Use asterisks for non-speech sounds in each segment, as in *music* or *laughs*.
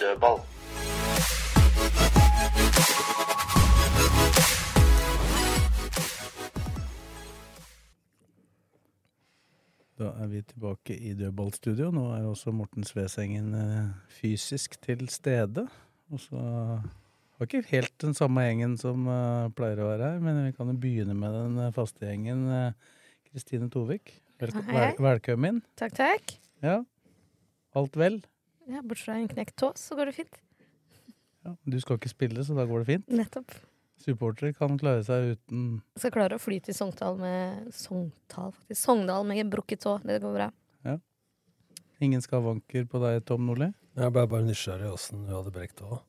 Dødball. Da er vi tilbake i dødballstudio. Nå er også Morten Svesengen eh, fysisk til stede. Og så har ikke helt den samme gjengen som eh, pleier å være her, men vi kan jo begynne med den eh, faste gjengen. Kristine Tovik, velkommen. Takk, takk. Ja, alt vel? Ja, Bortsett fra en knekt tå, så går det fint. Ja, du skal ikke spille, så da går det fint. Nettopp. Supportere kan klare seg uten Skal klare å fly til Sogndal med Sogndal, faktisk. Sogndal med brukket tå. Det går bra. Ja. ingen skavanker på deg, Tom Nordli. Jeg ble bare nysgjerrig åssen du hadde brekt tåa.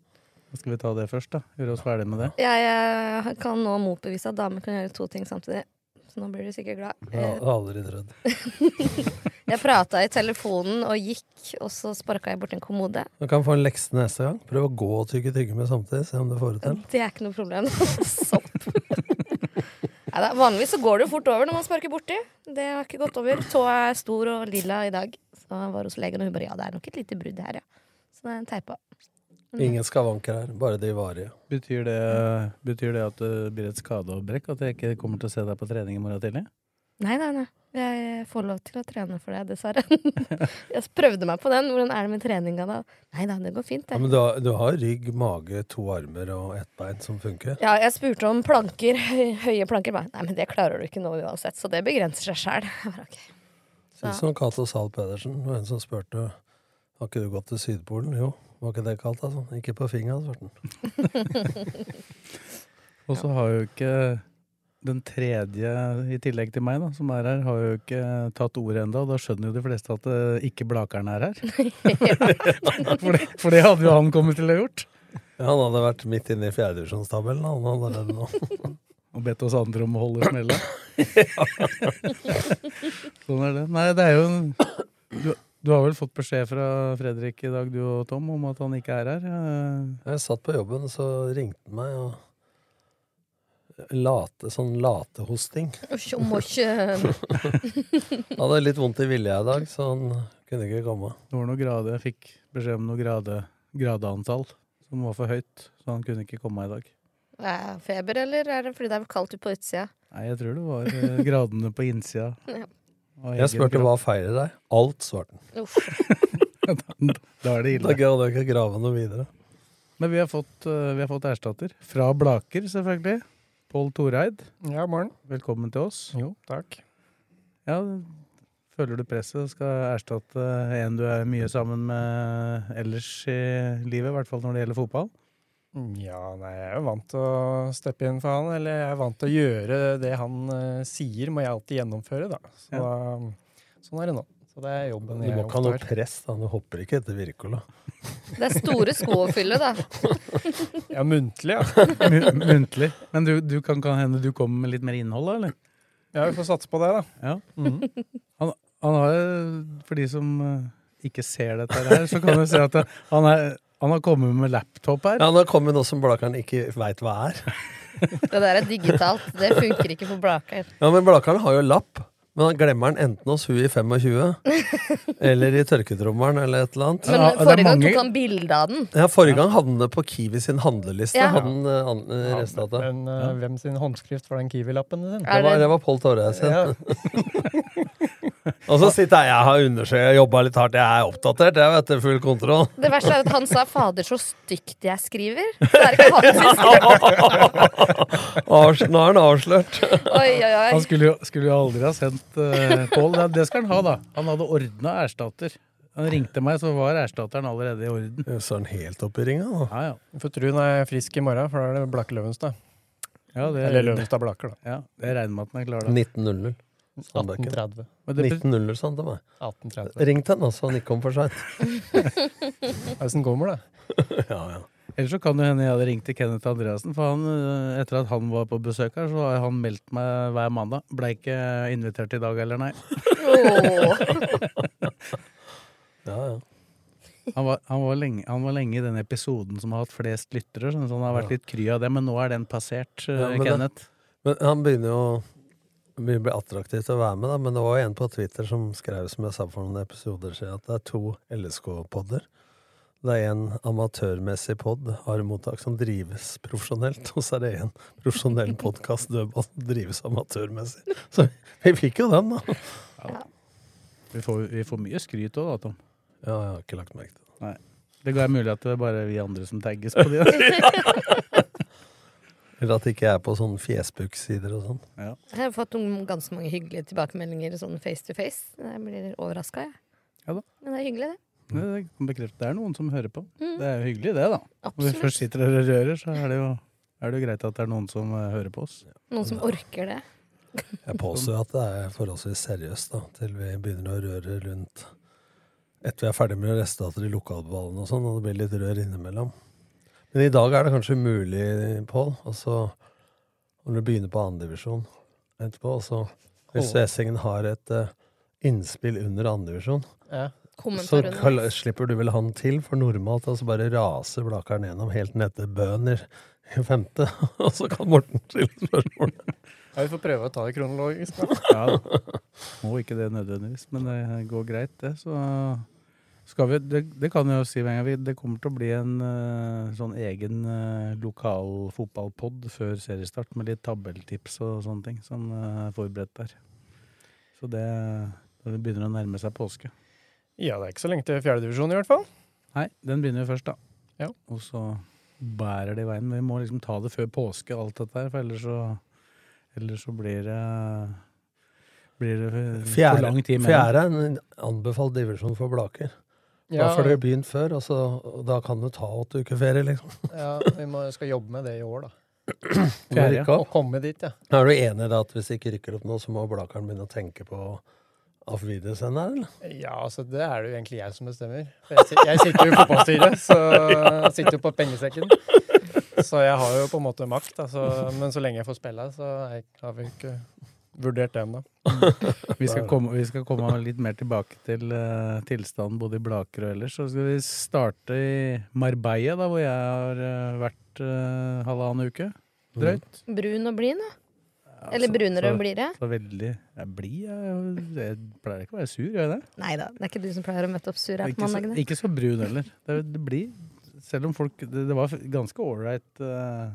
Skal vi ta det først, da. Gjøre oss ferdig med det. Jeg, jeg kan nå motbevise at damer kan gjøre to ting samtidig. Så nå blir du sikkert glad. Jeg har aldri trodd. *laughs* Jeg prata i telefonen og gikk, og så sparka jeg borti en kommode. Du kan få en lekse neste gang. Prøv å gå og tygge tyggegummi samtidig. Se om du får det til. Det er ikke noe problem. *laughs* Neida, vanligvis så går det fort over når man sparker borti. Det har ikke gått over. Tåa er stor og lilla i dag. Så jeg var hos legen, og hun bare ja, det er nok et lite brudd her, ja. Så det er en teipa. Ingen skavanker her, bare de varige. Betyr det, betyr det at det blir et skadeavbrekk? At jeg ikke kommer til å se deg på trening i morgen tidlig? Nei, nei, nei. Jeg får lov til å trene for det, dessverre. *laughs* jeg prøvde meg på den. Hvordan er det med treninga da? Nei da, det går fint, Ja, men du har, du har rygg, mage, to armer og ett bein som funker. Ja, jeg spurte om planker, *laughs* høye planker. Bare, Nei, men det klarer du ikke nå uansett, så det begrenser seg sjæl. *laughs* Si som Cato Zahl Pedersen, det en som spurte har ikke du gått til Sydpolen. Jo, var ikke det kaldt? Altså? Ikke på fingeren, svarte han. *laughs* Og så har jo ikke den tredje, i tillegg til meg, da, som er her, har jo ikke tatt ordet ennå. Da skjønner jo de fleste at uh, ikke Blakeren er her. *laughs* for, det, for det hadde jo han kommet til å ha gjort. Ja, han hadde vært midt inne i fjerdedivisjonstabellen. Han hadde det *laughs* nå. Og bedt oss andre om å holde smella. sånn er det. Nei, det er jo du, du har vel fått beskjed fra Fredrik i dag, du og Tom, om at han ikke er her? Eh, Jeg satt på jobben, så ringte han meg og Late, sånn latehosting. Han *laughs* hadde litt vondt i vilja i dag, så han kunne ikke komme. Det var noe grade, jeg fikk beskjed om noe grade, gradeantall som var for høyt, så han kunne ikke komme i dag. Er det feber, eller er det fordi det er kaldt ute på utsida? Nei, jeg tror det var eh, gradene på innsida. *laughs* Ja. Jeg spurte hva feiler deg. Alt, svarte han. *laughs* Da er det ille. Da gadd jeg ikke grave noe videre. Men vi har fått, eh, vi har fått erstatter. Fra Blaker, selvfølgelig. Pål Toreid, Ja, morgen. velkommen til oss. Jo, takk. Ja, føler du presset skal erstatte en du er mye sammen med ellers i livet, i hvert fall når det gjelder fotball? Ja, nei, jeg er jo vant til å steppe inn for han, eller jeg er vant til å gjøre det han uh, sier, må jeg alltid gjennomføre, da. Så Ja. da, sånn er det nå. Så det er jobben Du jeg må ikke ha noe press, da. Du hopper ikke etter Wirkola. *laughs* Det er store sko å fylle, da. *laughs* Ja, muntlig, ja. Muntlig. Men du, du kan, kan hende du kommer med litt mer innhold, da, eller? Ja, vi får satse på det, da. Ja. Mhm. Han, han har, for de som eh, ikke ser dette her, så kan du se at han, er, han har kommet med laptop her. Ja, han har kommet med noe som Blakeren ikke veit hva er. Det der er digitalt. Det funker ikke for Blakeren. Ja, Men Blakeren har jo lapp. Men han glemmer den enten hos hun i 25, eller i tørketrommelen, eller et eller annet. Men forrige gang tok han bilde av den. Ja, Forrige gang hadde han det på Kiwi sin handleliste. Ja. Hadde han an- eh, Ja, men uh, hvem sin håndskrift var den Kiwi-lappen sin? Det var, det- det var Pål Torre sin. Ja. *laughs* Og så sitter jeg jeg har undersøkt, jobba litt hardt, jeg er oppdatert, jeg vet det, full kontroll. Det verste er at han sa 'fader, så stygt jeg skriver'. Så er det ikke han som skriver. *laughs* Nå er han avslørt. Oi, oi, oi. Han skulle jo, skulle jo aldri ha sendt uh, Pål. Det, det skal han ha, da. Han hadde ordna erstatter. Han ringte meg, så var erstatteren allerede i orden. Så er han helt oppe i ringa, da. Ja, ja. Får tro han er frisk i morgen, for da er det Blakke Løvenstad. ja det, Eller Løvenstad Blaker, da. Ja, det regner med at han er klar da. 19.00. Sandbekken. 1830. Men det, 1900 sånn til meg. 1830. Ring til han, da, så han ikke kom for seint. *laughs* Åssen kommer det? *laughs* ja, ja. ellers så kan det hende jeg hadde ringt til Kenneth Andreassen, for han, øh, etter at han var på besøk her, så har han meldt meg hver mandag. Blei ikke invitert i dag eller nei. *laughs* ja, ja. Han var, han, var lenge, han var lenge i den episoden som har hatt flest lyttere, så han har vært litt kry av det, men nå er den passert, øh, Ja, men det- Kenneth. Men han begynner jo Vi blir attraktivt å være med, da, men det var en på Twitter som skrev som jeg sa for noen episoder siden, at det er to LSK-podder. Det er en amatørmessig pod, Mottak, som drives profesjonelt, og så er det en profesjonell podkast, Dødball, som drives amatørmessig. Så vi fikk jo den, da. Vi får, vi får mye skryt òg, da, Tom. Ja, jeg har ikke lagt merke til det. Nei. Det ga mulig at det er bare vi andre som tagges på de. *laughs* *laughs* Eller at det ikke er på sånne Facebook-sider og sånn. Ja. Jeg har fått noen, ganske mange hyggelige tilbakemeldinger sånn face to face. Jeg blir overraska, jeg. Ja da. Men det er hyggelig, det. Det, det kan bekrefte. Det er noen som hører på. Mm. Det er jo hyggelig, det, da. Når vi først sitter og rører, så er det jo, er det jo greit at det er noen som eh, hører på oss. Noen som orker det. *laughs* Jeg påstår at det er forholdsvis seriøst, da, til vi begynner å røre rundt etter vi er ferdig med resultater i lokalballene og sånn, og det blir litt rør innimellom. Men i dag er det kanskje umulig, Pål, og så når du begynner på andredivisjon etterpå, og så hvis Essingen Essengen har et uh, innspill under andredivisjon, Ja. så slipper du vel han til, for normalt altså bare raser Blakeren gjennom helt ned til Bøner i femte, *laughs* og så kan Morten stille spørsmål. Ja, vi får prøve å ta det kronologisk. Da. Ja. Må ikke det nødvendigvis, men det går greit, det. Så vi Det, det kan jeg jo si med en gang. Det kommer til å bli en uh, sånn egen uh, lokal fotballpod før seriestart, med litt tabelltips og sånne ting som eh, er forberedt der. Så det, det begynner å nærme seg påske. Ja, det er ikke så lenge til fjerdedivisjon i hvert fall. Nei, den begynner jo først, da. Ja. Og så bærer det i veien. Vi må liksom ta det før påske, alt dette her, for ellers så, ellers så blir det blir det for Fjerde, lang tid med. fjerde er en anbefalt divisjon for Blaker. Ja. Da får dere begynt før, og, så, og da kan du ta åtte uker ferie, liksom. *laughs* Ja, vi må, skal jobbe med det i år, da. Om du Å komme dit, ja. Er du enig i det at hvis det ikke rykker opp nå, så må Blakeren begynne å tenke på Afvides her, eller? Ja, altså det er det jo egentlig jeg som bestemmer. For jeg, jeg sitter jo i fotballstyret, så *laughs* jeg sitter jo på pengesekken. Så jeg har jo på en måte makt. Altså, men så lenge jeg får spille, så har vi ikke vurdert det ennå. *laughs* Vi skal, komme, vi skal komme litt mer tilbake til uh, tilstanden både i Blaker og ellers. Så skal vi starte i Marbella, da, hvor jeg har uh, vært uh, halvannen uke. Drøyt. Brun og blid, da. Eller så- brunere så- og blidere. Så veldig Jeg blir jeg, jeg pleier ikke å være sur, gjør jeg det? Nei da, det er ikke du som pleier å møte opp sur her på mandagene. ikke så brun heller. Det, det blir Selv om folk Det, det var ganske ålreit uh,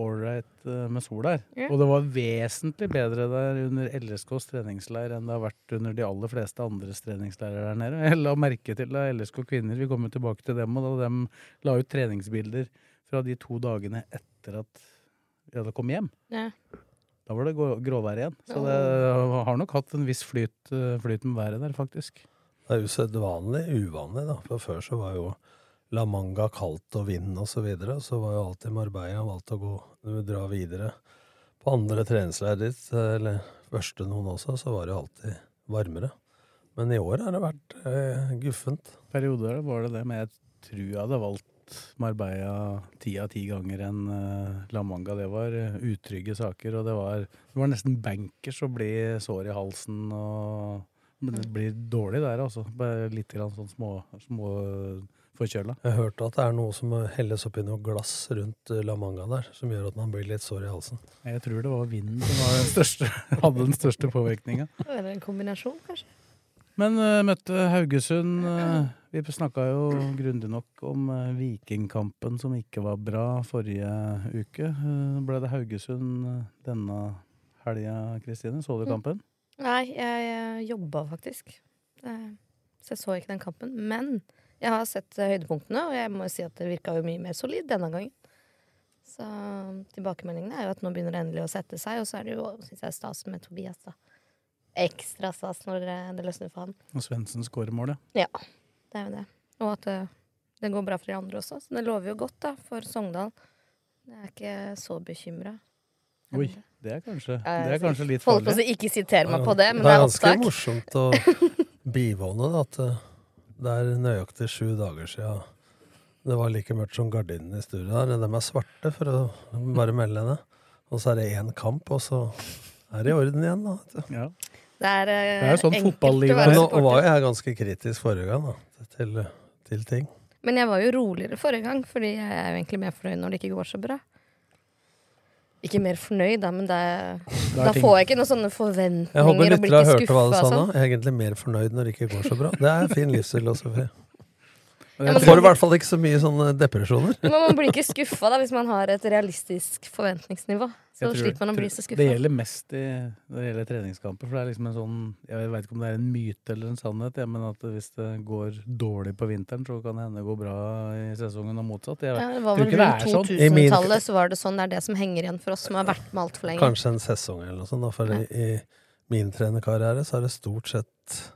ålreit eh, med sol der. Yeah. Og det var vesentlig bedre der under LSKs treningsleir enn det har vært under de aller fleste andres treningsleirer der nede. *laughs* Jeg la merke til da LSK kvinner, vi kommer tilbake til dem, og da de la ut treningsbilder fra de to dagene etter at vi hadde kommet hjem. Yeah. Da var det gråvær igjen. Så det har nok hatt en viss flyt, eh, flyt med været der, faktisk. Det er usedvanlig uvanlig, da. For før så var jo La Manga kaldt og vind og så videre. Så var jo alltid Marbella valgt å gå dra videre. På andre treningsleir ditt, eller første noen også, så var det jo alltid varmere. Men i år har det vært eh, guffent. Perioder var det det, men jeg tror jeg hadde valgt Marbella ti av ti ganger enn eh, La Manga. Det var eh, utrygge saker, og det var, det var nesten bankers å bli sår i halsen og Det blir dårlig der, altså. Bare litt grann sånn små, små forkjøla. Jeg hørte at det er noe som helles oppi noe glass rundt eh, La Manga der, som gjør at man blir litt sår i halsen. Jeg tror det var vinden som var den største, *laughs* hadde den største påvirkninga. Eller en kombinasjon, kanskje. Men uh, møtte Haugesund. Uh, vi snakka jo grundig nok om uh, Vikingkampen som ikke var bra forrige uke. Uh, ble det Haugesund denne helga, Kristine? Så du kampen? Nei, jeg jeg jobba faktisk. Så jeg så ikke den kampen. Men jeg har sett eh, høydepunktene, og jeg må si at det virka jo mye mer solid denne gangen. Så tilbakemeldingene er jo at nå begynner det endelig å sette seg, og så er det jo, syns jeg, stas med Tobias, da. Ekstra stas når det løsner for han. Og Svendsen skårer målet. ja. Ja, det er jo det. Og at eh, det går bra for de andre også. Så det lover jo godt, da, for Sogndal. Jeg er ikke så bekymra. Oi, det er kanskje, det er kanskje litt Holdt på å ikke siter meg på det, men det er opptak. det er ganske morsomt å *laughs* bivåne at eh, det er nøyaktig sju dager siden det var like mørkt som gardinene i studio her. De er svarte, for å bare melde det. Og så er det én kamp, og så er det i orden igjen, da. vet du. Ja. Det er, eh, Det er jo sånn enkelt fotballivet å være være nå var jo jeg ganske kritisk forrige gang, da, til, til ting. Men jeg var jo roligere forrige gang, fordi jeg er jo egentlig mer fornøyd når det ikke går så bra. Ikke mer fornøyd, da, men det, Da er da ting- får jeg ikke noen sånne forventninger Jeg håper har lyttere ikke hørte hva du sa nå. Sånn. Jeg er egentlig mer fornøyd når det ikke går så bra. Det er fin livsfilosofi. Ja, man får i hvert fall ikke så mye sånne depresjoner. Men man blir ikke skuffa hvis man har et realistisk forventningsnivå. Så tror- slipper man å bli så Det gjelder mest i, når det gjelder treningskamper. For det er liksom en sånn Jeg veit ikke om det er en myte eller en sannhet, ja, men at hvis det går dårlig på vinteren, så kan det hende gå bra i sesongen og motsatt. Jeg, Ja, det var vel rundt er sånn. I 2000-tallet så var det sånn. Det er det som henger igjen for oss som har vært med altfor lenge. Kanskje en sesong eller noe sånt. Da. For i, i min trenerkarriere så er det stort sett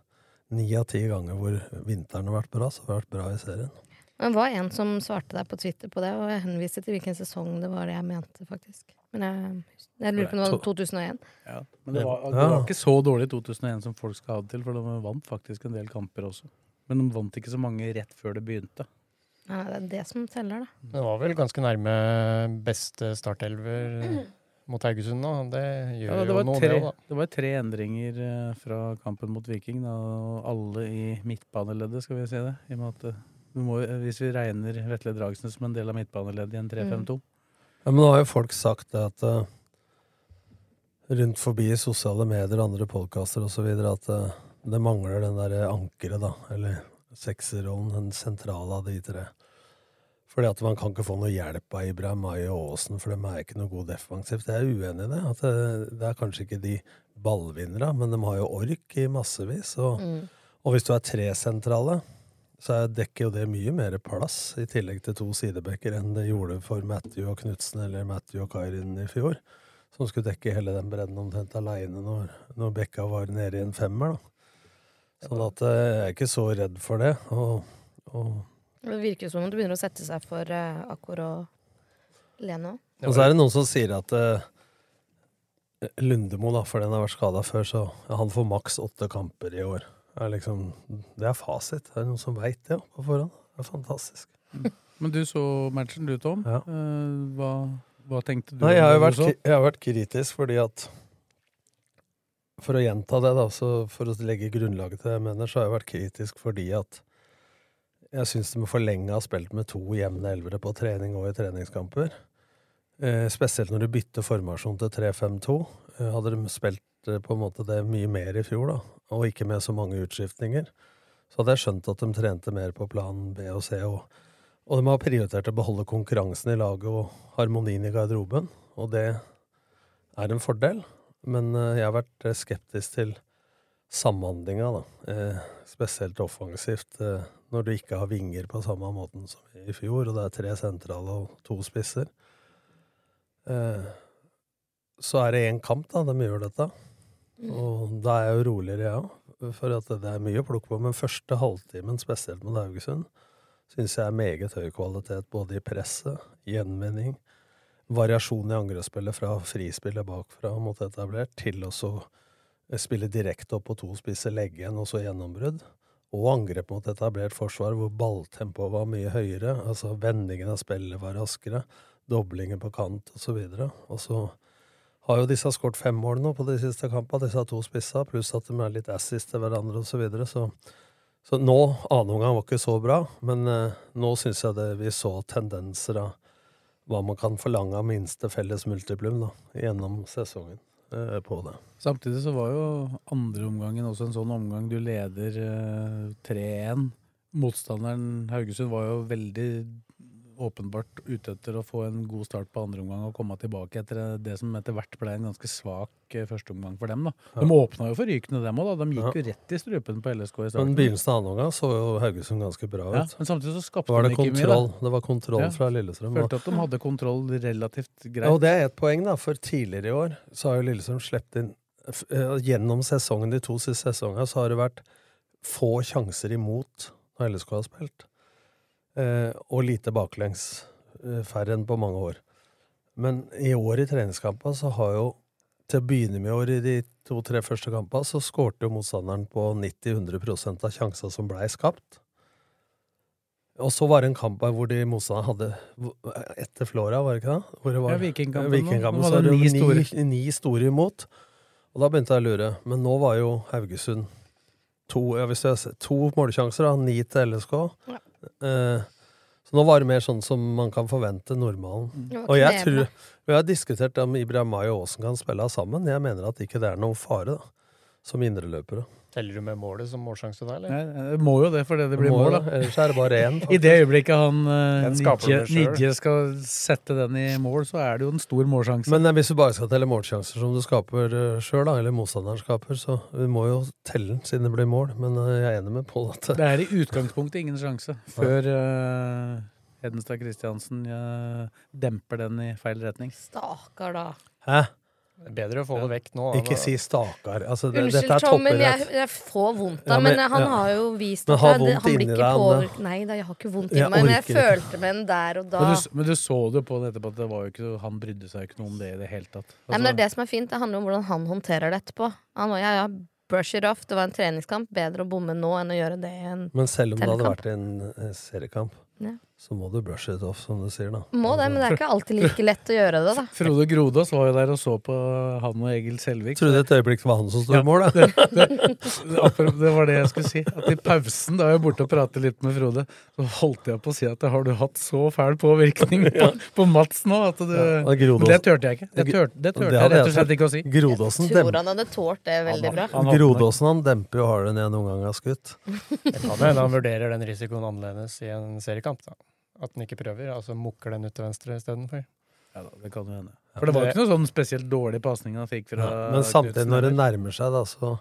ni av ti ganger hvor vinteren har vært bra, så har det vært bra i serien. Men det var en som svarte deg på Twitter på det, og jeg henviste til hvilken sesong det var det jeg mente, faktisk. Men jeg, jeg lurer på om det var 2001. Ja, men det var, det Ja. var ikke så dårlig 2001 som folk skal ha det til, for de vant faktisk en del kamper også. Men de vant ikke så mange rett før det begynte. Ja, det er det som teller, da. Det var vel ganske nærme beste startelver mot Haugesund nå. Det gjør Ja, det, jo var noe, tre, det òg, da. det var tre endringer eh, fra kampen mot Viking, da, og alle i midtbaneleddet, skal vi si det. I og med at eh, vi må, eh, hvis vi regner Vetle Dragsen som en del av midtbaneleddet i en 3-5-2. Ja, men nå har jo folk sagt det at uh, rundt forbi i sosiale medier og andre podkaster osv. at uh, det mangler den derre ankeret, da. Eller sekserrollen, den sentrale av de tre. Fordi at man kan ikke få noe hjelp av Ibrahim Mai og Aasen, for de er ikke noe god defensivt. Jeg er uenig i det. At det, det er kanskje ikke de ballvinnerne, men de har jo ork i massevis. Og, Mm. og hvis du er tre sentrale, så er- dekker jo det mye mer plass, i tillegg til to sidebekker, enn det gjorde for Matthew og Knutsen eller Matthew og Kairin i fjor. Som skulle dekke hele den bredden omtrent aleine når, når bekka var nede i en femmer. Da. Sånn at eh, jeg er ikke så redd for det. Og, og, Det virker som om det begynner å sette seg for uh, Akkor og Lene òg. og så er det noen som sier at uh, Lundemo, da, for den har vært skada før, så han får maks åtte kamper i år. Det er, liksom, det er fasit. Det er noen som veit det på forhånd. Det er fantastisk. Men du så matchen du, Tom. Ja. Uh, hva, hva tenkte du? Nei, jeg har, vært, jeg har vært kritisk fordi at For å gjenta det, da, så for å legge grunnlaget til det jeg mener, så har jeg vært kritisk fordi at jeg syns de for lenge har spilt med to jevne elvere på trening og i treningskamper. Eh, spesielt når de bytter formasjon til 3-5-2. Eh, hadde de spilt eh, på en måte det mye mer i fjor, da, og ikke med så mange utskiftninger, så hadde jeg skjønt at de trente mer på plan B og C. og og de har prioritert å beholde konkurransen i laget og harmonien i garderoben, og det er en fordel. Men eh, jeg har vært eh, skeptisk til samhandlinga, da. Eh, spesielt offensivt, eh, når du ikke har vinger på samme måten som i fjor, og det er tre sentrale og to spisser. Eh, så er det én kamp, da, de gjør dette. Og da er jeg jo roligere, jeg òg, for at det er mye å plukke på. Men første halvtimen, spesielt mot Haugesund, syns jeg er meget høy kvalitet både i presset, gjenvinning, variasjon i angrepsspillet fra frispillet bakfra mot etablert til å spille direkte opp på to spisser, legge igjen og så gjennombrudd. Og angrep mot etablert forsvar hvor balltempoet var mye høyere. altså Vendingen av spillet var raskere. Doblinger på kant osv. Og så har jo disse skåret fem mål nå på de siste kampene, disse to spissa, pluss at de er litt assis til hverandre osv. Så, videre, så så nå, annen omgang var ikke så bra, men eh, nå syns jeg det vi så tendenser av hva man kan forlange av minste felles multiplum da, gjennom sesongen eh, på det. Samtidig så var jo andre omgangen også en sånn omgang du leder eh, 3-1. Motstanderen Haugesund var jo veldig åpenbart ute etter å få en god start på andre omgang og komme tilbake etter det som etter hvert ble en ganske svak eh, førsteomgang for dem. da. De Ja. åpna jo forrykende, dem òg. De gikk Ja. jo rett i strupen på LSK i starten. Men begynnelsen av andre omgang så jo Haugesund ganske bra ut. Ja, men samtidig så skapte de ikke ikke mye. da. det var kontroll fra Lillestrøm. Følte at de hadde kontroll relativt greit. Og det er et poeng, da, for tidligere i år så har jo Lillestrøm sluppet inn eh, Gjennom sesongen, de to siste sesongene, så har det vært få sjanser imot når LSK har spilt. Eh, og lite baklengs. Eh, færre enn på mange år. Men i år i treningskampene så har jo til å begynne med i år, i de to-tre første kampene, så skårte jo motstanderen på 90-100% av sjansa som blei skapt. Og så var det en kamp hvor de motstanderne hadde Etter Flora, var det ikke det? Hvor det var, Ja, Vikingkampen. Vikingkampen, Nå så var det ni ni, store. ni store imot. Og da begynte jeg å lure. Men nå var jo Haugesund to, ja, hvis jeg, ser- to målsjanser, da. Ni til LSK. Ja. Eh, så nå var det mer sånn som man kan forvente normalen. Og jeg tror Vi har diskutert om Ibrahim Mai og Aasen kan spille sammen. Jeg mener at ikke det er noen fare, da. Som indreløpere. Teller du med målet som målsjanse da, eller? Nei, det må jo det, fordi det blir Må mål, da. Ellers er det bare én. *laughs* I det øyeblikket han uh, Nidje, skal sette den i mål, så er det jo en stor målsjanse. Men eh, hvis du bare skal telle målsjanser som du skaper uh, sjøl, eller motstanderen skaper, så vi må jo telle den siden det blir mål. Men eh, jeg er enig med Pål at det er i utgangspunktet ingen sjanse *laughs* før uh, Hedenstad Christiansen eh, demper den i feil retning. Stakkar, da. Hæ? Bedre å få det vekk nå. Ikke si stakar. Altså, det, Unnskyld, dette er Tom, men jeg, jeg får vondt Ja, men- men, han ja. har jo vist Men at han blir ikke påvirket Nei da, jeg har ikke vondt i inni meg, men jeg følte med den der og da. Men du, men du så det jo på den etterpå at det var jo ikke, han brydde seg ikke noe om det i det hele tatt. Altså, Nei, men det er det som er fint. Det handler om hvordan han håndterer det etterpå. Han var, ja, ja, brush it off. Det var en treningskamp. Bedre å bomme nå enn å gjøre det i en telekamp. Men selv om det hadde vært en eh, seriekamp, Ja. Så må du brush it off, som du sier, da. Må det, men det er ikke alltid like lett å gjøre det, da. *laughs* Frode Grodås var jo der og så på han og Egil Selvik. Trodde et øyeblikk det var han som sto Ja, i mål, da. *laughs* det, det, det var det jeg skulle si. At I pausen, da jeg var borte og pratet litt med Frode, så holdt jeg på å si at har du hatt så fæl påvirkning *laughs* på, på Mats nå at du Ja, Men det turte jeg ikke. Det turte, det turte Det jeg rett og slett ikke å si. Grodåsen Tror han hadde tålt det veldig bra. Han hadde Grodåsen han demper jo hardere enn jeg noen gang har skutt. Det kan hende han vurderer den risikoen annerledes i en seriekamp. da. At den ikke prøver, altså mukker den ut til venstre istedenfor. Ja, da, det kan jo hende. For det var jo ikke noe sånn spesielt dårlig pasning han fikk fra Ja, men samtidig, når det nærmer seg, da, så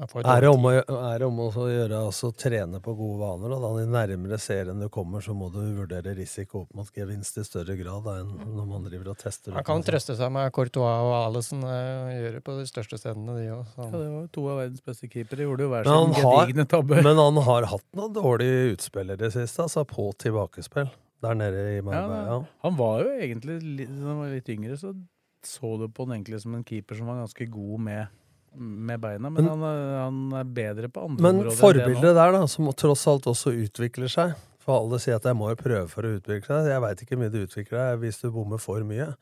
er det om å, er det om å gjøre altså, trene på gode vaner. Og da de nærmere serien du kommer, så må du vurdere risiko opp mot gevinst i større grad da, enn når man driver og tester. Man kan trøste seg med Courtois og Alison eh, gjør det på de største stedene, de òg. Ja, det var to av verdens beste keepere. Gjorde jo hver sin gedigne tabbe. men han har hatt noen dårlige utspill i det siste, altså på tilbakespill. Der nede i Ja, Marbella. han var jo egentlig litt, Da han var litt yngre, så så du på han egentlig som en keeper som var ganske god med, med beina. Men, Men- han, er, han er bedre på andre Men områder. Men forbildet der, da, som tross alt også utvikler seg For alle sier at jeg må jo prøve for å utvikle seg. Jeg veit ikke hvor mye du utvikler deg hvis du bommer for mye.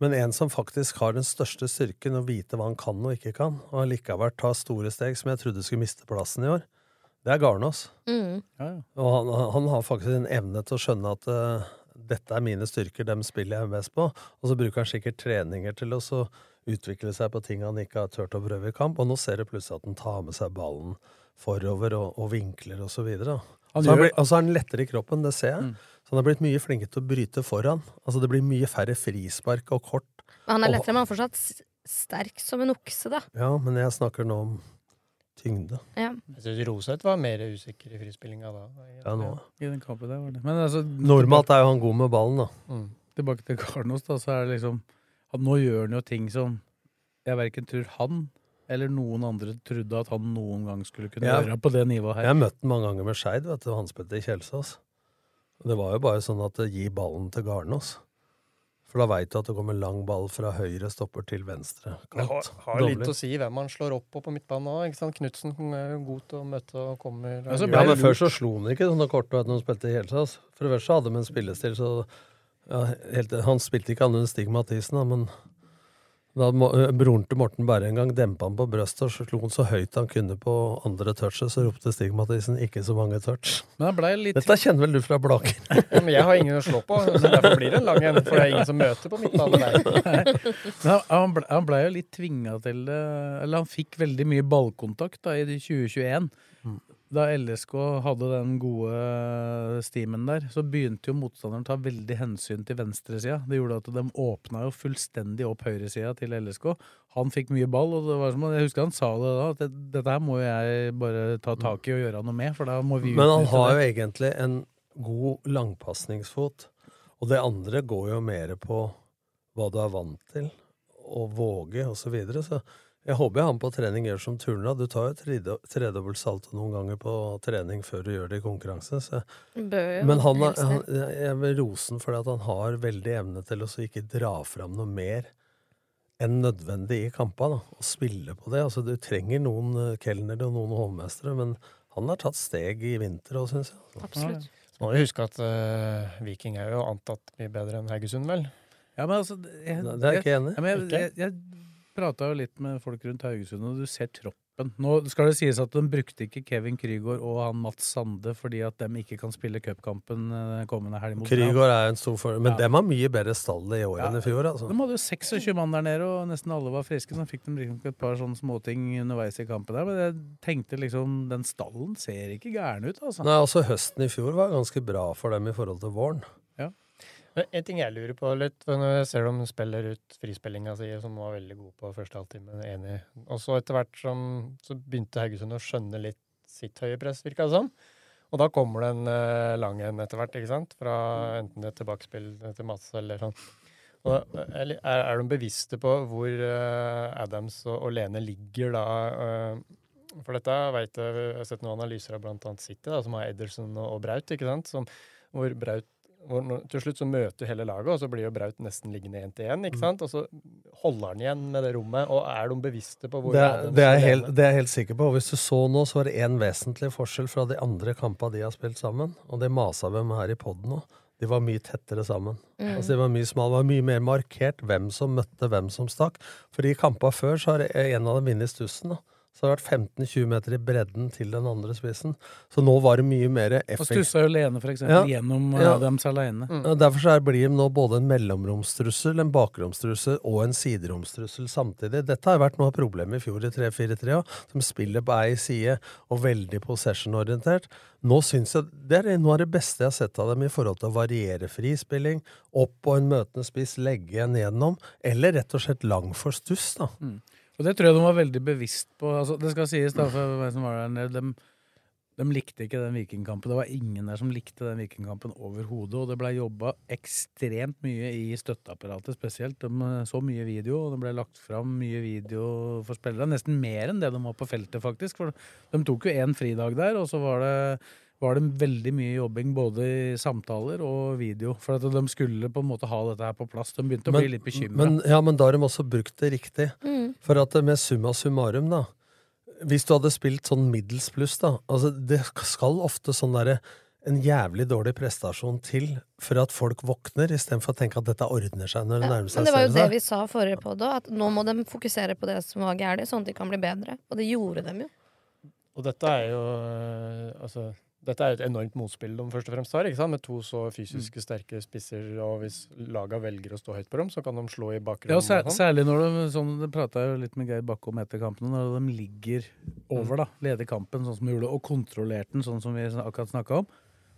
Men en som faktisk har den største styrken å vite hva han kan og ikke kan, og allikevel ta store steg som jeg trodde skulle miste plassen i år, det er Garnås. Mm. Ja, ja. Og han, han har faktisk en evne til å skjønne at uh, dette er mine styrker, dem spiller jeg mest på. Og så bruker han sikkert treninger til å så utvikle seg på ting han ikke har turt å prøve i kamp. Og nå ser du plutselig at han tar med seg ballen forover og, og vinkler og så videre. Han Så han blir, altså han er lettere i kroppen, det ser jeg. Mm. Så han har blitt mye flinkere til å bryte foran. Altså Det blir mye færre frispark og kort. Men han er Og- lettere, men han er fortsatt sterk som en okse, da. Ja, men jeg snakker nå om tyngde. Ja. Jeg syns Roseth var mer usikker i frispillinga da. Ja, nå. I den kampen der var det. Men altså, Normalt er jo han god med ballen, da. Mm. tilbake til Karnos, da, så er det liksom at Nå gjør han jo ting som jeg verken tror han eller noen andre trodde at han noen gang skulle kunne Ja. gjøre på det nivået Jeg her. har møtt han mange ganger med Skeid, vet du. Han spilte i Kjelsås. Det var jo bare sånn at gi ballen til Garnås. For da veit du at det kommer lang ball fra høyre stopper til venstre. Det har, har litt å si hvem han slår opp på på midtbanen òg. Knutsen er jo god til å møte og kommer Ja, så Ja, men lurt. Før så slo han ikke sånne kort når han spilte i Kjelsås. For det første hadde de en spillestil, så ja, helt, Han spilte ikke annet enn Stig Mathisen, da, men da må, broren til Morten Berre en gang dempa han på brøstet og så slo han så høyt han kunne på andre touchet, så ropte Stig Mathisen 'ikke så mange touch'. Litt Dette kjenner vel du fra Blaker? *laughs* Ja, Men jeg har ingen å slå på, så derfor blir det en lang en. For det er ingen som møter på midtbanen der. *laughs* Han, han, ble, ble jo litt tvinga til det Eller han fikk veldig mye ballkontakt da i 2021. Da LSK hadde den gode stimen der, så begynte jo motstanderen å ta veldig hensyn til venstresida. Det gjorde at de åpna jo fullstendig opp høyresida til LSK. Han fikk mye ball, og det var som, jeg husker han sa det da, at dette her må jeg bare ta tak i og gjøre noe med, for da må vi Men han har jo egentlig en god langpasningsfot. Og det andre går jo mer på hva du er vant til, og våge, og så videre. Så Jeg håper han på trening gjør som turna. Du tar jo tredobbelt salto noen ganger på trening før du gjør det i konkurranse. Så. Bør jo Men han, er- han, jeg vil rose ham fordi at han har veldig evne til å ikke dra fram noe mer enn nødvendig i kampene. Å Og spille på det. Altså, du trenger noen eh, kelnere og noen hovmestere, men han har tatt steg i vinter òg, syns jeg. Altså. Absolutt. Så må vi huske at uh, Viking er jo antatt mye bedre enn Haugesund, vel? Ja, men altså jeg, Det er jeg ikke enig i. Ja, jeg, jeg, jeg prata jo litt med folk rundt Haugesund, og du ser troppen. Nå skal det sies at de brukte ikke Kevin Krygård og han Mats Sande fordi at de ikke kan spille cupkampen eh, kommende helg Krygård er en stor fordel, men Ja. dem har mye bedre stall i år Ja. enn i fjor. altså. De hadde jo 26 mann der nede, og nesten alle var friske. Så fikk de liksom et par sånne småting underveis i kampen der. Men jeg tenkte liksom Den stallen ser ikke gæren ut, altså. Nei, altså Høsten i fjor var ganske bra for dem i forhold til våren. En ting jeg lurer på litt, for når jeg ser dem spiller ut frispillinga si, som var veldig god på første halvtime, enig. Og så etter hvert som, så begynte Haugesund å skjønne litt sitt høye press, virka det som. Og da kommer det en uh, lang en etter hvert, ikke sant? Fra enten et tilbakespill til Mats eller sånn. Og, eh, er, er de bevisste på hvor uh, Adams og, og Lene ligger da? Uh, for dette vet jeg, jeg har sett noen analyser av bl.a. City, da, som har Ederson og, og Braut, ikke sant? Som, hvor Braut hvor nå- til slutt så møter hele laget, og så blir jo Braut nesten liggende én til én. Mm. Og så holder han igjen med det rommet, og er de bevisste på hvor Det er, det, er helt, det er jeg helt sikker på. Og Hvis du så nå, så var det én vesentlig forskjell fra de andre kampene de har spilt sammen. Og det masa vi med her i poden òg. De var mye tettere sammen. Mm. Altså De var mye smal, det var mye mer markert hvem som møtte hvem som stakk. For i kampene før så har en av dem vunnet stussen. da. Så det har vært 15-20 meter i bredden til den andre spissen. Så nå var det mye mer Og effektivt. stussa jo Lene for eksempel Ja. gjennom Ja. dems aleine. Mm. Derfor så er- blir de nå både en mellomromstrussel, en bakromstrussel og en sideromstrussel samtidig. Dette har vært noe av problemet i fjor i 3-4-3 òg, som spiller på ei side og veldig possession-orientert. Nå synes jeg Det er noe av det beste jeg har sett av dem i forhold til å variere frispilling, opp på en møtende spiss, legge en gjennom, eller rett og slett lang for stuss, da. Og det tror jeg de var veldig bevisst på. Altså, det skal sies, da, for hvem som var der nede, de, de likte ikke den Vikingkampen. Det var ingen der som likte den Vikingkampen overhodet. Og det ble jobba ekstremt mye i støtteapparatet spesielt. De eh, så mye video, og det ble lagt fram mye video for spillere. Nesten mer enn det de var på feltet, faktisk. For de tok jo én fridag der, og så var det var det veldig mye jobbing både i samtaler og video. For at de skulle på en måte ha dette her på plass. De begynte å bli litt bekymra. men, ja, men da har de også brukt det riktig. Mm. For at med summa summarum, da Hvis du hadde spilt sånn middels pluss, da altså Det skal ofte sånn derre en jævlig dårlig prestasjon til for at folk våkner, istedenfor å tenke at dette ordner seg når det nærmer seg men det var jo det vi sa forrige på da, at nå må de fokusere på det som var galt, sånn at de kan bli bedre. Og det gjorde de jo. Og dette er jo øh, altså, dette er et enormt motspill de først og fremst har, ikke sant? med to så fysiske sterke spisser. Og hvis laga velger å stå høyt på dem, så kan de slå i bakgrunnen. Ja, sær, sånn. særlig når de sånn, Det prata jeg jo litt med Geir Bakke om etter kampen. Når de ligger over, da, leder kampen sånn som de gjorde, og kontrollerte den sånn som vi akkurat snakka om,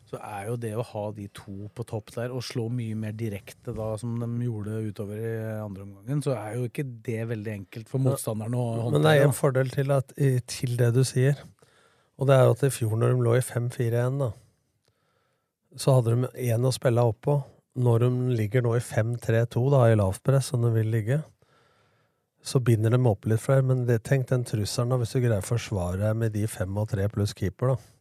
så er jo det å ha de to på topp der og slå mye mer direkte da, som de gjorde utover i andre omgangen, så er jo ikke det veldig enkelt for motstanderen å håndtere. Men det er en fordel til, at, til det du sier. Og det er jo at i fjor, når de lå i 5-4-1, da, så hadde de én å spille oppå. Når de ligger nå i 5-3-2, da, i lavpress, som de vil ligge, så binder de opp litt flere. Men det, tenk den trusselen, da, hvis du greier å forsvare deg med de fem og tre pluss keeper, da.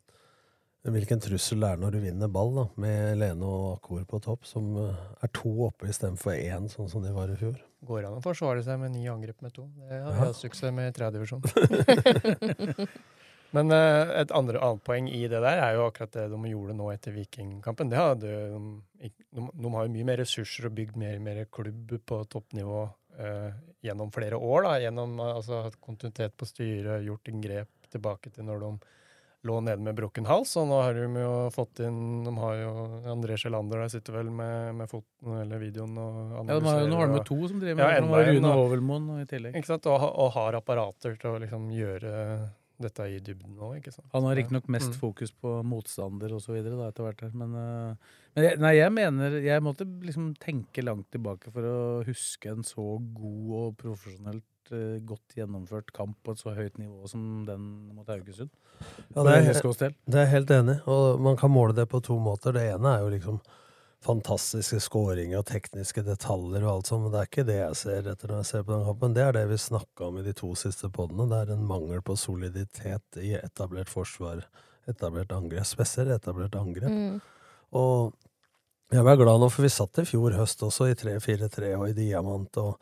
Hvilken trussel det er når du vinner ball, da, med Lene og Akor på topp, som eh, er to oppe istedenfor én, sånn som de var i fjor. Går an å forsvare seg med ni angrep med to. Det har vi Ja. hatt suksess med i tredje divisjon. *laughs* *laughs* Men eh, et andre, annet poeng i det der er jo akkurat det de gjorde nå etter Vikingkampen. Det hadde, de, de, de har jo mye mer ressurser og bygd mer, mer klubb på toppnivå eh, gjennom flere år. da, Gjennom eh, altså, hatt kontinuitet på styret, gjort en grep tilbake til når de lå nede med brukken hals. Og nå har de jo fått inn De har jo André Sjelander der sitter vel med, med foten eller videoen og Ja, de har, nå har de med to som driver Ja, med det. har en, Rune. Hovelmoen i tillegg. Ikke sant? Og, og har apparater til å liksom gjøre dette i dybden nå, ikke sant. Han har riktignok mest Mm. fokus på motstander og så videre da, etter hvert. Men, øh, men jeg, nei, jeg mener Jeg måtte liksom tenke langt tilbake for å huske en så god og profesjonelt øh, godt gjennomført kamp på et så høyt nivå som den mot Haugesund. Ja, det, er, det er jeg helt enig og man kan måle det på to måter. Det ene er jo liksom fantastiske skåringer og tekniske detaljer og alt sånt, men det er ikke det jeg ser etter når jeg ser på den kampen. Det er det vi snakka om i de to siste podene. Det er en mangel på soliditet i etablert forsvar, etablert angrep, spesielt etablert angrep. Mm. Og jeg var glad nå, for vi satt i fjor høst også i 3-4-3 og i Diamant og,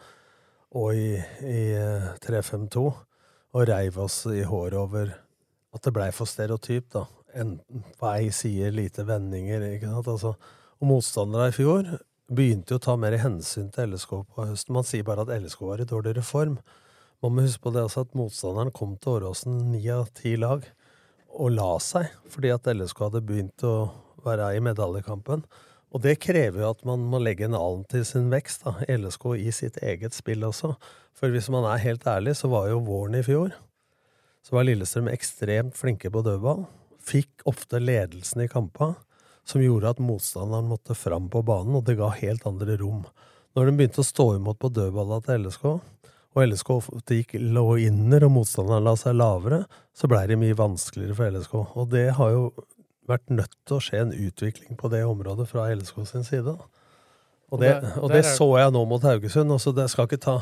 og i, i eh, 3-5-2, og reiv oss i håret over at det blei for stereotypt, da. Enten på ei side lite vendinger, ikke sant. Altså, og motstandere i fjor begynte jo å ta mer hensyn til LSK på høsten. Man sier bare at LSK var i dårligere form. Man må huske på det også at motstanderen kom til Åråsen ni av ti lag og la seg fordi at LSK hadde begynt å være i medaljekampen. Og det krever jo at man må legge en alen til sin vekst, da, LSK i sitt eget spill også. For hvis man er helt ærlig, så var jo våren i fjor så var Lillestrøm ekstremt flinke på dødball. Fikk ofte ledelsen i kampa, som gjorde at motstanderen måtte fram på banen, og det ga helt andre rom. Når de begynte å stå imot på dødballa til LSK, og LSK ofte gikk lå inner og motstanderen la seg lavere, så blei det mye vanskeligere for LSK. Og det har jo vært nødt til å skje en utvikling på det området fra LSK sin side. Og det, og det så jeg nå mot Haugesund. Også det skal ikke ta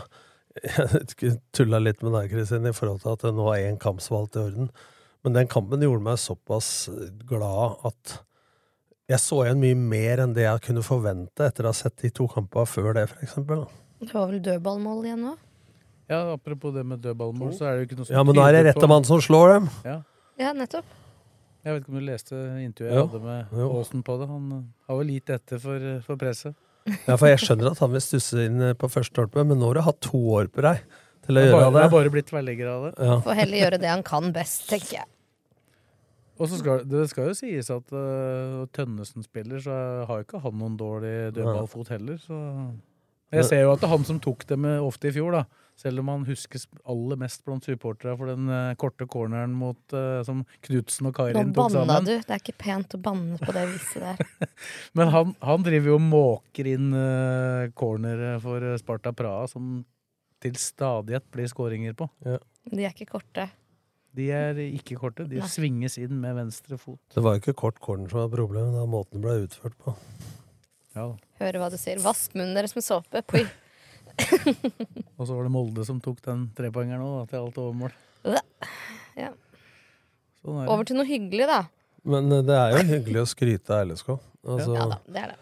*laughs* Jeg tulla litt med deg, Kristin, i forhold til at det nå er én kamp som var alt i orden. Men den kampen gjorde meg såpass glad at jeg så igjen mye mer enn det jeg kunne forvente etter å ha sett de to kampene før det, f.eks. Det var vel dødballmål igjen nå? Ja, apropos det med dødballmål, så er det jo ikke noe som Ja, men da er det rette mann som slår dem. Ja. Ja, nettopp. Jeg vet ikke om du leste intervjuet jeg Jo, hadde med jo. Aasen på det. Han eh, har vel gitt etter for, for presset. *laughs* Ja, for jeg skjønner at han vil stusse inn på første stolpe, men nå har du hatt to år på deg til å gjøre bare, det Jeg har bare blitt tverrligger av det. Ja. Får heller gjøre det han kan best, tenker jeg. Og så skal det skal jo sies at uh, Tønnesen spiller, så har ikke han noen dårlig dødballfot heller. Så jeg ser jo at det er han som tok det ofte i fjor, da. Selv om han huskes aller mest blant supporterne for den uh, korte corneren mot, uh, som Knutsen og Nå Kairin tok banna sammen. du. Det er ikke pent å banne på det viset der. *laughs* Men han, han driver jo og måker inn uh, cornere for Sparta Praha, som til stadighet blir skåringer på. De er ikke korte. De er ikke korte, de Nei. svinges inn med venstre fot. Det var jo ikke kort corner som var problemet, det var måten det ble utført på. Ja. Hører hva du sier. Vask munnen deres med såpe. Poi. *laughs* Og så var det Molde som tok den trepoengeren nå, til alt overmål. Ja. Sånn er det. Over til noe hyggelig, da. Men eh, det er jo hyggelig å skryte av LSK. Altså, Ja da, det er det.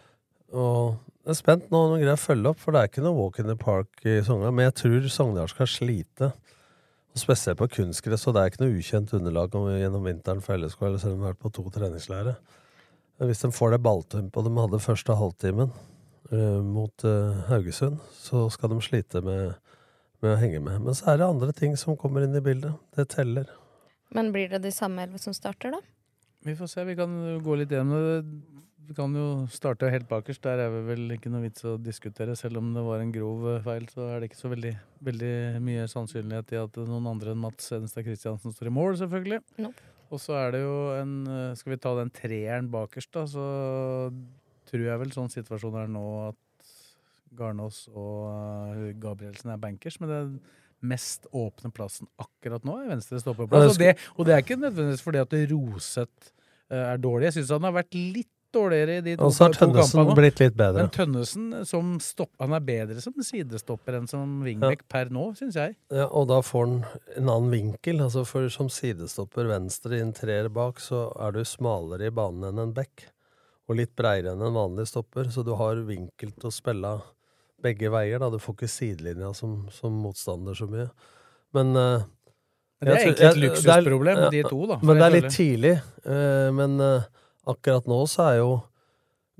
Og jeg er spent nå om de greier å følge opp, for det er ikke noe walk in the park i Sogndal. Men jeg tror Sogndal skal slite. Og spesielt på kunstgress, og det er ikke noe ukjent underlag om, gjennom vinteren for LSK, eller selv om de har vært på to treningsleirer. Men Hvis de får det balltempoet de hadde første halvtimen uh, mot uh, Haugesund, så skal de slite med, med å henge med. Men så er det andre ting som kommer inn i bildet. Det teller. Men blir det de samme elleve som starter, da? Vi får se, vi kan gå litt gjennom det. Vi kan jo starte helt bakerst. Der er det vel ikke noe vits å diskutere. Selv om det var en grov eh, feil, så er det ikke så veldig, veldig mye sannsynlighet i at noen andre enn Mats Edenstad Christiansen står i mål, selvfølgelig. Nope. Og så er det jo en eh, Skal vi ta den treeren bakerst, da, så tror jeg vel sånn situasjon er nå at Garnås og eh, Gabrielsen er bankers, men den mest åpne plassen akkurat nå er venstre stoppeplass. Og det, og det er ikke nødvendigvis fordi at Roseth er dårlig. Jeg syns han har vært litt dårligere i de to, kampene. Og så har Tønnesen blitt litt bedre. Men Tønnesen som stopp, han er bedre som sidestopper enn som wingback per nå, syns jeg. Ja, og da får han en annen vinkel. Altså for Som sidestopper venstre i en treer bak, så er du smalere i banen enn en back. Og litt breiere enn en vanlig stopper, så du har vinkel til å spille begge veier. da. Du får ikke sidelinja som, som motstander så mye. Men uh, det er egentlig et luksusproblem, de to, da, Men det er litt tidlig. eh, men eh, akkurat nå så er jo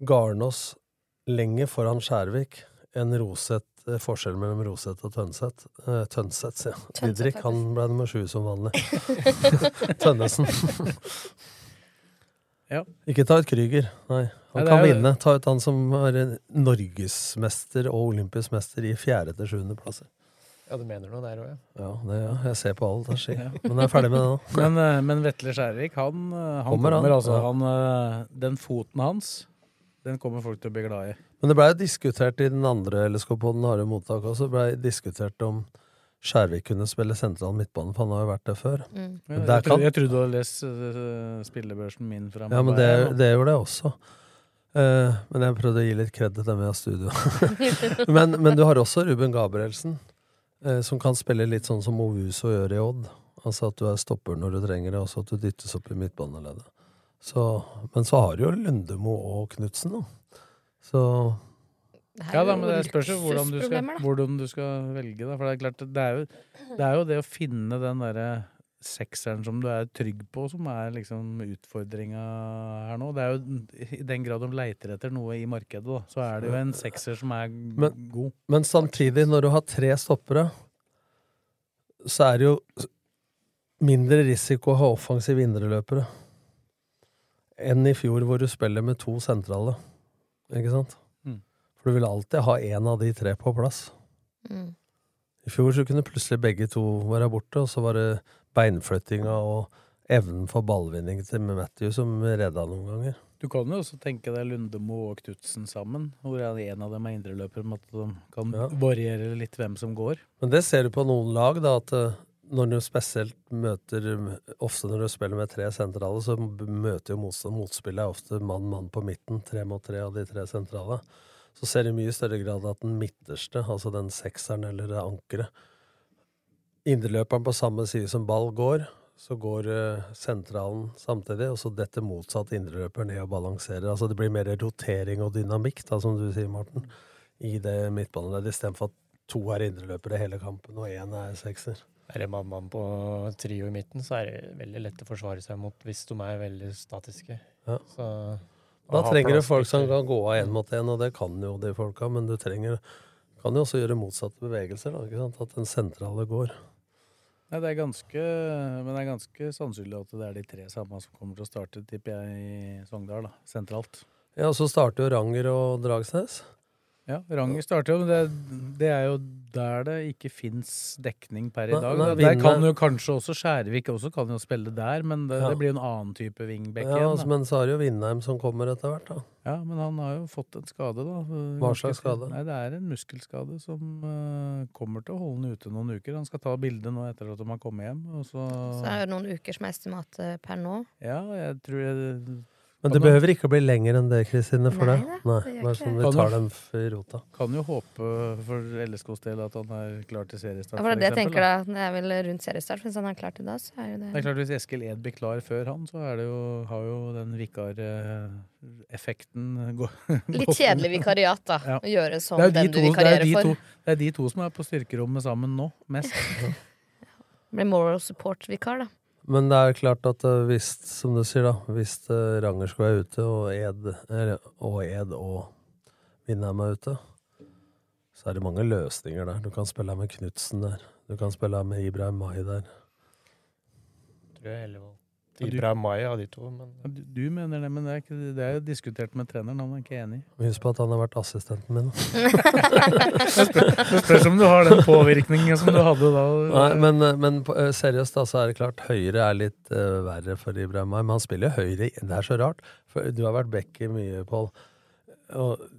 Garnås lenger foran Skjærvik enn Roseth. eh, Forskjellen mellom Roseth og Tønseth. eh, Tønseth, sier jeg. Didrik, han ble nummer sju som vanlig. *laughs* Tønnesen. Ja. Ikke ta ut Krüger. Nei, han Nei, kan vinne. Ta ut han som er norgesmester og olympisk mester i fjerde til sjuende plasser. Ja, du mener noe der òg, ja. Ja, det, ja, jeg ser på alt det skjer. *laughs* Men jeg er ferdig med det nå. Men, eh, men Vetle Skjærvik, han, eh, han Kommer, kommer, han. altså. Ja. Han, eh, den foten hans, den kommer folk til å bli glad i. Men det blei diskutert i den andre LSK-poden Harde mottak også, ble diskutert om Skjærvik kunne spille sentral midtbane, for han har jo vært der før. Mm. Ja, der jeg, trodde, kan- jeg trodde du hadde lest eh, spillebørsen min fra Ja, men det, det gjorde jeg også. Uh, men jeg prøvde å gi litt kred til dem i studio. *laughs* *laughs* men, men du har også Ruben Gabrielsen, eh, som kan spille litt sånn som Ovuso gjør i Odd. Altså at du er stopper når du trenger det, og så at du dyttes opp i midtbaneleddet. Så, men så har du jo Lundemo og Knutsen, da. Så Ja da, men det spørs jo hvordan du skal, hvordan du skal velge, da. For det er klart, det er jo det, er jo det å finne den derre sekseren som du er trygg på, som er liksom utfordringa her nå. Det er jo I den grad de leiter etter noe i markedet, da, så er det jo en sekser som er Men, god. men samtidig, når du har tre stoppere, så er det jo mindre risiko å ha offensive indreløpere enn i fjor, hvor du spiller med to sentrale. Ikke sant? Mm. For du vil alltid ha én av de tre på plass. Mm. I fjor så kunne plutselig begge to være borte, og så var det beinflyttinga og evnen for ballvinning til Matthew som redda noen ganger. Du kan jo også tenke deg Lundemo og Knutsen sammen, hvor en av dem er indreløper, med at de kan Ja. variere litt hvem som går. Men det ser du på noen lag, da, at eh, når du spesielt møter Ofte når du spiller med tre sentrale, så møter jo motstand motspillet er ofte mann-mann på midten, tre mot tre av de tre sentrale. Så ser du i mye større grad at den midterste, altså den sekseren eller ankeret Indreløperen på samme side som ball går, så går eh, sentralen samtidig, og så detter motsatt indreløper ned og balanserer. Altså det blir mer rotering og dynamikk, da, som du sier, Morten, i det midtbaneleddet, istedenfor at to er indreløpere hele kampen, og én er sekser. Er det mann-mann på trio i midten, så er det veldig lett å forsvare seg mot hvis de er veldig statiske. Ja. Så, Da trenger du folk som kan gå av én mot én, og det kan jo de folka, men du trenger kan jo også gjøre motsatte bevegelser, da, at den sentrale går. Nei, det er ganske, men det er ganske sannsynlig at det er de tre samme som kommer til å starte, tipper jeg, i Sogndal, da, sentralt. Ja, så starter jo Ranger og Dragsnes. Ja, Ranger starter jo, men det, det er jo der det ikke fins dekning per i dag. da. Der kan jo kanskje også Skjærvik også kan jo spille der, men det, Ja. det blir jo en annen type wingback Ja, igjen. altså, Da. men så er det jo Vindheim som kommer etter hvert, da. Ja, men han har jo fått en skade, da. Hva slags skade? Nei, Det er en muskelskade som uh, kommer til å holde han ute noen uker. Han skal ta bilde nå etter at de har kommet hjem. Og så, Så er det noen uker som er estimat per nå. Ja, jeg tror jeg Men det behøver ikke å bli lenger enn det, Kristine, for Nei det. Nei, det bare sånn det. vi tar dem i rota. kan jo håpe for LSKs del at han er klar til seriestart. Ja, for det er det jeg tenker da. Det er vel rundt seriestart. Hvis han er klar til da, så er jo det Det er klart Hvis Eskil Ed blir klar før han, så er det jo, har jo den vikareffekten *laughs* gå- Litt kjedelig vikariat, da. Ja. Å gjøre som Det den de du to, det, er vikarierer de for. to, det er de to som er på styrkerommet sammen nå, mest. *laughs* Blir moral support-vikar, da. Men det er klart at eh, hvis, som du sier, da, hvis eh, Ranger skulle være ute, og Ed, og Ed og Vindheim er ute, så er det mange løsninger der. Du kan spille med Knutsen der. Du kan spille med Ibrahim Mai der. Tror jeg heller Ibrahim Mai av de to, men Ja, Du, du mener det, men det er, ikke, det er jo diskutert med treneren. Han er ikke enig. Husk på at han har vært assistenten min. Det *laughs* spørs om du har den påvirkningen som du hadde da. Nei, men, eh, men eh, seriøst, da, så er det klart høyre er litt uh, verre for Ibrahim Mai. Men han spiller høyre. Det er så rart. For du har vært back i mye, Pål. Og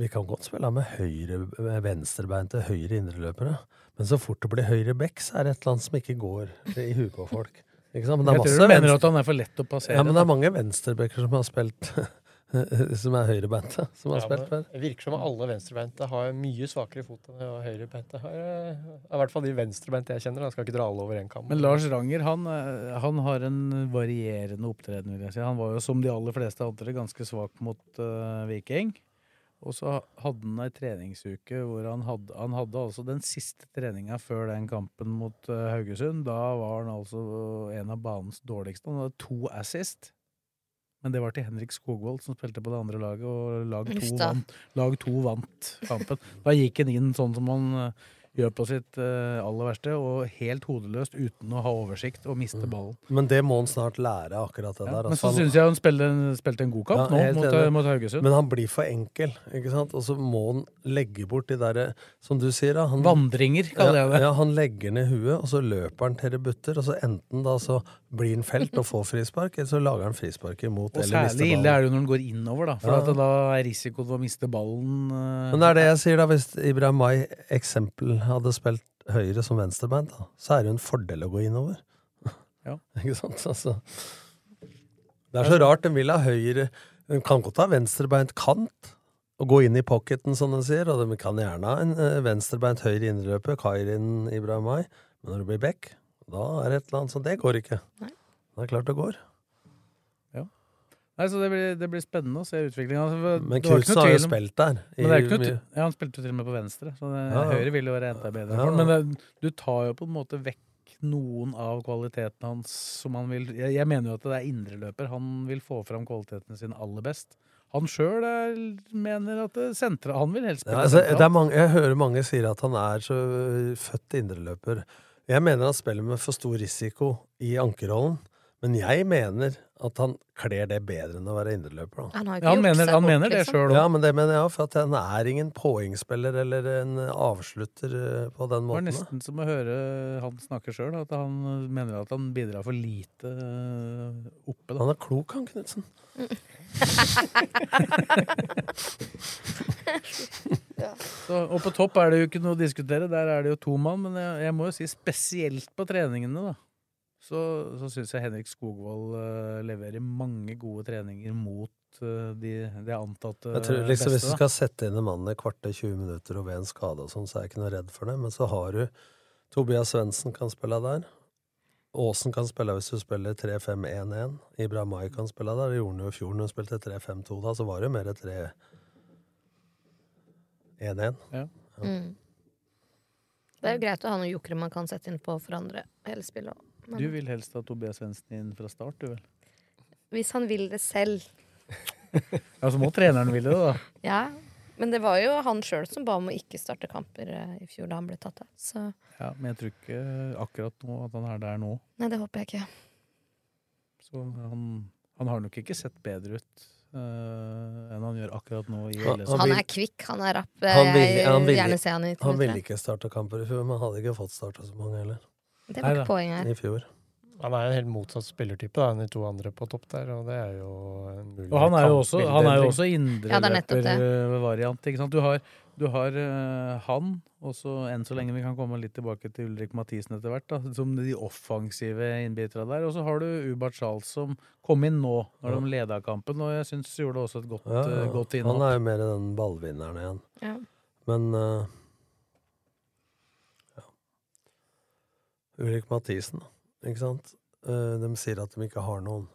vi kan godt spille med høyre med venstrebeinte høyre indreløpere. Men så fort det blir høyre back, så er det et eller annet som ikke går i huet på folk. Ikke sant? Men det er Jeg tror du mener venstre- at han er for lett å passere. Ja, men det er mange venstrebacker som har spilt *laughs* Som er høyrebeinte, som har Ja, spilt før. Det virker som alle venstrebeinte har mye svakere fot enn høyrebeinte har. eh, I hvert fall de venstrebeinte jeg kjenner. Jeg skal ikke dra alle over en kam. Men Lars Ranger han, eh, han har en varierende opptreden. vil jeg si. Han var jo som de aller fleste andre ganske svak mot uh, Viking. Og så hadde han ei treningsuke hvor han hadde, han hadde altså den siste treninga før den kampen mot eh, Haugesund. Da var han altså en av banens dårligste. Han hadde to assist. Men det var til Henrik Skogvold, som spilte på det andre laget, og lag to, vant, lag to vant kampen. Da gikk han inn sånn som han eh, gjør på sitt eh, aller verste, og helt hodeløst uten å ha oversikt og miste ballen. Men det må han snart lære, akkurat det Ja, der. men altså, så han- syns jeg han spilte en, spilte en god kamp Ja, nå mot, mot Haugesund. Men han blir for enkel, ikke sant? Og så må han legge bort de derre, som du sier da han, Vandringer, kaller jeg det. Ja, han legger ned huet, og så løper han til det butter, og så enten da så blir han felt og får frispark, eller så lager han frispark imot, Og eller mister særlig ille er det jo når han går innover, da. For Ja. at da er risikoen for å miste ballen eh, Men det er det jeg sier da, hvis Ibrahim Mai eksempel hadde spilt høyre som venstrebeint, da, så er det jo en fordel å gå innover. Ja. *laughs* ikke sant? Altså, det er så rart, den vil ha høyre Den kan godt ha venstrebeint kant og gå inn i pocketen, som den sier. Og den kan gjerne ha en eh, venstrebeint høyre innløper, Kairin Ibrahimai. Men når det blir back, da er det et eller annet sånn Det går ikke. Nei. Det er klart det går. Nei, så det blir, det blir spennende å se utviklinga. Men Knutsen har jo spilt der. Men det er i noe, ja, han spilte jo til og med på venstre, så det, Ja, ja. høyre vil jo være enda bedre. Ja, ja. Men det, du tar jo på en måte vekk noen av kvalitetene hans som han vil Jeg, jeg mener jo at det er indreløper. Han vil få fram kvalitetene sine aller best. Han sjøl mener at sentra, han vil helst Ja, spille altså, det er mange, jeg hører mange sier at han er så øh, født indreløper. Jeg mener han spiller med for stor risiko i ankerrollen. Men jeg mener at han kler det bedre enn å være indreløper. Han Ja, han mener- han bort, mener det liksom. selv. Ja, men det mener jeg òg, for at han er ingen poengspiller eller en avslutter øh, på den måten. Det var nesten som å høre han snakke sjøl, at han mener at han bidrar for lite øh, oppe. Da. Han er klok, han Knutsen. *laughs* Så, og på topp er det jo ikke noe å diskutere, der er det jo to mann. Men jeg, jeg må jo si spesielt på treningene, da. Så, så syns jeg Henrik Skogvold uh, leverer mange gode treninger mot uh, de, de antatte Jeg tror liksom Hvis du skal sette inn en mann i kvarter 20 minutter og ved en skade og sånn, så er jeg ikke noe redd for det. Men så har du Tobias Svendsen kan spille der. Aasen kan spille hvis du spiller 3-5-1-1. Ibrahimai kan spille der. Det gjorde han jo i fjor når hun spilte 3-5-2. Da så var det jo mer 3-1-1. Ja. Mm. Det er jo greit å ha noen jokere man kan sette inn på for andre hele spillet. også. Men Du vil helst ha Tobias Svendsen inn fra start, du vel? hvis han vil det selv. *laughs* Ja, så må treneren ville det, da. Ja, men det var jo han sjøl som ba om å ikke starte kamper eh, i fjor da han ble tatt av. Så Ja, men jeg tror ikke akkurat nå at han er der nå. nei, det håper jeg ikke. Så han, han har nok ikke sett bedre ut uh, enn han gjør akkurat nå i Han- LSK. han Han er kvikk, han er rapp. Han Jeg ville- han vil ville- gjerne se han i Han ville ikke starte kamper i fjor, men hadde ikke fått starta så mange heller. Det var ikke poenget her. I fjor. Han er en helt motsatt spillertype da, enn de to andre på topp der, og det er jo en mulig Og han er jo også, han er jo også Ja, er indreløpervariant. ikke sant? Du har, du har uh, han, og så enn så lenge vi kan komme litt tilbake til Ulrik Mathisen etter hvert, da, som de offensive innbiterne der. Og så har du Ubert Charles som kom inn nå, når de leda kampen, og jeg syns gjorde også et godt, Ja, ja. godt Han er jo mer den ballvinneren igjen. Ja. Men eh, Ulrik Mathisen. Ikke sant? Eh, de sier at de ikke har noen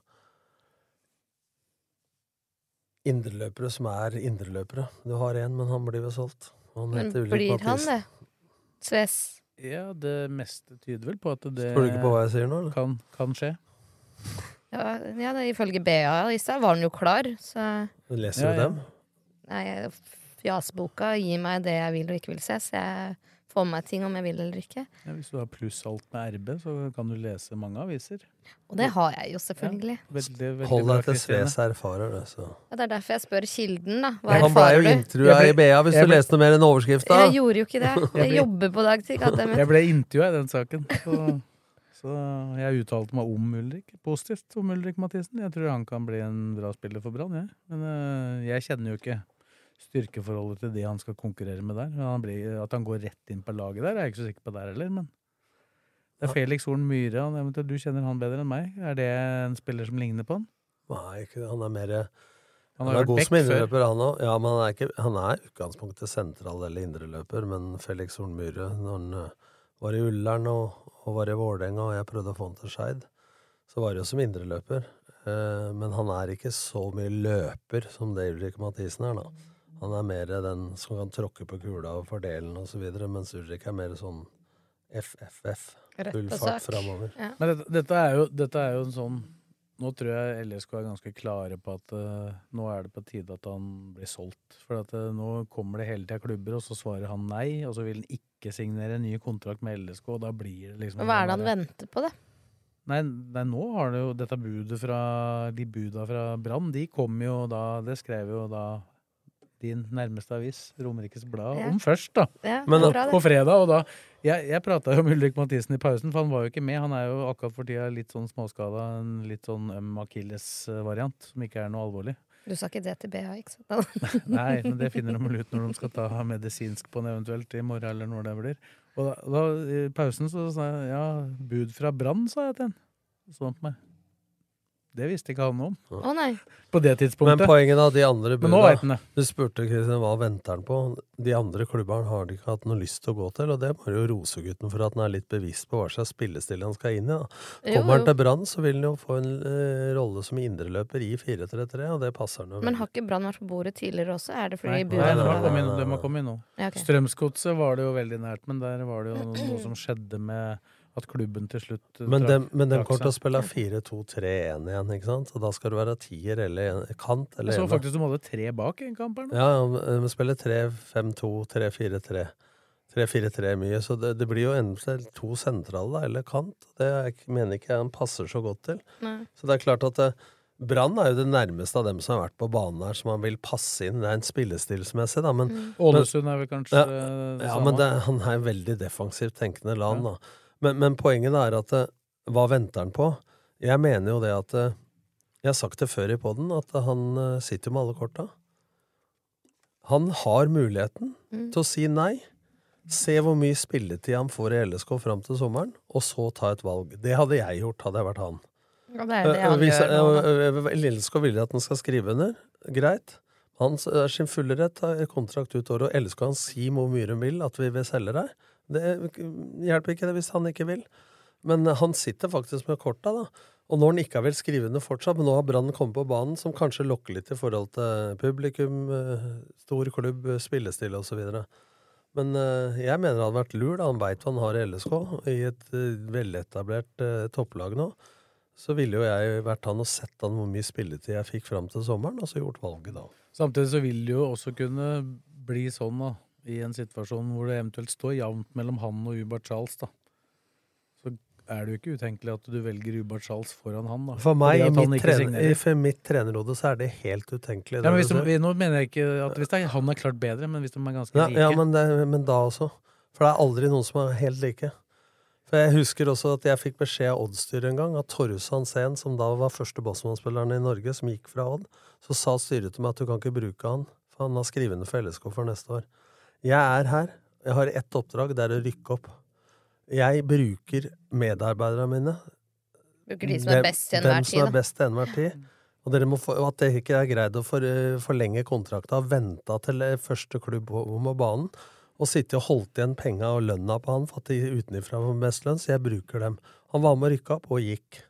indreløpere som er indreløpere. Du har én, men han blir vel solgt. Han Men heter Ulrik blir han Mathisen. det? Sves? Ja, det meste tyder vel på at det Tror du ikke på hva jeg sier nå? Eller? kan, kan skje. Ja, ja det, ifølge BA i stad var han jo klar, så Du leser Ja, jo ja. dem. Nei, Fjasboka gir meg det jeg vil og ikke vil se, så jeg får med meg ting om jeg vil eller ikke. Ja, hvis du har pluss alt med RB, så kan du lese mange aviser. Og det har jeg jo, selvfølgelig. Veldig, veldig Hold deg til. Sves erfarer, det. Så. Ja, det er derfor jeg spør kilden, da. Hva Ja, han blei jo intervjua i BA, hvis ble... du leste noe mer enn overskrifta. Jeg gjorde jo ikke det. *laughs* Jeg Jeg jobber på dagtid. goddammit. Jeg ble intervjua i den saken, så, så jeg uttalte meg om Ulrik. Positivt om Ulrik Mathisen. Jeg tror han kan bli en bra spiller for Brann, jeg. Men øh, jeg kjenner jo ikke styrkeforholdet til de han skal konkurrere med der. Han blir, at han går rett inn på laget der, er jeg ikke så sikker på der heller, men det er Felix Horn Myhre. Du kjenner han bedre enn meg. Er det en spiller som ligner på han? Nei, han er mer Han Han er god som indreløper, han òg. Ja, men han er, ikke, han er i utgangspunktet sentral eller indreløper. Men Felix Horn Myhre, når han eh, var i Ullern og, og var i Vålerenga, og jeg prøvde å få han til Skeid, så var det jo som indreløper. Eh, men han er ikke så mye løper som det Ulrik Mathisen er, da. Han er mer den som kan tråkke på kula og fordele den osv., mens Ulrik er mer sånn FFF. Full fart framover. Ja. Men dette, dette, er jo, dette er jo en sånn Nå tror jeg LSK er ganske klare på at uh, nå er det på tide at han blir solgt. For at uh, nå kommer det hele tida klubber, og så svarer han nei. Og så vil han ikke signere en ny kontrakt med LSK, og da blir det liksom Hva er det han venter på, da? Nei, nei, nå har det jo dette budet fra De buda fra Brann, de kom jo da Det skrev jo da din nærmeste avis, Romerikes Blad, Ja. om først, da. Ja, Men På fredag, og da Jeg, jeg prata jo med Ulrik Mathisen i pausen, for han var jo ikke med. Han er jo akkurat for tida litt sånn småskada, en litt sånn øm akilles-variant, som ikke er noe alvorlig. Du sa ikke det til BA, ikke sant? *laughs* Nei, men det *laughs* finner de vel ut når de skal ta medisinsk på den eventuelt i morgen, eller når det blir. Og da, da i pausen så sa jeg ja, bud fra Brann, sa jeg til han. Sånn på meg. Det visste ikke han om Å nei. på det tidspunktet. Men poenget av de andre Men nå vet han det. Du spurte Kristian, hva venter han på. De andre klubbene har de ikke hatt noe lyst til å gå til, og det er bare jo rosegutten for at han er litt bevisst på hva slags spillestil han skal inn i. da. Jo, Kommer han til Brann, så vil han jo få en eh, rolle som indreløper i 4-3-3, og det passer han jo Men har ikke Brann vært på bordet tidligere også? Er det fordi Nei, Buda nei, de nei, har kommet inn, nei, de har kommet inn nå. Ja, okay. Strømsgodset var det jo veldig nært, men der var det jo *clears throat* noe som skjedde med at klubben til slutt eh, Men de, men de kommer til å spille 4-2-3-1 igjen, ikke sant? Og da skal det være tier eller en, kant eller Jeg så faktisk de hadde tre bak i en kamp her nå. Ja, ja, vi spiller 3-5-2, 3-4-3. 3-4-3 mye, så det, det blir jo enten to sentrale eller kant. Det jeg mener ikke jeg han passer så godt til. Nei. Så det er klart at eh, Brann er jo det nærmeste av dem som har vært på banen her, som han vil passe inn rent spillestilsmessig, da. Men, Mm. Ålesund er vel kanskje Ja, det samme? ja, men det, han er veldig defensivt tenkende land, da. Men, men poenget er at eh, hva venter han på? Jeg mener jo det at eh, Jeg har sagt det før i poden, at han eh, sitter med alle korta. Han har muligheten Mm. til å si nei. Se hvor mye spilletid han får i LSK fram til sommeren, og så ta et valg. Det hadde jeg gjort, hadde jeg vært han. Ja, det er det han hvis- gjør nå. da. LSK vil at han skal skrive under. Greit. Han er sin fulle rett har kontrakt ut året, og LSK kan si hvor mye hun vil at vi vil selge deg. Det hjelper ikke det hvis han ikke vil. Men han sitter faktisk med korta, da. Og når han ikke har vel skrive under fortsatt, men nå har Brann kommet på banen, som kanskje lokker litt i forhold til publikum, eh, stor klubb, eh, spillestil osv. Men eh, jeg mener det hadde vært lurt. Han veit hva han har i LSK, i et eh, veletablert topplag nå. Så ville jo jeg vært han og sett han hvor mye spilletid jeg fikk fram til sommeren, og så gjort valget da. Samtidig så vil det jo også kunne bli sånn, da, i en situasjon hvor det eventuelt står jevnt mellom han og Ubert Charles, da. Så er det jo ikke utenkelig at du velger Ubert Charles foran han, da. For meg, i mitt, trener, for mitt trenerhode, så er det helt utenkelig. Ja, men hvis de, nå mener jeg ikke at hvis er, han er klart bedre, men hvis de er ganske ja, like ja men, det, men da også. For det er aldri noen som er helt like. For jeg husker også at jeg fikk beskjed av Odd-styret en gang, at Torjus Hansen, som da var første Bosman-spilleren i Norge, som gikk fra Odd, så sa styret til meg at du kan ikke bruke han, for han har skrivende for LSK for neste år. Jeg er her. Jeg har ett oppdrag, det er å rykke opp. Jeg bruker medarbeiderne mine. Bruker de som er best til enhver Dem som tid, er best til enhver tid. Og, få, at dere ikke er greid å for, forlenge kontrakta, venta til eh, første klubb på banen, og sitte og holdt igjen penga og lønna på han for at de utenfra var mest lønn, så jeg bruker dem. Han var med og rykka opp, og gikk.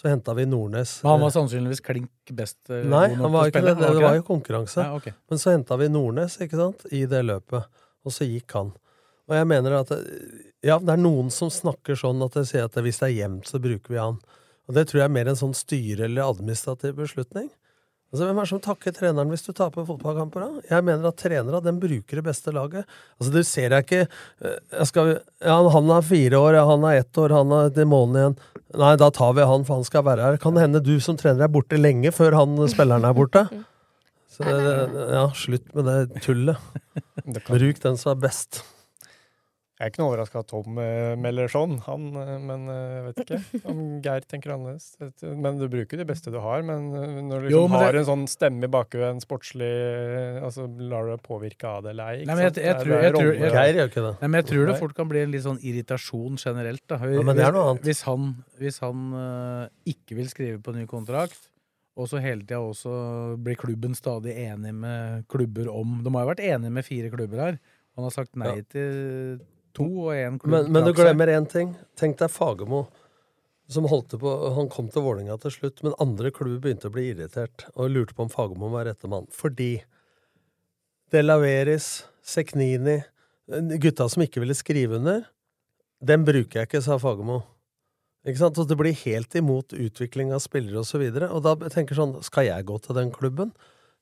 Så henta vi Nordnes. Men han var sannsynligvis klink best. eh, Nei, han var ikke det. Det var jo konkurranse. Ja, okay. Men så henta vi Nordnes ikke sant, i det løpet, og så gikk han. Og jeg mener at ja, det er noen som snakker sånn at de sier at hvis det er jevnt, så bruker vi han. Og det tror jeg er mer en sånn styre- eller administrativ beslutning. Altså, Hvem er det som takker treneren hvis du taper fotballkamper? da? Jeg mener at trenere den bruker det beste laget. Altså, Du ser jeg ikke eh, jeg skal, ja, Han er fire år, ja, han er ett år, han er til måneden igjen. Nei, da tar vi han, for han skal være her. Kan det hende du som trener er borte lenge før han spilleren er borte? Så *laughs* ja, slutt med det tullet. *laughs* Bruk den som er best. Jeg er ikke noe overraska at Tom eh, melder sånn, han, eh, men eh, jeg vet ikke om Geir tenker annerledes. Men du bruker det beste du har, men når du liksom Jo, men har det- en sånn stemme i bakhodet, en sportslig altså Lar du deg påvirke av det eller ei? Nei, men jeg- tror- det jeg tror- Geir gjør ikke det. Nei, men jeg tror det fort kan bli en litt sånn irritasjon generelt. Da. Ja, men det er noe annet. Hvis han, hvis han uh, ikke vil skrive på ny kontrakt, og så hele tida også blir klubben stadig enig med klubber om De har jo vært enige med fire klubber her. Han har sagt nei Ja. til to, og én klubb Men, men du glemmer én ting. Tenk deg Fagermo, som holdt på Han kom til Vålinga til slutt, men andre klubber begynte å bli irritert og lurte på om Fagermo var rette mann. Fordi De Laveris, Seknini Gutta som ikke ville skrive under, dem bruker jeg ikke, sa Fagermo. Ikke sant? Og det blir helt imot utvikling av spillere osv. Og, så og da tenker jeg sånn Skal jeg gå til den klubben?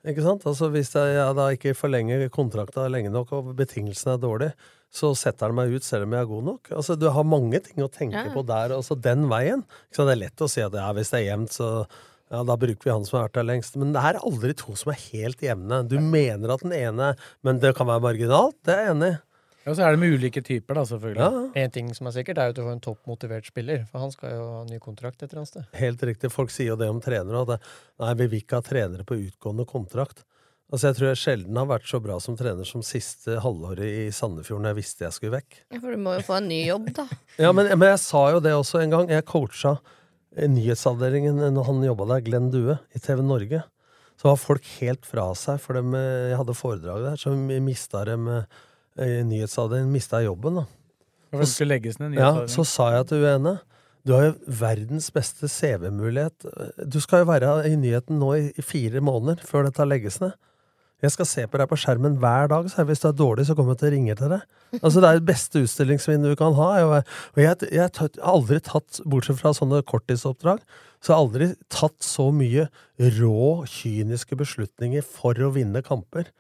Ikke sant? Altså Hvis jeg, jeg da ikke forlenger kontrakta lenge nok, og betingelsene er dårlige, så setter han meg ut selv om jeg er god nok. Altså Du har mange ting å tenke Ja. på der, altså den veien. Så? Det er lett å si at ja, hvis det er jevnt, så ja, da bruker vi han som har vært der lengst. Men det er aldri to som er helt jevne. Du mener at den ene Men det kan være marginalt, det er jeg enig i. Ja, så er det med ulike typer, da, selvfølgelig. Ja, En ting som er sikkert, er at du får en toppmotivert spiller, for han skal jo ha ny kontrakt et eller annet sted. Helt riktig. Folk sier jo det om trenere. At nei, vi vil ikke ha trenere på utgående kontrakt. Altså, Jeg tror jeg sjelden har vært så bra som trener som siste halvåret i Sandefjord når jeg visste jeg skulle vekk. Ja, for du må jo få en ny jobb, da. *laughs* Ja, men, men jeg sa jo det også en gang. Jeg coacha nyhetsavdelingen når han jobba der, Glenn Due, i TV Norge, så var folk helt fra seg, for dem, eh, jeg hadde foredrag der, så mista dem eh, nyhetsavdelingen mista jobben, da. Skulle legges ned? Ja, så sa jeg til UNE du har jo verdens beste CV-mulighet. Du skal jo være i nyheten nå i, i fire måneder før dette legges ned. Jeg skal se på deg på skjermen hver dag, så hvis du er dårlig, så kommer jeg til å ringe til deg. Altså, Det er det beste utstillingsvinduet du kan ha. Og jeg har aldri tatt, bortsett fra sånne korttidsoppdrag, så har jeg aldri tatt så mye rå, kyniske beslutninger for å vinne kamper.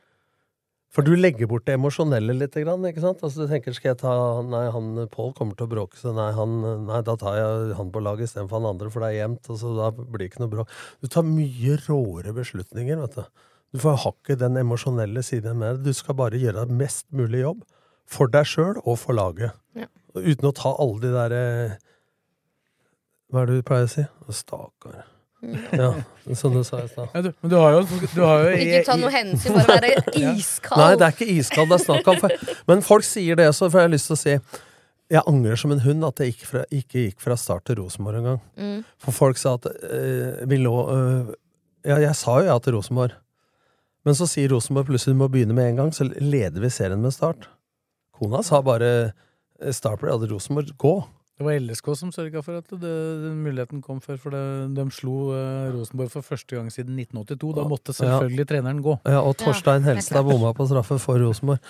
For du legger bort det emosjonelle litt, ikke sant? Altså Du tenker skal jeg ta Nei, han Pål kommer til å bråke, så nei, han, nei, da tar jeg han på laget istedenfor han andre, for det er jevnt, og så da blir det ikke noe bråk. Du tar mye råere beslutninger, vet du. Du får hakket den emosjonelle siden med det. Du skal bare gjøre mest mulig jobb. For deg sjøl og for laget. Ja. Uten å ta alle de derre Hva er det du pleier å si? Stakkar. Ja, som du sa i stad. Ja, men du har jo, du har jo Ikke ta noe hensyn, bare være *laughs* iskald. Nei, det er ikke iskald det er snakk om. For, men folk sier det også, for jeg har lyst til å si jeg angrer som en hund at jeg ikke, fra, ikke gikk fra start til Rosenborg engang. Mm. For folk sa at øh, vi lå øh, Ja, jeg sa jo ja til Rosenborg. Men så sier Rosenborg plutselig du må begynne med en gang, så leder vi serien med Start. Kona sa bare eh, Start ble hadde Rosenborg. Gå! Det var LSK som sørga for at det, den muligheten kom før. For det, de slo eh, Rosenborg for første gang siden 1982. Da måtte selvfølgelig treneren gå. Ja, og Torstein Helstad bomma på straffe for Rosenborg.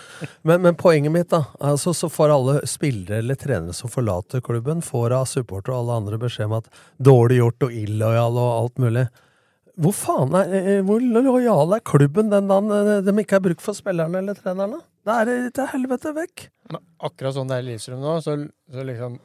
Men, men poenget mitt, da. Altså, så får alle spillere eller trenere som forlater klubben, får av supportere og alle andre beskjed om at dårlig gjort og illojal og alt mulig. Hvor faen er, eh, hvor lojal er klubben den dagen eh, de ikke har brukt for spillerne eller trenerne? Da er det til helvete vekk. Men akkurat sånn det er i Lillestrøm nå, så, så liksom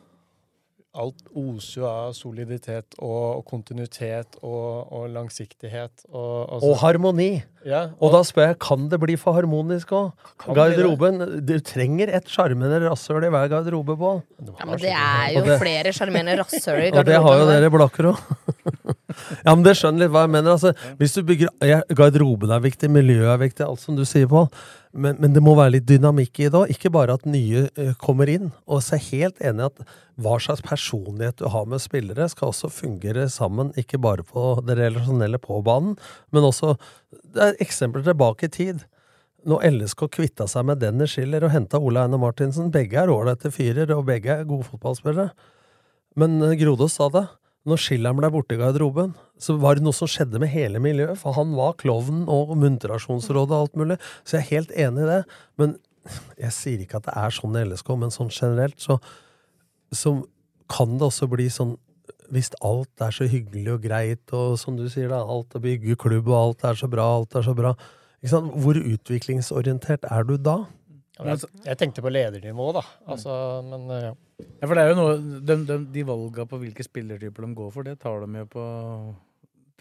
Alt oser jo av soliditet og, og kontinuitet og, og langsiktighet. Og, og, så- Og harmoni. Ja, Og da spør jeg, kan det bli for harmonisk òg? Garderoben Du trenger et sjarmerende rasshøl i hver garderobe, Pål. Ja, men det er jo flere sjarmerende rasshøl i *laughs* Og det har jo garderoben. dere blakker òg. *laughs* ja, men det skjønner litt hva jeg mener. Altså, hvis du bygger ja, Garderoben er viktig, miljøet er viktig, alt som du sier, Pål. Men, men det må være litt dynamikk i det òg. Ikke bare at nye eh, kommer inn. Og så er jeg helt enig i at hva slags personlighet du har med spillere, skal også fungere sammen. Ikke bare på det relasjonelle på banen, men også Det er eksempler tilbake i tid. Når LSK kvitta seg med Dennis Schiller og henta Ole Einar Martinsen, begge er ålreite fyrer, og begge er gode fotballspillere. Men eh, Grodås sa det. Når Schiller'n ble borte i garderoben, så var det noe som skjedde med hele miljøet. For han var klovnen og muntrasjonsrådet og alt mulig. Så jeg er helt enig i det. Men jeg sier ikke at det er sånn i LSK, men sånn generelt så, så kan det også bli sånn hvis alt er så hyggelig og greit, og som du sier, da, alt å bygge klubb, og alt er så bra, alt er så bra ikke sant? Hvor utviklingsorientert er du da? Jeg, tenkte på ledernivå, da. Altså, men eh, ja. Ja, for det er jo noe De, de, de valga på hvilke spillertyper de går for, det tar de jo på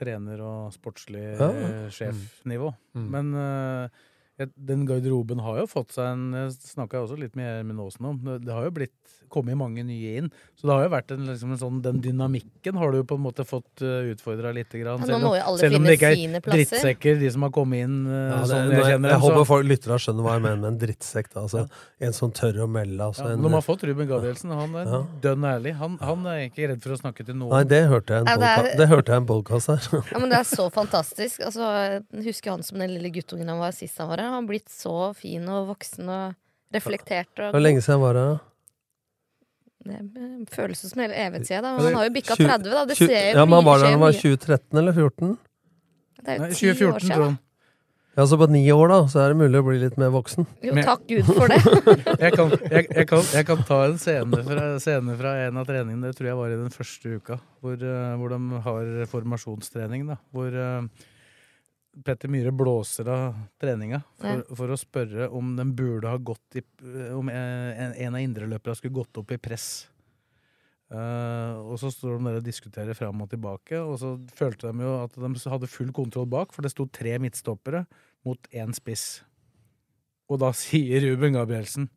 trener- og sportslig Ja. eh, sjefnivå. Mm. Men uh, den garderoben har jo fått seg en Jeg snakka også litt med Gjermund Aasen om. Det, det har jo blitt kommet mange nye inn. Så det har jo vært en, liksom, en sånn Den dynamikken har du jo på en måte fått uh, utfordra litt. grann. Ja, selv om- selv om det ikke er drittsekker, de som har kommet inn uh, Ja, det, sånn jeg, jeg jeg, kjenner dem. håper folk lytter og skjønner hva jeg mener med en drittsekk. Da. Altså, En som tør å melde. Altså, Ja, en, de har fått Ruben Gabrielsen, han er Ja. dønn ærlig. Han, han er ikke redd for å snakke til noen. Nei, det hørte jeg en Ja, det er- det hørte jeg en podkast her. *laughs* Ja, men Det er så fantastisk. Altså, jeg husker han som den lille guttungen han var sist han var her. Han har blitt så fin og voksen og reflektert. Og Hvor lenge siden var det? da? Det føles som hele evighetssida. Ja, Men det- han har jo bikka 30, da. Det ser jo ja, men var det da han var 2013 eller 2014? Det er jo Nei, ti år 2014, siden. tror han. Ja, Så på ni år, da, så er det mulig å bli litt mer voksen. Jo, takk Gud for det. *laughs* jeg, kan, jeg, jeg, kan, jeg kan ta en scene fra, scene fra en av treningene, det tror jeg var i den første uka, hvor, eh, hvor de har formasjonstrening. da, Hvor eh, Petter Myhre blåser av treninga for, Ja. for å spørre om den burde ha gått i Om eh, en, en av indreløperne skulle gått opp i press. Uh, og så står de der og diskuterer fram og tilbake, og så følte de jo at de hadde full kontroll bak, for det sto tre midtstoppere mot én spiss. Og da *laughs* sier Ruben Gabrielsen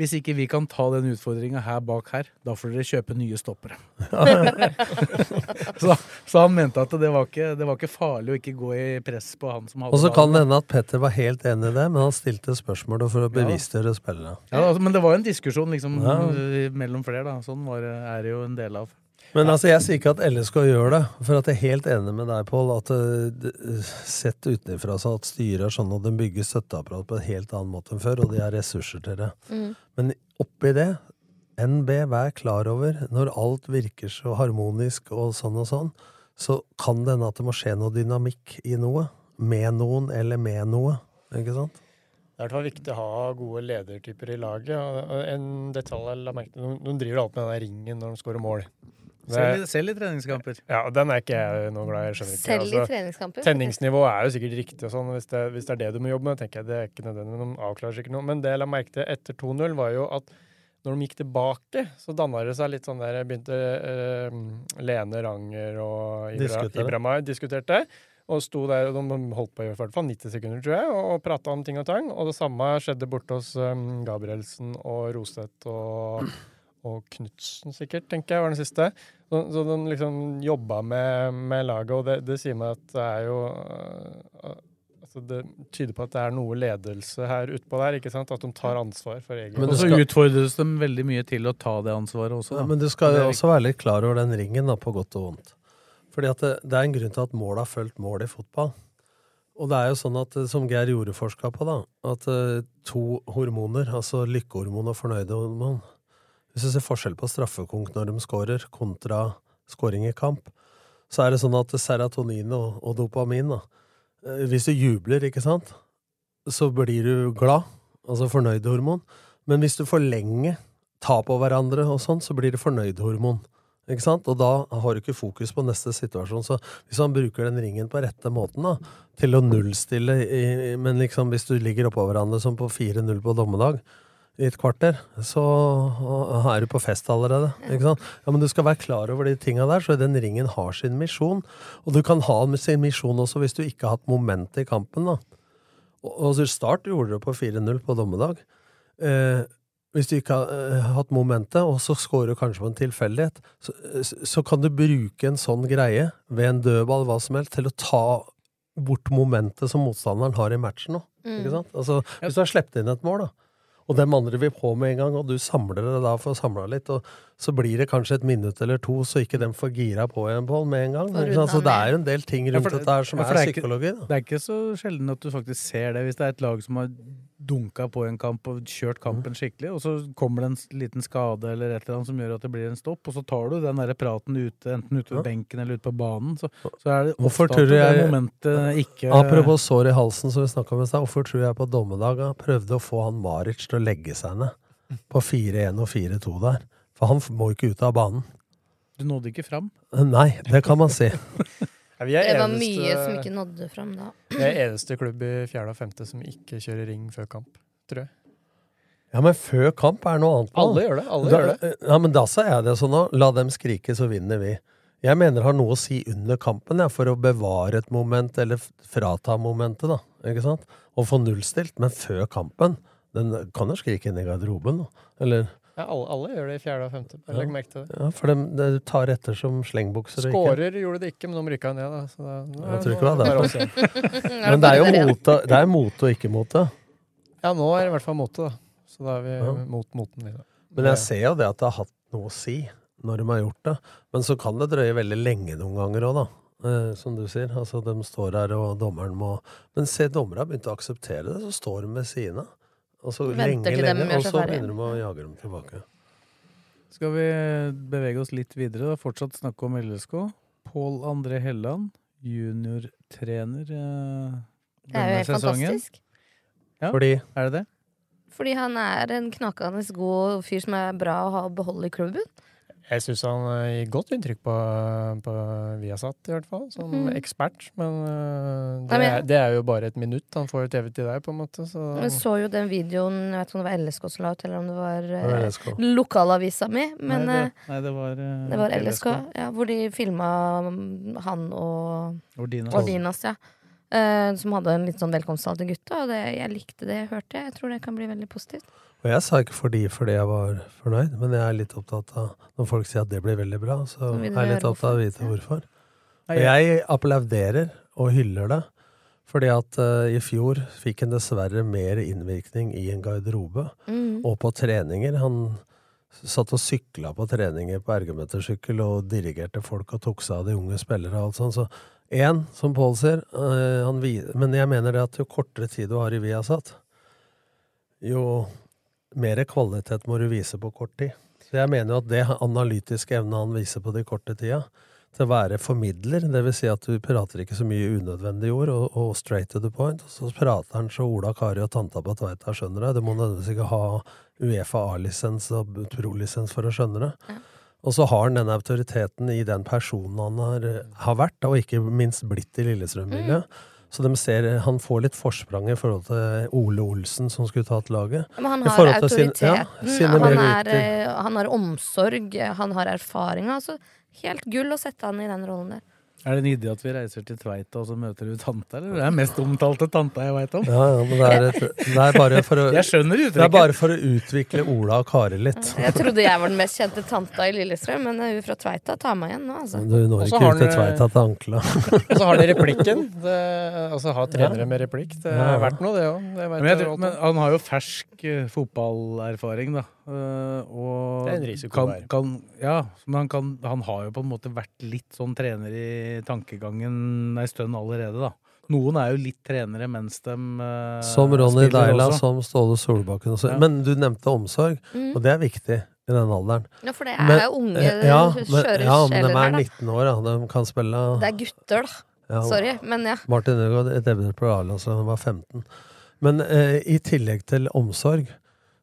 hvis ikke vi kan ta den utfordringa her bak her, da får dere kjøpe nye stoppere. *laughs* så, så han mente at det var, ikke, det var ikke farlig å ikke gå i press på han som hadde Og så kan det hende at Petter var helt enig i det, men han stilte spørsmålet for å bevisstgjøre spillerne. ja, altså, Men det var en diskusjon liksom Ja. mellom flere, da. Sånn var, er det jo en del av. Men altså, jeg sier ikke at LSK gjør det, for at jeg er helt enig med deg, Pål. At eh, sett utenfra så at styret er sånn at de bygger støtteapparat på en helt annen måte enn før, og de har ressurser til det. Mm. Men oppi det, NB, vær klar over, når alt virker så harmonisk og sånn og sånn, så kan det hende at det må skje noe dynamikk i noe. Med noen eller med noe. Ikke sant? Det er i hvert fall viktig å ha gode ledertyper i laget. En detalj jeg la merke til, de driver alltid med den ringen når de skårer mål. Selv, i- selv i treningskamper. Ja, og Den er ikke jeg noe glad i. ikke. Selv i Altså, treningskamper. Tenningsnivå er jo sikkert riktig, og sånn, hvis det, hvis det er det du må jobbe med. tenker jeg Det er ikke nødvendig, men de avklarer sikkert noe. Men det jeg la merke til etter 2-0, var jo at når de gikk tilbake, så danna det seg litt sånn der Begynte uh, Lene Ranger og Ibra, Diskutere. Diskuterte. Og sto der, og de holdt på i hvert fall 90 sekunder, tror jeg, og, og prata om ting og tang. Og det samme skjedde borte hos um, Gabrielsen og Roseth og, og Knutsen, sikkert, tenker jeg, var den siste. Så, så de liksom jobba med, med laget, og det, det sier meg at det er jo øh, altså Det tyder på at det er noe ledelse her utpå der, ikke sant? At de tar ansvar for egen Men det så skal- utfordres de veldig mye til å ta det ansvaret også. Da. Ja, men du skal jo også være litt klar over den ringen, da, på godt og vondt. Fordi at det, det er en grunn til at mål har fulgt mål i fotball. Og det er jo sånn at, som Geir Jorde forska på, da, at eh, to hormoner, altså lykkehormon og fornøydehormon Hvis du ser forskjell på straffekonk når de scorer, kontra scoring i kamp, så er det sånn at serotonin og, og dopamin da, eh, Hvis du jubler, ikke sant, så blir du glad, altså fornøyd-hormon. Men hvis du for lenge tar på hverandre og sånn, så blir det fornøydhormon. Ikke sant? Og da har du ikke fokus på neste situasjon. Så hvis man bruker den ringen på rette måten, da, til å nullstille i, Men liksom hvis du ligger oppå hverandre som på 4-0 på dommedag i et kvarter, så er du på fest allerede. Ikke sant? Ja, Men du skal være klar over de tinga der, så den ringen har sin misjon. Og du kan ha sin misjon også hvis du ikke har hatt moment i kampen. da. Og, Start gjorde det på 4-0 på dommedag. Eh, hvis du ikke har eh, hatt momentet, og så scorer du kanskje på en tilfeldighet, så, så kan du bruke en sånn greie ved en dødball hva som helst, til å ta bort momentet som motstanderen har i matchen nå. Mm. Altså, hvis du har sluppet inn et mål, da, og dem andre vil på med en gang, og du samler det da for å samle litt, og så blir det kanskje et minutt eller to, så ikke dem får gira på igjen på med en gang. Så altså, det er jo en del ting rundt ja, det- dette her som ja, er det er ikke- psykologi. Da. Det er ikke så sjelden at du faktisk ser det hvis det er et lag som har dunka på en kamp og kjørt kampen skikkelig, og så kommer det en liten skade eller et eller annet som gjør at det blir en stopp, og så tar du den der praten ute, enten ute ved benken eller ute på banen, så, så er det Hvorfor ofte tror at du det jeg- momentet ikke Apropos sår i halsen, som vi snakka om i stad. Hvorfor tror jeg på dommedag prøvde å få han Maric til å legge seg ned på 4-1 og 4-2 der? For han må ikke ut av banen. Du nådde ikke fram. Nei, det kan man si. *laughs* Ja, vi er Det var eneste, mye som ikke nådde fram da. Vi er eneste klubb i fjerde og femte som ikke kjører ring før kamp, tror jeg. Ja, men før kamp er noe annet. Alle gjør det. alle Da, gjør det. ja, men da sa jeg det sånn òg. La dem skrike, så vinner vi. Jeg mener det har noe å si under kampen, ja, for å bevare et moment, eller frata momentet, da. Ikke sant? Og få nullstilt. Men før kampen Den kan jo skrike inn i garderoben, da. Eller Ja, alle, alle gjør det i fjerde og femte. Ja. Legg merke til det. Ja, for de, de tar etter som slengbukser. Skårer gjorde det ikke, men de rykka ned, da. Så da Jeg tror ikke det var nå er oss. *laughs* *laughs* Men det er jo mote, det er mote og ikke mote. Ja, nå er det i hvert fall mote, da. Så da er vi Ja. mot moten i. Men jeg ser jo det at det har hatt noe å si når de har gjort det. Men så kan det drøye veldig lenge noen ganger òg, da. Eh, som du sier. Altså, de står her, og dommeren må Men se, dommere har begynt å akseptere det, så står de ved siden av. Og så lenge, lenge, og så begynner de å jage dem tilbake. Skal vi bevege oss litt videre, da? Fortsatt snakke om LSK. Pål André Helland, juniortrener eh, Det er jo helt fantastisk. Ja, Fordi er det det? Fordi han er en knakende god fyr som er bra å ha beholde i klubben. Jeg syns han eh, gir godt inntrykk på, på Viasat, i hvert fall, som mm. ekspert. Men eh, Nei, det, men- er, det er jo bare et minutt han får TV til deg, på en måte. Så Jeg så jo den videoen, jeg vet ikke om det var LSK som la ut, eller om det var det eh, LSK. lokalavisa mi. Men nei, det, nei, det var det var LSK, ja, hvor de filma han og Ordinas. Ordinas, ja. Uh, som hadde en litt sånn velkomsttale til gutta, og det, jeg likte det jeg hørte. Jeg tror det kan bli veldig positivt. Og jeg sa ikke fordi fordi jeg var fornøyd, men jeg er litt opptatt av Når folk sier at det blir veldig bra, så jeg er jeg litt opptatt av å vite hvorfor. Og jeg applauderer og hyller det, fordi at uh, i fjor fikk han dessverre mer innvirkning i en garderobe Mm. og på treninger. Han satt og sykla på treninger på ergometersykkel og dirigerte folk og tok seg av de unge spillere og alt sånt. Så én, som Pål sier, uh, han vi- men jeg mener det at jo kortere tid du har i Viasat, jo mer kvalitet må du vise på kort tid. Så jeg mener jo at det analytiske evnet han viser på de korte tida, til å være formidler, det vil si at du prater ikke så mye unødvendig ord, og, og straight to the point, og så prater han så Ola, Kari og tanta på Tveita skjønner det. Du må nødvendigvis ikke ha Uefa A-lisens og pro-lisens for å skjønne det. Og så har han den autoriteten i den personen han har, har vært, og ikke minst blitt i Lillestrøm-miljøet. Så de ser, han får litt forsprang i forhold til Ole Olsen, som skulle tatt laget. Men han har autoriteten, sin- ja, autoriteten, sine han, er, eh, han har omsorg, han har erfaringer, Altså, helt gull å sette han i den rollen der. Er det en idé at vi reiser til Tveita og så møter du tanta, eller? Det er mest omtalte tanta jeg veit om. Ja, ja, men det er, et, det er bare for å Jeg skjønner uttrykket. Det er bare for å utvikle Ola og Kari litt. Jeg trodde jeg var den mest kjente tanta i Lillestrøm, men hun fra Tveita tar meg igjen nå, altså. Du når ikke ut til Tveita til ankla. *laughs* Og så har de replikken. Det, altså ha trenere med replikk. Det er verdt noe, det òg. Men, men han har jo fersk eh, fotballerfaring, da. Eh, og Det er en risiko kan, der. kan, ja, men han, kan, han har jo på en måte vært litt sånn trener i tankegangen ei stund allerede, da. Noen er jo litt trenere mens de uh, Som Ronny Deila, også. som Ståle Solbakken. Også. Ja. Men du nevnte omsorg, Mm. og det er viktig i den alderen. Ja, for det er Men- unge, eh, ja, men, skjøre ja, men de er 19 år, da. De kan spille Det er gutter, da. Ja, Sorry, men ja. Martin Ødegaard debuterte på A-landslaget da han var 15. Men eh, i tillegg til omsorg,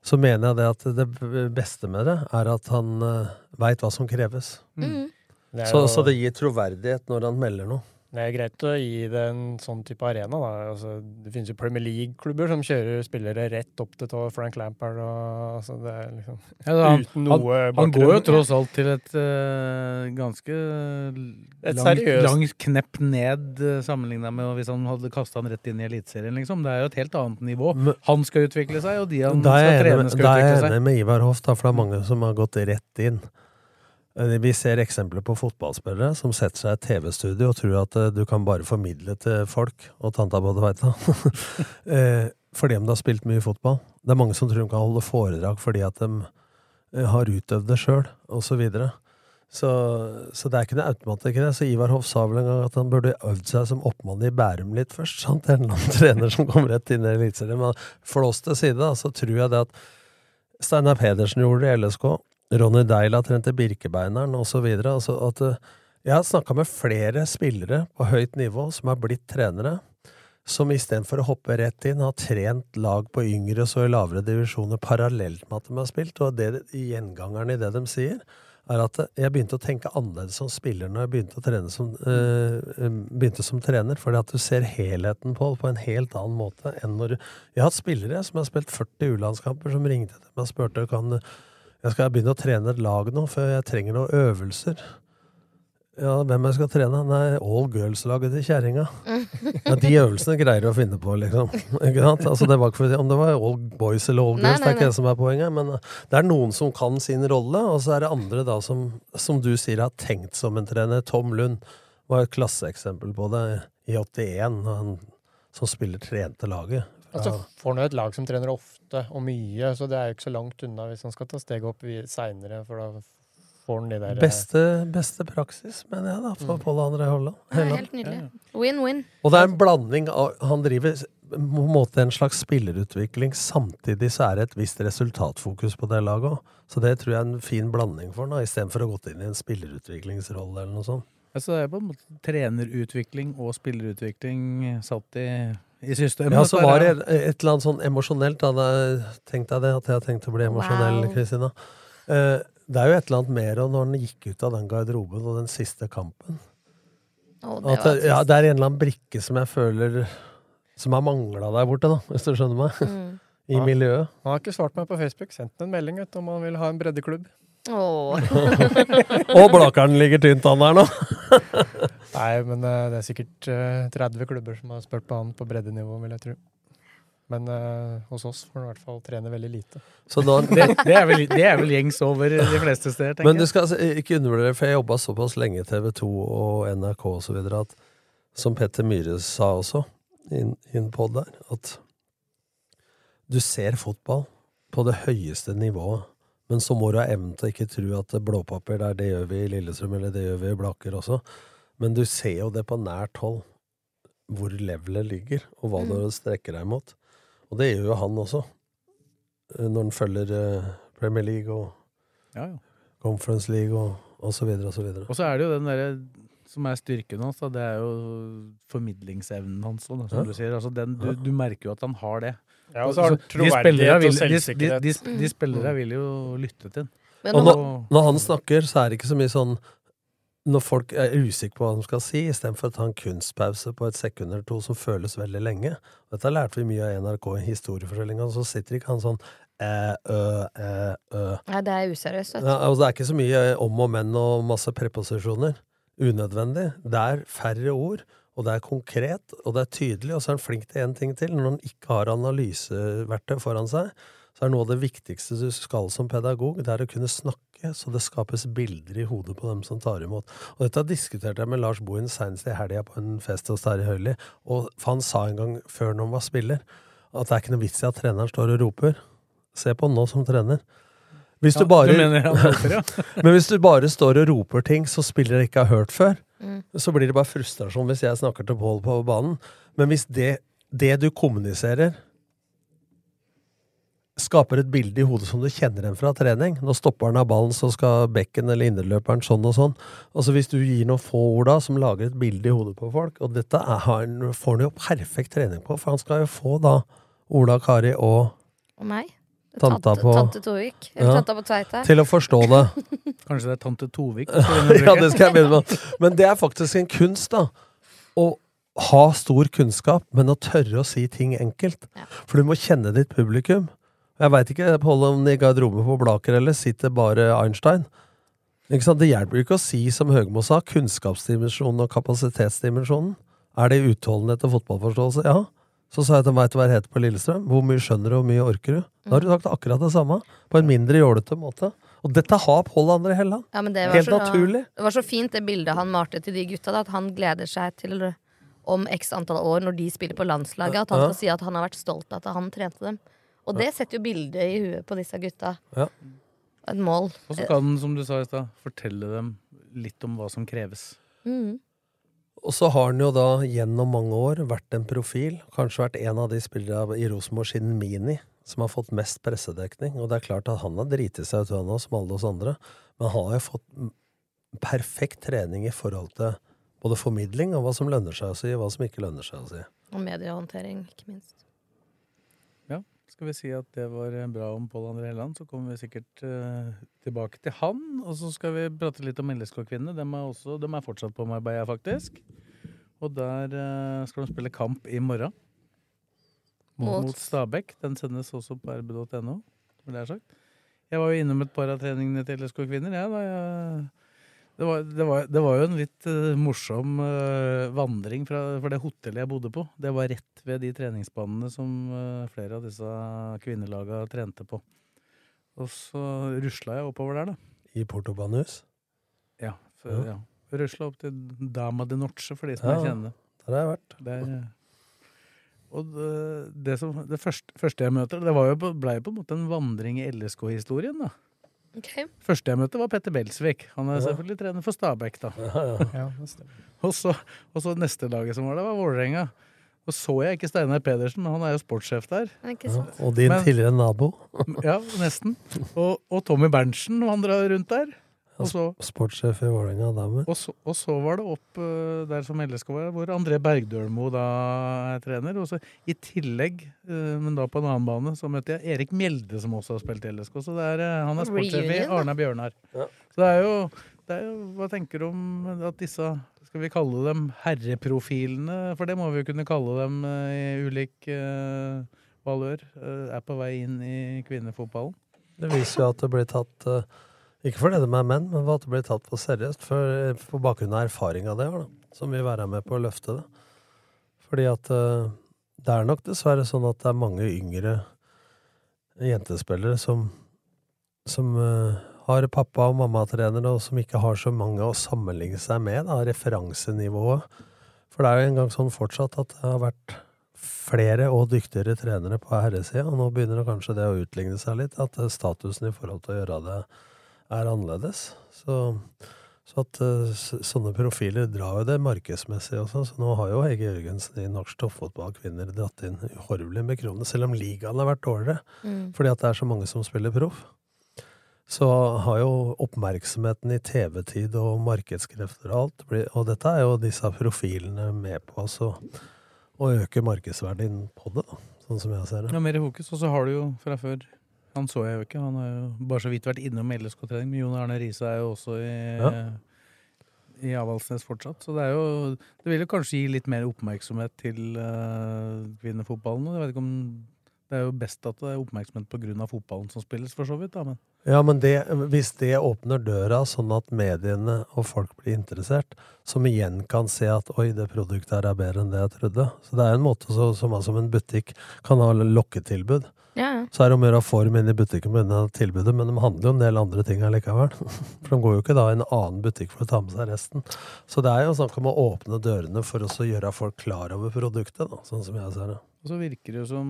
så mener jeg det at det beste med det er at han eh, veit hva som kreves. Mm. Det jo... Så, så det gir troverdighet når han melder noe. Det er greit å gi det en sånn type arena. Da. Altså, det finnes jo Premier League-klubber som kjører spillere rett opp til Frank Lampard. Og, altså, det er liksom, Ja, da, han, uten noe han, han går jo tross alt til et uh, ganske Et langt, langt knepp ned uh, sammenligna med hvis han hadde kasta han rett inn i Eliteserien. Liksom. Det er jo et helt annet nivå. Men- Han skal utvikle seg, og de han Da er skal utvikle trene, skal da er jeg enig med Ivar Hoff, da, for det er mange som har gått rett inn. Eh, Vi ser eksempler på fotballspillere som setter seg i et TV-studio og tror at eh, du kan bare formidle til folk, og tanta både veit det, *laughs* eh, fordi om de har spilt mye fotball. Det er mange som tror de kan holde foredrag fordi at de har utøvd det sjøl, osv. Så, så, så det er ikke noe automatikk i det. Så Ivar Hoff sa vel en gang at han burde øvd seg som oppmann i Bærum litt først. *laughs* Sant? En eller annen trener som kom rett inn i Eliteserien. Men flås til side, da, så tror jeg det at Steinar Pedersen gjorde det i LSK. Ronny Deila trente Birkebeineren osv. Altså at, eh, jeg har snakka med flere spillere på høyt nivå som har blitt trenere, som istedenfor å hoppe rett inn, har trent lag på yngre så i lavere divisjoner parallelt med at de har spilt. Og det gjengangeren i det de sier, er at jeg begynte å tenke annerledes som spiller når jeg begynte, å trene som, øh, begynte som trener. Fordi at du ser helheten på på en helt annen måte enn når du Jeg har hatt spillere som har spilt 40 U-landskamper, som ringte til meg og spurte kan jeg skal begynne å trene et lag nå, for jeg trenger noen øvelser. Ja, hvem jeg skal trene? Nei, All Girls-laget til kjerringa. *laughs* Ja, de øvelsene greier du å finne på, liksom. *laughs* Ikke sant? Altså, det var ikke om det var All Boys eller All Nei, Girls, det er ikke nei. det som er poenget. Men uh, det er noen som kan sin rolle, og så er det andre da som, som du sier har tenkt som en trener. Tom Lund var et klasseeksempel på det i 81, han som spiller trente laget. Altså, Ja. får han et lag som trener ofte og mye, så det er jo ikke så langt unna hvis han skal ta steget opp seinere, de der eh, Beste, beste praksis, mener jeg, da, for Mm. Pål André Holland. Er helt nydelig. Win-win. Og det er en blanding av Han driver på en måte en slags spillerutvikling, samtidig så er det et visst resultatfokus på det laget òg. Så det tror jeg er en fin blanding for han, istedenfor å gått inn i en spillerutviklingsrolle eller noe sånt. Altså, det er på en måte trenerutvikling og spillerutvikling satt i, i systemet. Ja, så var det et, et eller annet sånn emosjonelt, da. da tenkte jeg det, at jeg tenkte å bli emosjonell, Wow. Kristina. Eh, det er jo et eller annet mer og når han gikk ut av den garderoben og den siste kampen. Oh, det At, det- ja, det er en eller annen brikke som jeg føler Som har mangla der borte, da, hvis du skjønner meg. Mm. *laughs* I Ja. miljøet. Han har ikke svart meg på Facebook. Sendt en melding vet, om han vil ha en breddeklubb. Åh. *laughs* Og Blakeren ligger tynt an der nå! *laughs* Nei, men eh, det er sikkert eh, 30 klubber som har spurt på han på breddenivå, vil jeg tro. Men uh, hos oss får han i hvert fall trene veldig lite. Så da, *laughs* det, det, er vel, det er vel gjengs over de fleste steder, tenker jeg. Men du skal altså ikke undervurdere, for jeg jobba såpass lenge i TV 2 og NRK videre, at som Petter Myhre sa også, i en- i podd der, at du ser fotball på det høyeste nivået Men så må du ha evnen til å ikke tro at blåpapir det er det gjør vi i Lillestrøm, eller det gjør vi i Blaker også. Men du ser jo det på nært hold, hvor levelet ligger, og hva Mm. du strekker deg mot. Og det gjør jo han også, eh, når han følger eh, Premier League og Ja, ja. Conference League og, og så videre og så videre. Og så er det jo den derre som er styrken hans, det er jo formidlingsevnen hans, som Ja. du sier. Altså den, du, du merker jo at han har det. Ja, og så har han troverdighet og selvsikkerhet. De, de, de, de spillere vil jo lytte til ham. Og når, når han snakker, så er det ikke så mye sånn Når folk er usikre på hva de skal si, istedenfor å ta en kunstpause på et sekund eller to som føles veldig lenge. Dette lærte vi mye av NRK i historiefortellinga, så sitter ikke han sånn æ, ø, æ, ø. Nei, det er useriøst. Ja, altså, det er ikke så mye om og men og masse preposisjoner. Unødvendig. Det er færre ord, og det er konkret, og det er tydelig, og så er han flink til én ting til. Når han ikke har analyseverktøy foran seg, så er noe av det viktigste du skal som pedagog, det er å kunne snakke så det skapes bilder i hodet på dem som tar imot. Og dette diskuterte jeg med Lars Bohin senest i helga på en fest hos Terje Høili, og for han sa en gang før når han var spiller, at det er ikke noe vits i at treneren står og roper. Se på han nå som trener. Hvis Ja, du bare, du mener han ja. *laughs* Men hvis du bare står og roper ting som spillere ikke har hørt før, Mm. så blir det bare frustrasjon hvis jeg snakker til Pål på banen. Men hvis det, det du kommuniserer, skaper et bilde i hodet som du kjenner igjen fra trening Når stopper han av ballen, så skal bekken eller innerløperen sånn og sånn. Altså Hvis du gir noen få ord da, som lager et bilde i hodet på folk Og dette er, han- får han jo perfekt trening på, for han skal jo få da Ola, Kari og Og meg. Tanta på- Tante Tovik. Eller Ja. tanta på Tveita. til å forstå det. *laughs* Kanskje det er tante Tovik? *laughs* ja, det skal jeg begynne med. Men det er faktisk en kunst, da. Å ha stor kunnskap, men å tørre å si ting enkelt. For du må kjenne ditt publikum. Jeg veit ikke Pollen om i garderoben på Blaker eller sitter bare Einstein. Ikke sant? Det hjelper ikke å si som Høgmo sa, kunnskapsdimensjonen og kapasitetsdimensjonen. Er det utholdenhet og fotballforståelse? Ja. Så sa jeg til meg til hva det heter på Lillestrøm. Hvor mye skjønner du, og hvor mye orker du? Da har du sagt akkurat det samme, på en mindre jålete måte. Og dette har Pål André Helland. Ja, men det var Helt så, naturlig. Det var så fint det bildet han malte til de gutta, da, at han gleder seg til om x antall år, når de spiller på landslaget, at han skal si at han har vært stolt av at han trente dem. Og det setter jo bildet i huet på disse gutta. Ja. Et mål. Og så kan den, som du sa i stad, fortelle dem litt om hva som kreves. Mm. Og så har han jo da gjennom mange år vært en profil, kanskje vært en av de spillere i Rosenborg siden Mini som har fått mest pressedekning. Og det er klart at han har driti seg ut, han òg, som alle oss andre. Men han har jo fått perfekt trening i forhold til både formidling og hva som lønner seg å si, og hva som ikke lønner seg å si. Og mediehåndtering, ikke minst. Skal vi si at det var eh, bra om Pål André Helland, så kommer vi sikkert uh, tilbake til han. Og så skal vi prate litt om LSK-kvinnene. De de er fortsatt på Marbella, faktisk. Og der uh, skal de spille kamp i morgen. Mot, Mot- Stabæk. Den sendes også på rb.no. som det er sagt. Jeg var jo innom et par av treningene til LSK-kvinner. Ja, da jeg, det, var, det, var, det var jo en litt uh, morsom uh, vandring fra, for det hotellet jeg bodde på. Det var rett ved de treningsbanene som uh, flere av disse kvinnelaga trente på. Og så rusla jeg oppover der, da. I Portobanus. Ja. For, Ja. ja. Rusla opp til Dama de Noche, for de som Ja, jeg kjenner. Der har jeg vært. Der, og det, det, som, det første, første jeg møter, det var jo, ble jo på en måte en vandring i LSK-historien, da. Ok. Første jeg møtte, var Petter Belsvik. Han er Ja. selvfølgelig trener for Stabæk, da. Ja, ja. *laughs* Ja. Og så, og så neste laget som var der, var Vålerenga. Og så jeg ikke Steinar Pedersen, han er jo sportssjef der. Og din Men- tidligere nabo. *laughs* Ja, nesten. Og, og Tommy Berntsen vandra rundt der. Og så, Sportssjef i Vålerenga og, og så var det opp uh, der som LSK var, hvor André Bergdølmo da er trener. Og så i tillegg, uh, men da på en annen bane, så møtte jeg Erik Mjelde, som også har spilt i LSK. Så det er, uh, han er sportssjef i. Arna Bjørnar. Ja. Så det er, jo, det er jo Hva tenker du om at disse skal vi kalle dem herreprofilene? For det må vi jo kunne kalle dem i ulik eh, valør. er på vei inn i kvinnefotballen. Det viser jo at det blir tatt Ikke fordi de er menn, men for at det blir tatt på seriøst. For, på bakgrunn av erfaringa det har, da, som vil være med på å løfte det. Fordi at eh, det er nok dessverre sånn at det er mange yngre jentespillere som, som eh, har pappa- og mammatrenere, og som ikke har så mange å sammenligne seg med, da, referansenivået. For det er jo engang sånn fortsatt at det har vært flere og dyktigere trenere på herresida, og nå begynner det kanskje det å utligne seg litt, at eh, statusen i forhold til å gjøre det er annerledes. Så, så at eh, sånne profiler drar jo det markedsmessig også, så nå har jo Hege Jørgensen i norsk toppfotball kvinner dratt inn uhorvelig med kroner, selv om ligaen har vært dårligere, Mm. fordi at det er så mange som spiller proff. Så har jo oppmerksomheten i TV-tid og markedskrefter og alt, og dette er jo disse profilene med på altså å øke markedsverdien på det, da, sånn som jeg ser det. Ja, mer i fokus. Og så har du jo fra før Han så jeg jo ikke, han har jo bare så vidt vært innom LSK-trening. Men Jon Arne Riise er jo også i, Ja. i Avaldsnes fortsatt. Så det er jo Det vil jo kanskje gi litt mer oppmerksomhet til uh, kvinnefotballen. Jeg vet ikke om det er jo best at det er oppmerksomhet pga. fotballen som spilles, for så vidt. da, men Ja, men det, hvis det åpner døra sånn at mediene og folk blir interessert, som igjen kan se at oi, det produktet her er bedre enn det jeg trodde. Så det er en måte så, som, som en butikk kan ha lokketilbud. Ja, ja. Så er det om å gjøre å få dem inn i butikken med det tilbudet, men de handler jo en del andre ting allikevel. *laughs* For de går jo ikke da i en annen butikk for å ta med seg resten. Så det er jo snakk om å åpne dørene for å gjøre folk klar over produktet, da, sånn som jeg ser det. Og så virker det jo som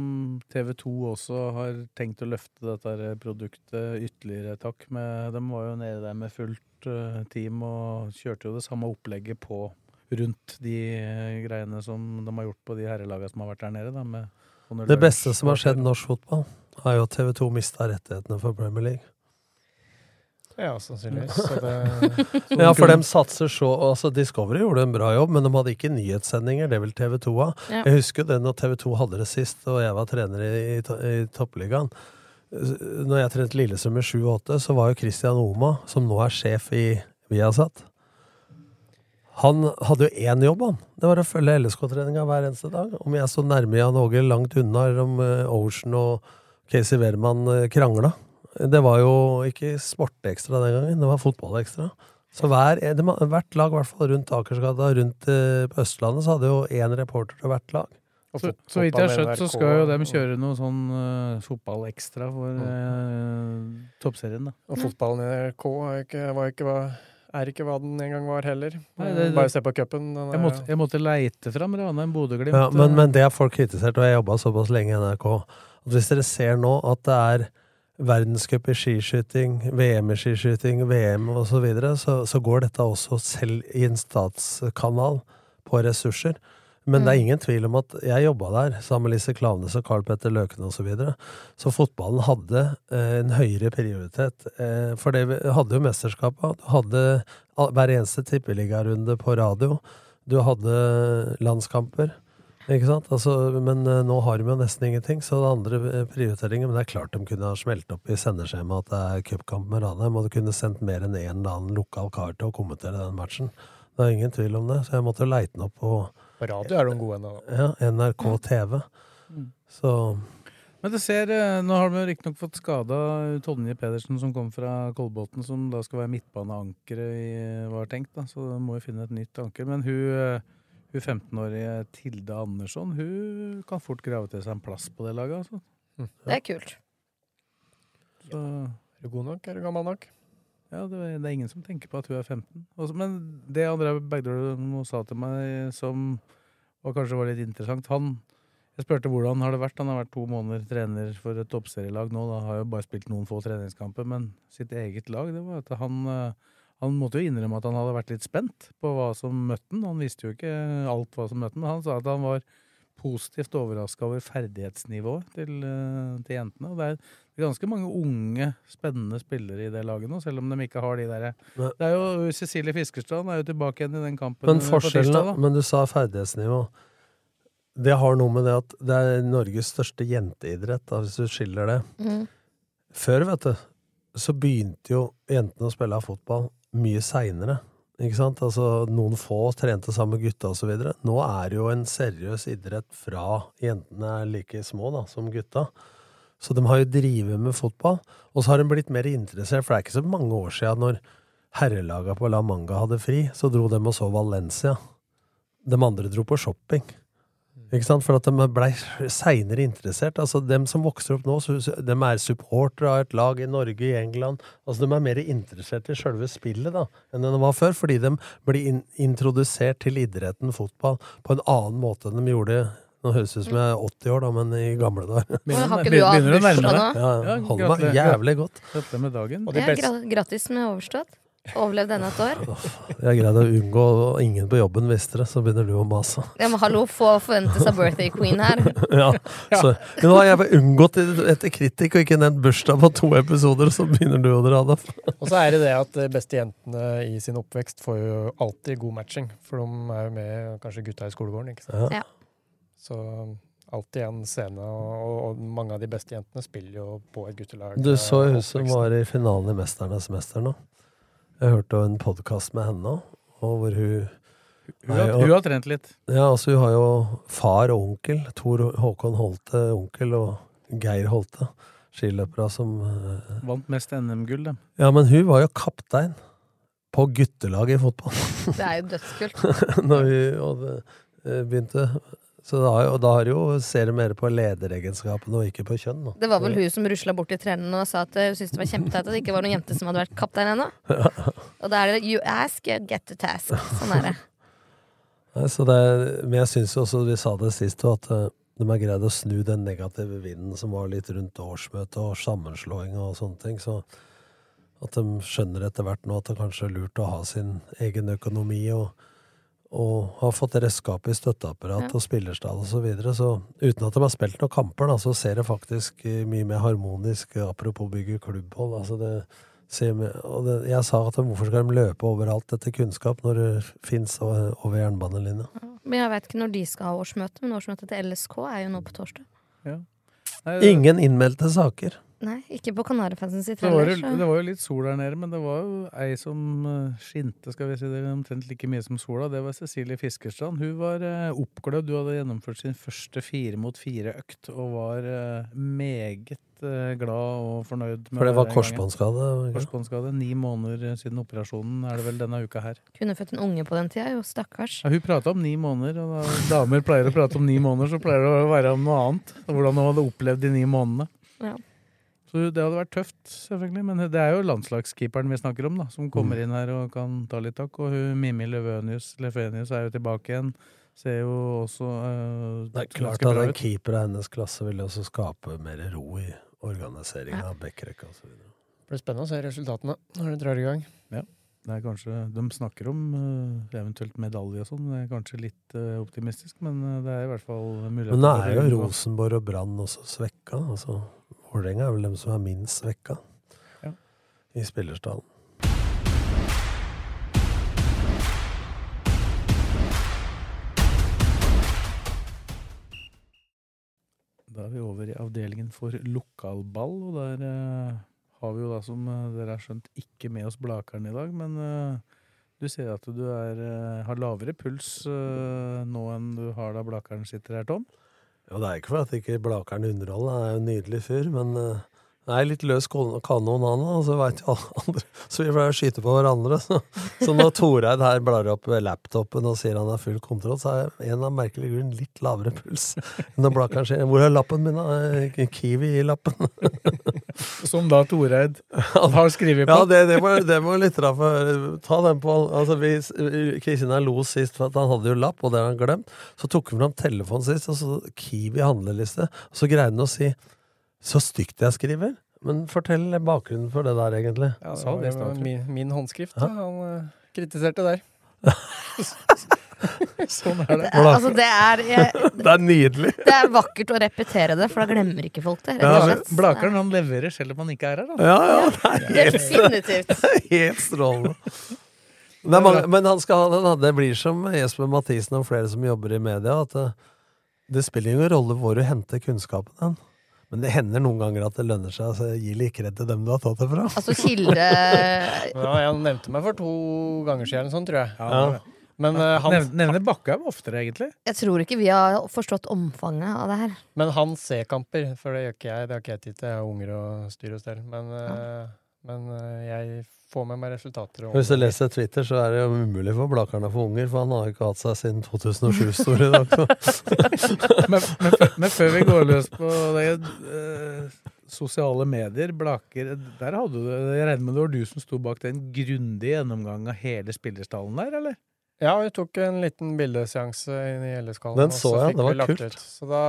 TV 2 også har tenkt å løfte dette produktet ytterligere et hakk. De var jo nede der med fullt eh, team og kjørte jo det samme opplegget på rundt de eh, greiene som de har gjort på de herrelagene som har vært der nede. Da, med Det beste som har skjedd skjedd norsk fotball, er jo at TV 2 mista rettighetene for Premier League. Ja, sannsynligvis. *laughs* Så det, Ja, for de satser så altså Discovery gjorde en bra jobb, men de hadde ikke nyhetssendinger. Det vil TV 2 ha. Ja. Jeg husker det når TV 2 hadde det sist, og jeg var trener i, i, i Toppligaen. Når jeg trente Lillestrøm i 7-8, så var jo Christian Oma, som nå er sjef i Viasat Han hadde jo én jobb, han. Det var å følge LSK-treninga hver eneste dag. Om jeg så nærme Jan Åge langt unna, eller om eh, Ocean og Casey Wehrmann eh, krangla. Det var jo ikke Sportekstra den gangen, det var Fotballekstra. Så hver, eh, det, hvert lag, i hvert fall rundt Akersgata, rundt på Østlandet, så hadde jo én reporter til hvert lag. Så, så vidt jeg har skjønt, så skal jo dem kjøre noe sånn uh, fotballekstra for uh, toppserien. da. Og fotballen i NRK var ikke, var ikke hva, er ikke hva den en gang var heller. Nei, det- det- Bare se på cupen. Jeg måtte, jeg måtte leite fram Ranheim Bodø-Glimt. Ja, men, eh, men det er folk kritisert, og jeg jobba såpass lenge i NRK, at hvis dere ser nå at det er verdenscup i skiskyting, VM i skiskyting, VM osv., så, videre, så så går dette også selv i en statskanal på ressurser. Men det er ingen tvil om at jeg jobba der sammen med Lise Klaveness og Carl Petter Løken osv. Så, videre. så fotballen hadde eh, en høyere prioritet. Eh, for det vi hadde jo mesterskapet. Du hadde hver eneste tippeligarunde på radio. Du hadde landskamper. Ikke sant? Altså, men eh, nå har de jo nesten ingenting, så det andre prioriteringer. Men det er klart de kunne ha smelt opp i sendeskjemaet at det er cupkamp med Ranheim, og du kunne sendt mer enn én annen lokal kar til å kommentere den matchen. Det er ingen tvil om det, så jeg måtte leite den opp på På radio er de gode ennå. ja, NRK TV. Mm. Så Men det ser, eh, nå har de riktignok fått skada Tonje Pedersen, som kom fra Kolbotn, som da skal være midtbaneankeret, i- var tenkt. da, Så de må jo finne et nytt anker. Men hun, eh, hun 15-årige Tilde Andersson hun kan fort grave til seg en plass på det laget. altså. Det er kult. Så, Er du god nok? Er du gammel nok? Ja, det, det er ingen som tenker på at hun er 15. Også, men det André Bergdølmo sa til meg, som og kanskje var litt interessant han, Jeg spurte hvordan har det vært. Han har vært to måneder trener for et toppserielag nå. Da har jo bare spilt noen få treningskamper, men sitt eget lag det var at han, eh, han måtte jo innrømme at han hadde vært litt spent på hva som møtte han. Han visste jo ikke alt hva som møtte han, han sa at han var positivt overraska over ferdighetsnivået til, eh, til jentene. Og det er ganske mange unge, spennende spillere i det laget nå, selv om de ikke har de derre Det er jo Cecilie Fiskerstrand er jo tilbake igjen i den kampen. Men eh, på forskjellen, tirsdag, da. Men du sa ferdighetsnivå. Det har noe med det at det er Norges største jenteidrett, da, hvis du skiller det. Mm. Før, vet du, så begynte jo jentene å spille av fotball mye seinere. Ikke sant? Altså, noen få trente sammen med gutta osv. Nå er det jo en seriøs idrett fra jentene er like små da, som gutta. Så de har jo drevet med fotball. Og så har de blitt mer interessert, for det er ikke så mange år siden når herrelaga på La Manga hadde fri, så dro de og så Valencia. De andre dro på shopping. Ikke sant? For at de blei seinere interessert. Altså, dem som vokser opp nå, de er supportere av et lag i Norge, i England. Altså, de er mer interessert i sjølve spillet da, enn de var før, fordi de blir in introdusert til idretten fotball på en annen måte enn de gjorde Nå høres det ut som jeg er 80 år, da, men i gamle dager. *laughs* Begynner, har ikke du å nærme nå? Ja, Ja, holder meg jævlig godt. Med dagen. Ja, gra grattis med overstått. Overlevd ennå et år. Jeg greide å unngå, ingen på jobben visste det, så begynner du å mase. Ja, men hallo, få forventes av birthday queen her. *laughs* Ja, så, men nå har jeg unngått etter kritikk og ikke nevnt bursdag på to episoder, så begynner du å dra det og så er det det at de beste jentene i sin oppvekst får jo alltid god matching. For de er jo med kanskje gutta i skolegården, ikke sant. Ja. Så alltid en scene, og, og mange av de beste jentene spiller jo på et guttelag. Du så eh, hun som var i finalen i Mesternes mester nå. Jeg hørte en podkast med henne òg, og hvor hun Hun har, hun har trent litt. Ja, altså hun har jo far og onkel. Tor Håkon Holte onkel og Geir Holte. Skiløpere som eh, Vant mest NM-gull, dem. Ja, men hun var jo kaptein på guttelaget i fotball Det er jo dødskult. *laughs* når vi og det, eh, begynte. Så da, og da har jo ser du mer på lederegenskapene og ikke på kjønn. Da. Det var vel hun som rusla bort til treneren og sa at hun syntes det var kjempeteit at det ikke var noen jente som hadde vært kaptein ennå. Og da er det 'you ask, you get to task'. Sånn er det. *laughs* Det, men jeg syns jo også, vi sa det sist, at eh, de har greid å snu den negative vinden som var litt rundt årsmøtet og sammenslåing og sånne ting. Så at de skjønner etter hvert nå at det kanskje er lurt å ha sin egen økonomi og, og har fått redskap i støtteapparat Ja. og spillerstall osv. Så, videre. så uten at de har spilt noen kamper, da, så ser det faktisk eh, mye mer harmonisk eh, Apropos bygge klubbhold. Altså det, med, og det, jeg sa at hvorfor skal de løpe overalt etter kunnskap når det fins over jernbanelinja? Men jeg vet ikke når de skal ha årsmøte, men årsmøtet til LSK er jo nå på torsdag. Nei, Ingen innmeldte saker. Nei, ikke på Kanarifansen sitt Det var, jo, det var jo litt sol der nede, men det var jo ei som eh, skinte, skal vi si det, omtrent like mye som sola. Det var Cecilie Fiskerstrand. Hun var uh, oppglødd. Hun hadde gjennomført sin første fire mot fire-økt og var eh, meget eh, glad og fornøyd. med For det var korsbåndskade. Korsbåndskade. Ni måneder siden operasjonen er det vel denne uka her. Kunne født en unge på den tida, jo. Stakkars. Ja, hun prata om ni måneder, og da damer pleier å prate om ni måneder, så pleier det å være om noe annet. Hvordan hun hadde opplevd de ni månedene. Ja. Så det hadde vært tøft, selvfølgelig. Men det er jo landslagskeeperen vi snakker om, da, som kommer inn her og kan ta litt tak. Og hun Mimmi Løvenius, Lefenius er jo tilbake igjen. Ser jo også øh, Det er klart at en keeper av hennes klasse vil også skape mer ro i organiseringa av backrekka osv. Det blir spennende å se resultatene når de drar i gang. Ja. Det er kanskje, De snakker om uh, eventuelt medalje og sånn. Det er kanskje litt uh, optimistisk, men det er i hvert fall mulighet. Men nå er jo Rosenborg og Brann også svekka. Altså, Vålerenga er vel dem som er minst svekka Ja. i spillerstallen. Da er vi over i avdelingen for lokalball, og der eh, har vi jo da, som eh, dere har skjønt, ikke med oss Blakeren i dag, men eh, du ser at du er, eh, har lavere puls eh, nå enn du har da Blakeren sitter her, Tom. Ja, det er ikke for at ikke Blakeren underholder, han er jo en nydelig fyr, men eh, er litt løs kanon han og så veit jo alle *laughs* andre Så vi pleier å skyte på hverandre. Så, så når Toreid her blar opp laptopen og sier han har full kontroll, så er en av merkelige grunn litt lavere puls. Når Blakeren sier 'Hvor er lappen min?' da? «Eh, Kiwi i lappen. *laughs* Som da Toreid har skrevet på. Ja, det, det, må, det må lytterne få høre. Ta den på altså Kristina lo sist for at han hadde jo lapp, og det har han glemt. Så tok hun fram telefonen sist, og så Kiwi handleliste. Og så greide han å si 'så stygt jeg skriver'. Men fortell bakgrunnen for det der, egentlig. Ja, det var det min, min håndskrift. Ja. Han eh, kritiserte der. *laughs* Sånn er det. Det er, altså, det er, jeg, *laughs* Det er nydelig! det er vakkert å repetere det, for da glemmer ikke folk det. Ja. Blakeren han leverer selv om han ikke er her, da. Ja, ja, det er helt, Definitivt. *laughs* helt strålende. Det er mange, men han skal ha det. Det blir som Jesper Mathisen og flere som jobber i media, at det, det spiller ingen rolle hvor du henter kunnskapen hen. Men det hender noen ganger at det lønner seg. Altså, gi litt kred til dem du har tatt det fra. Altså kilde *laughs* Ja, han nevnte meg for to ganger siden, sånn, tror jeg. Ja. Men, uh, han, Nevner Bakkhaug oftere, egentlig. Jeg tror ikke vi har forstått omfanget av det her. men han C-kamper, for det gjør ikke jeg. Det har ikke jeg tid til. Jeg har unger og styr og stell. Men, eh, men eh, jeg får med meg resultater. og- Hvis du leser Twitter, så er det jo umulig for Blakeren å få unger, for han har ikke hatt seg siden 2007, står det i dag. Men, men, før- men før vi går løs på det eh, sosiale medier, Blaker Der hadde du Jeg regner med det var du som sto bak den grundige gjennomgang av hele spillerstallen der, eller? Ja, vi tok en liten bildeseanse i LS-kallen. Den så jeg, det var kult. ut. Så da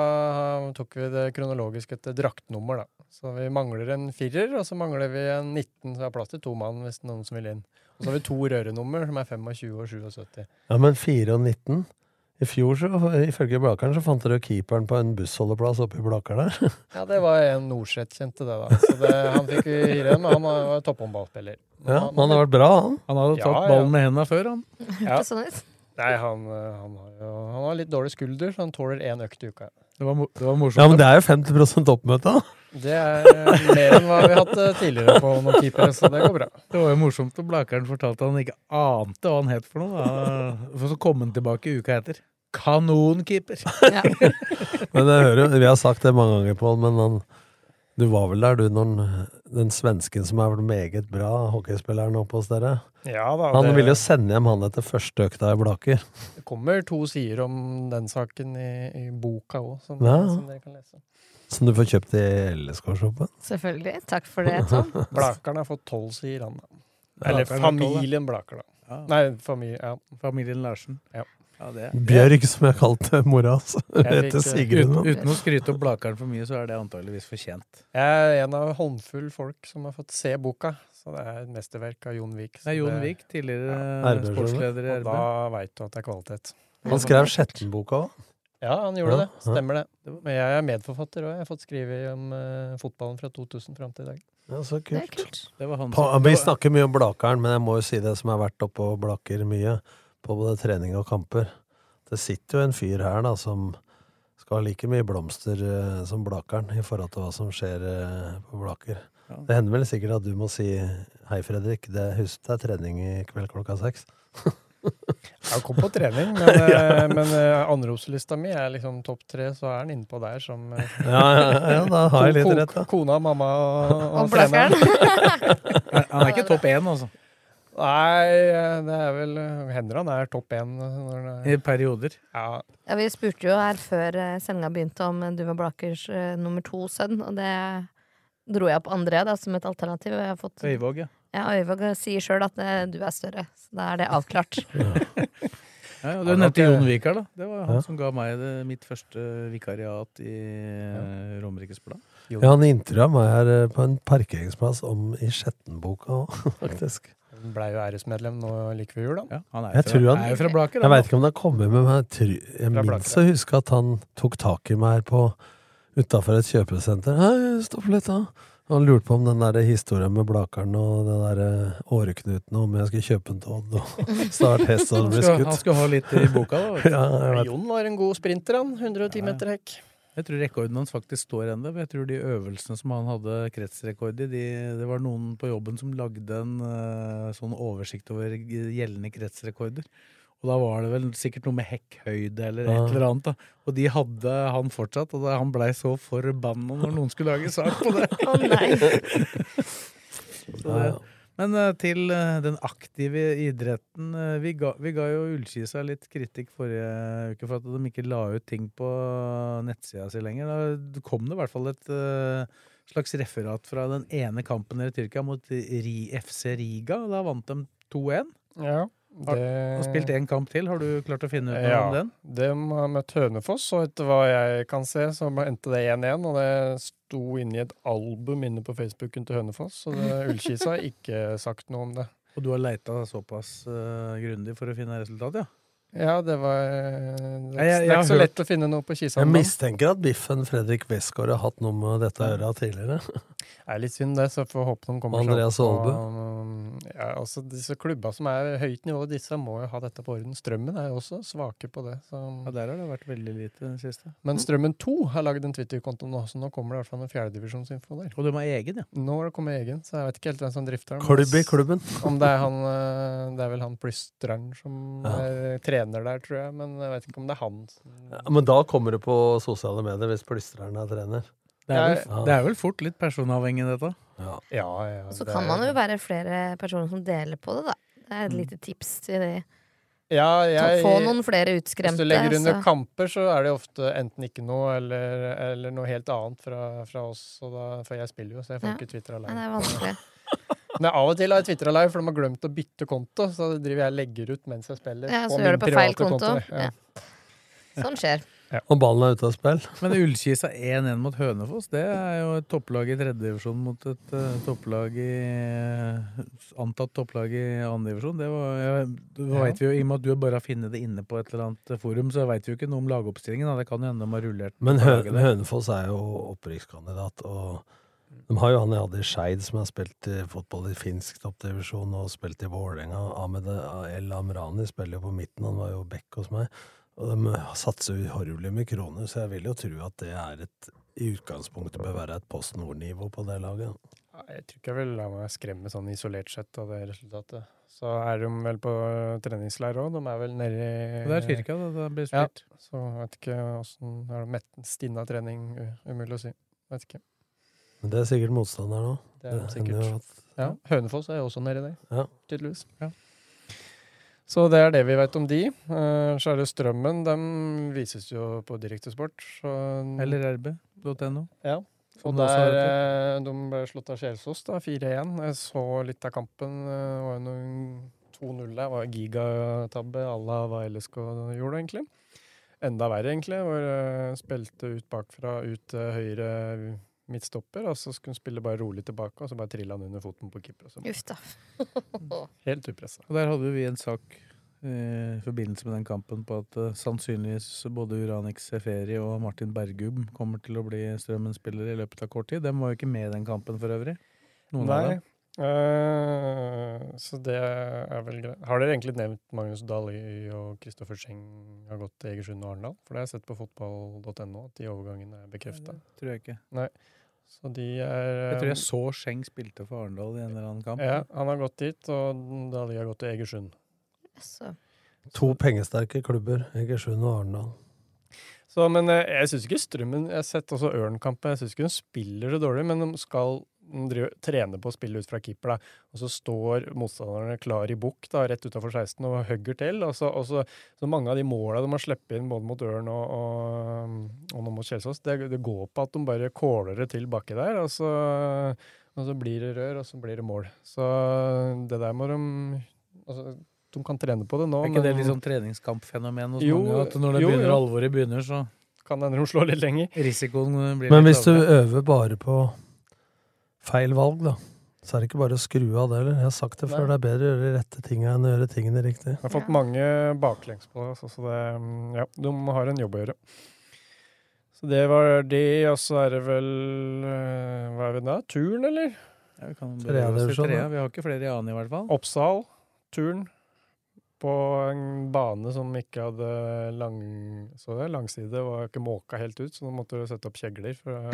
uh, tok vi det kronologisk etter draktnummer, da. Så vi mangler en firer, og så mangler vi en 19, så vi har plass til to mann hvis noen som vil inn. Og så har vi to rørenummer, som er 25 og 77. Ja, men 4 og 19 I fjor, så, ifølge Blakeren, så fant dere jo keeperen på en bussholdeplass oppe i Blaker der. *laughs* Ja, det var en Norseth kjente det, da. Så det, han fikk vi hyre, men han var topphåndballspiller. Ja, han, han har vært bra, han. Han hadde Ja, tatt ja. ballen med hendene før, han. *laughs* Ja. Sånn. Nei, han, uh, han, har jo, han har litt dårlig skulder, så han tåler én økt i uka. Det var, det var morsomt. Ja, men det er jo 50 oppmøte, da. Det er mer enn hva vi har hatt tidligere på noen keepere, så det går bra. Det var jo morsomt da Blakeren fortalte at han ikke ante hva han het for noe. Da. For så kom han tilbake uka etter. Kanonkeeper! *laughs* Ja. *laughs* Men jeg hører, jo- Vi har sagt det mange ganger, Pål, men han, du var vel der, du, når han- den svensken som er meget bra hockeyspilleren oppe hos dere? Ja da, Han det- ville jo sende hjem han etter første økta i Blaker. Det kommer to sider om den saken i, i boka òg, som, Ja. som dere kan lese. Som du får kjøpt i LSK-shoppen. Selvfølgelig. Takk for det, Tom. *laughs* Blakeren har fått tolv sier han Eller familien Blaker, da. Ja. Nei, familie, ja. Familien Larsen. Ja. Ja, det, Bjørg, som jeg kalte mora hans. *laughs* Jeg Heter Sigrun Uten, uten å skryte opp Blakeren for mye, så er det antageligvis fortjent. Jeg er en av håndfull folk som har fått se boka, så det er et mesterverk av Jon Vik. Det er Jon Vik, tidligere RB, sportsleder i Og RB. da veit du at det er kvalitet. Han skrev Skjettenboka òg. Ja, han gjorde Ja, det. ja. Stemmer det. Men jeg er medforfatter òg. Jeg har fått skrive om uh, fotballen fra 2000 fram til i dag. Ja, så Det er kult. kult. Det var han som vi snakker mye om Blakeren, men jeg må jo si det som har vært oppe og Blaker mye, på både trening og kamper. Det sitter jo en fyr her da som skal ha like mye blomster eh, som Blakeren i forhold til hva som skjer eh, på Blaker. Ja. Det hender vel sikkert at du må si hei, Fredrik, det, husk det er trening i kveld klokka seks. *laughs* Jeg kom på trening, men, *laughs* ja. men eh, anropslista mi er liksom topp tre, så er han innpå der som *laughs* Ja, ja, ja, da har jeg litt rett, da. Kona, mamma og, Og og treneren. Han er ikke topp én, altså. Nei, det er vel Hender han er topp én. når det er- I perioder. Ja, Ja, vi spurte jo her før eh, sendinga begynte om eh, du var Blakers eh, nummer to-sønn, og det dro jeg opp André da, som et alternativ. Jeg har fått, Øyvåg, ja. ja, Øyvåg sier sjøl at eh, du er større, så da er det avklart. *laughs* ja og du nevnte Jon Vikar, da. Det var han Ja. som ga meg det, mitt første vikariat i ja. Romerikes Blad. Ja, han intervjua meg her på en parkeringsplass om i Skjettenboka òg, *laughs* faktisk. Han blei jo æresmedlem nå like før jul, da. Ja, han er, Jeg fra, han- er jo fra Blaker. Jeg han, veit ikke om det har kommet med meg. Jeg, tror- jeg minnes å huske at han tok tak i meg her på utafor et kjøpesenter. Hei, stopp litt, da. Han lurte på om den der historien med Blakeren og den der eh, åreknuten, om jeg skulle kjøpe en Todd og *laughs* starte hest og han, bli skal, han skulle ha litt i boka, da. *laughs* Ja. Jon var en god sprinter, han. 110 Ja, ja. meter hekk. Jeg tror rekorden hans faktisk står ennå. Jeg tror de øvelsene som han hadde kretsrekord i, de, det var noen på jobben som lagde en uh, sånn oversikt over gjeldende kretsrekorder. Og da var det vel sikkert noe med hekkhøyde eller et eller annet. da. Og de hadde han fortsatt, og da, han blei så forbanna når noen skulle lage sak på det. *laughs* Å nei! *laughs* Så det ja. Men eh, til eh, den aktive idretten. eh, vi, ga, vi ga jo Ullskisa litt kritikk forrige uke for at de ikke la ut ting på nettsida si lenger. Da kom det i hvert fall et slags referat fra den ene kampen i Tyrkia mot Ri, FC Riga. Da vant de 2-1. Ja, Har- Og spilt én kamp til. Har du klart å finne ut noe om den? De har møtt Hønefoss, og etter hva jeg kan se, så endte det 1-1. Og det sto inni et album inne på Facebooken til Hønefoss, så det- *laughs* Ullkisa har ikke sagt noe om det. Og du har leita såpass uh, grundig for å finne resultatet, ja? Ja, det var Det er, jeg- det jeg er ikke så hørt- lett å finne noe på Jeg mistenker at biffen Fredrik Westgård har hatt noe med dette å gjøre tidligere. *laughs* Det er litt synd, det, så får håpe de kommer Andreas seg opp. Aalbu. Ja, også Disse klubba som er høyt nivå, disse må jo ha dette på orden. Strømmen er jo også svake på det. Så. Ja, Der har det vært veldig lite den siste. Men Strømmen 2 har lagd en Twitter-konto nå, så nå kommer det i hvert fall en fjerdedivisjonsinfo der. Og de har egen, ja. Nå har det kommet egen, så jeg vet ikke helt hvem som drifter den. Klubb i klubben. Om det er han eh, Det er vel han Plystrand som Ja. er trener der, tror jeg. Men jeg vet ikke om det er han. Ja, men da kommer det på sosiale medier hvis Plystreren er trener. Det er, vel, det er vel fort litt personavhengig, dette. Ja. Ja, ja. Så kan man jo være flere personer som deler på det, da. Det er et lite tips til de. ja, jeg, Få noen flere utskremte. Hvis du legger under så- kamper, så er det ofte enten ikke noe eller, eller noe helt annet fra, fra oss. Og da, for jeg spiller jo, så jeg får Ja. ikke Twitter Nei, det er vanskelig. Men av og til har jeg tvitra live, for de har glemt å bytte konto. Så driver jeg og legger ut mens jeg spiller. Ja, så på gjør min det på feil private konto. Ja. Ja. Sånn skjer. Og ballen er ute av spill. Men Ullkisa 1-1 mot Hønefoss, det er jo et topplag i tredjedivisjon mot et uh, topplag i uh, Antatt topplag i andredivisjon. Det var, ja, det Ja. vet vi jo, I og med at du bare har funnet det inne på et eller annet forum, så veit vi jo ikke noe om lagoppstillingen. Da. Det kan jo hende de har rullert Men Hø. Hønefoss er jo opprykkskandidat, og de har jo han Adi Skeid, som har spilt i fotball i finsk toppdivisjon og spilt i Vålerenga. Ahmed El Amrani spiller jo på midten, han var jo back hos meg. Og de satser uhorvelig med kroner, så jeg vil jo tro at det er et i utgangspunktet bør være et Post Nord-nivå på det laget. Ja, Jeg tror ikke jeg vil la meg skremme sånn isolert sett av det resultatet. Så er de vel på treningsleir òg. De er vel nedi Det er Kirka det, det blir Ja, så vet ikke åssen Er det mett- stinna trening? Umulig å si. Vet ikke. Men det er sikkert motstander nå. Det er de sikkert. at- Ja, Hønefoss er jo også nedi der, Ja. tydeligvis. Så det er det vi vet om de. Uh, Så er det Strømmen. De vises jo på Direktesport. Så Eller rb.no. Ja. Og der, eh, de ble slått av Kjelsås, da, 4-1. Jeg så litt av kampen. eh, Det var jo noen 2-0 der. Det var gigatabbe à la hva LSK gjorde, egentlig. Enda verre, egentlig. Hvor eh, spilte ut bakfra, ut høyre midtstopper, og så skulle hun spille bare rolig tilbake, og så bare trilla han under foten på keeper. og Uff da. *laughs* Helt upressa. Og der hadde vi en sak eh, i forbindelse med den kampen på at eh, sannsynligvis både Uranik Seferi og Martin Bergum kommer til å bli Strømmen-spillere i løpet av kort tid. Dem var jo ikke med i den kampen for øvrig. Noen av Nei. dem. Uh, så det er vel greit. Har dere egentlig nevnt Magnus Dali og Kristoffer Scheng har gått til Egersund og Arendal? For det har jeg sett på fotball.no, at de overgangene er bekrefta. Tror jeg ikke. Nei. Så de er Jeg tror jeg så Scheng spilte for Arendal i en eller annen kamp. Ja, han har gått dit, og Dali har gått til Egersund. Så. To pengesterke klubber, Egersund og Arendal. Så, men eh, jeg syns ikke Strømmen Jeg har sett også Ørn-kampen. Jeg syns ikke hun spiller så dårlig, men de skal driver, trener på å spille ut fra keeper. da, Og så står motstanderne klar i bukk rett utafor 16 og hugger til. Og så, og så, så mange av de måla de har sluppet inn både mot Ørn og, og, og nå mot Kjelsås, det, det går på at de bare kåler det til baki der. Og så, og så blir det rør, og så blir det mål. Så det der må de altså, De kan trene på det nå. Er ikke det men- litt sånn treningskampfenomen hos Jo, mange? At når det jo, begynner, jo. alvoret begynner, så kan hende de slår litt lenger. risikoen blir Men litt hvis du øver bare på feil valg, da, så er det ikke bare å skru av det, heller. Jeg har sagt det før, det er bedre å gjøre de rette tinga enn å gjøre tingene riktig. Jeg har fått mange baklengs på det, så det mm, Ja, de har en jobb å gjøre. Så det var det, og så er det vel eh, Hva er vi da? Turn, eller? Ja, vi kan Trea oss trea. Vi har ikke flere i annen, i hvert fall. Oppsal. Turn. På en bane som ikke hadde lang, så det, langside, var ikke måka helt ut, så nå måtte du sette opp kjegler. For,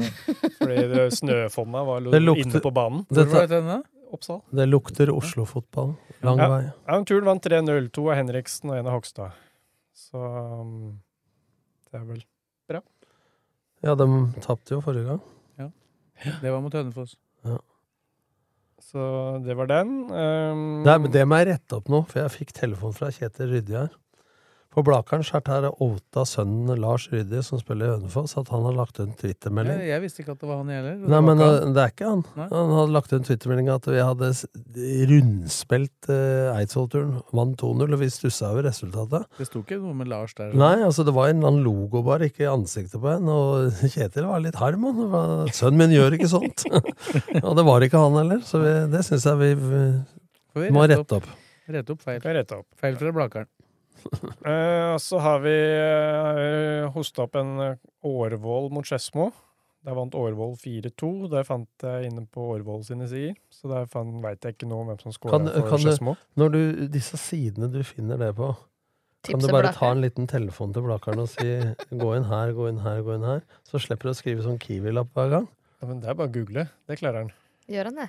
fordi det *laughs* snøfonna var lukte, inne på banen. Hvor var det denne? Oppsal. Det lukter Oslo-fotball. Lang Ja. vei. Ja, Turn vant 3-0. To av Henriksen og en av Hogstad. Så um, det er vel bra. Ja, de tapte jo forrige gang. Ja. Det var mot Hønefoss. Så det var den. Um, Det, er- det må jeg rette opp nå, for jeg fikk telefon fra Kjetil Rydje her. På Blakeren så er det outa sønnen Lars Ryddi, som spiller i Hønefoss, at han har lagt ut en Ja, twittermelding. jeg visste ikke at det var han heller. Nei, men han. det er ikke han. Nei. Han hadde lagt ut en twittermelding at vi hadde rundspilt uh, Eidsvollturen. Vant 2-0, og vi stussa over resultatet. Det sto ikke noe med Lars der. Nei, altså det var en annen logo bare, ikke ansiktet på en. Og *laughs* Kjetil var litt harm. Han Sønnen min gjør ikke sånt. *laughs* og det var ikke han heller, så vi, det syns jeg vi, vi vi må rette opp. Rette opp feil. Rette opp. Feil fra Blakeren. *laughs* Eh, så har vi uh, hosta opp en eh, Årvoll mot Skedsmo. Der vant Årvoll 4-2. Det fant jeg inne på Årvoll sine sider. Så der veit jeg ikke nå om hvem som scora for Skedsmo. når du, disse sidene du finner det på, kan du bare ta en liten telefon til Blakeren og si *laughs* 'gå inn her, gå inn her, gå inn her'? Så slipper du å skrive sånn Kiwi-lapp hver gang. Ja, men det er bare å google. Det klarer han. Gjør han det?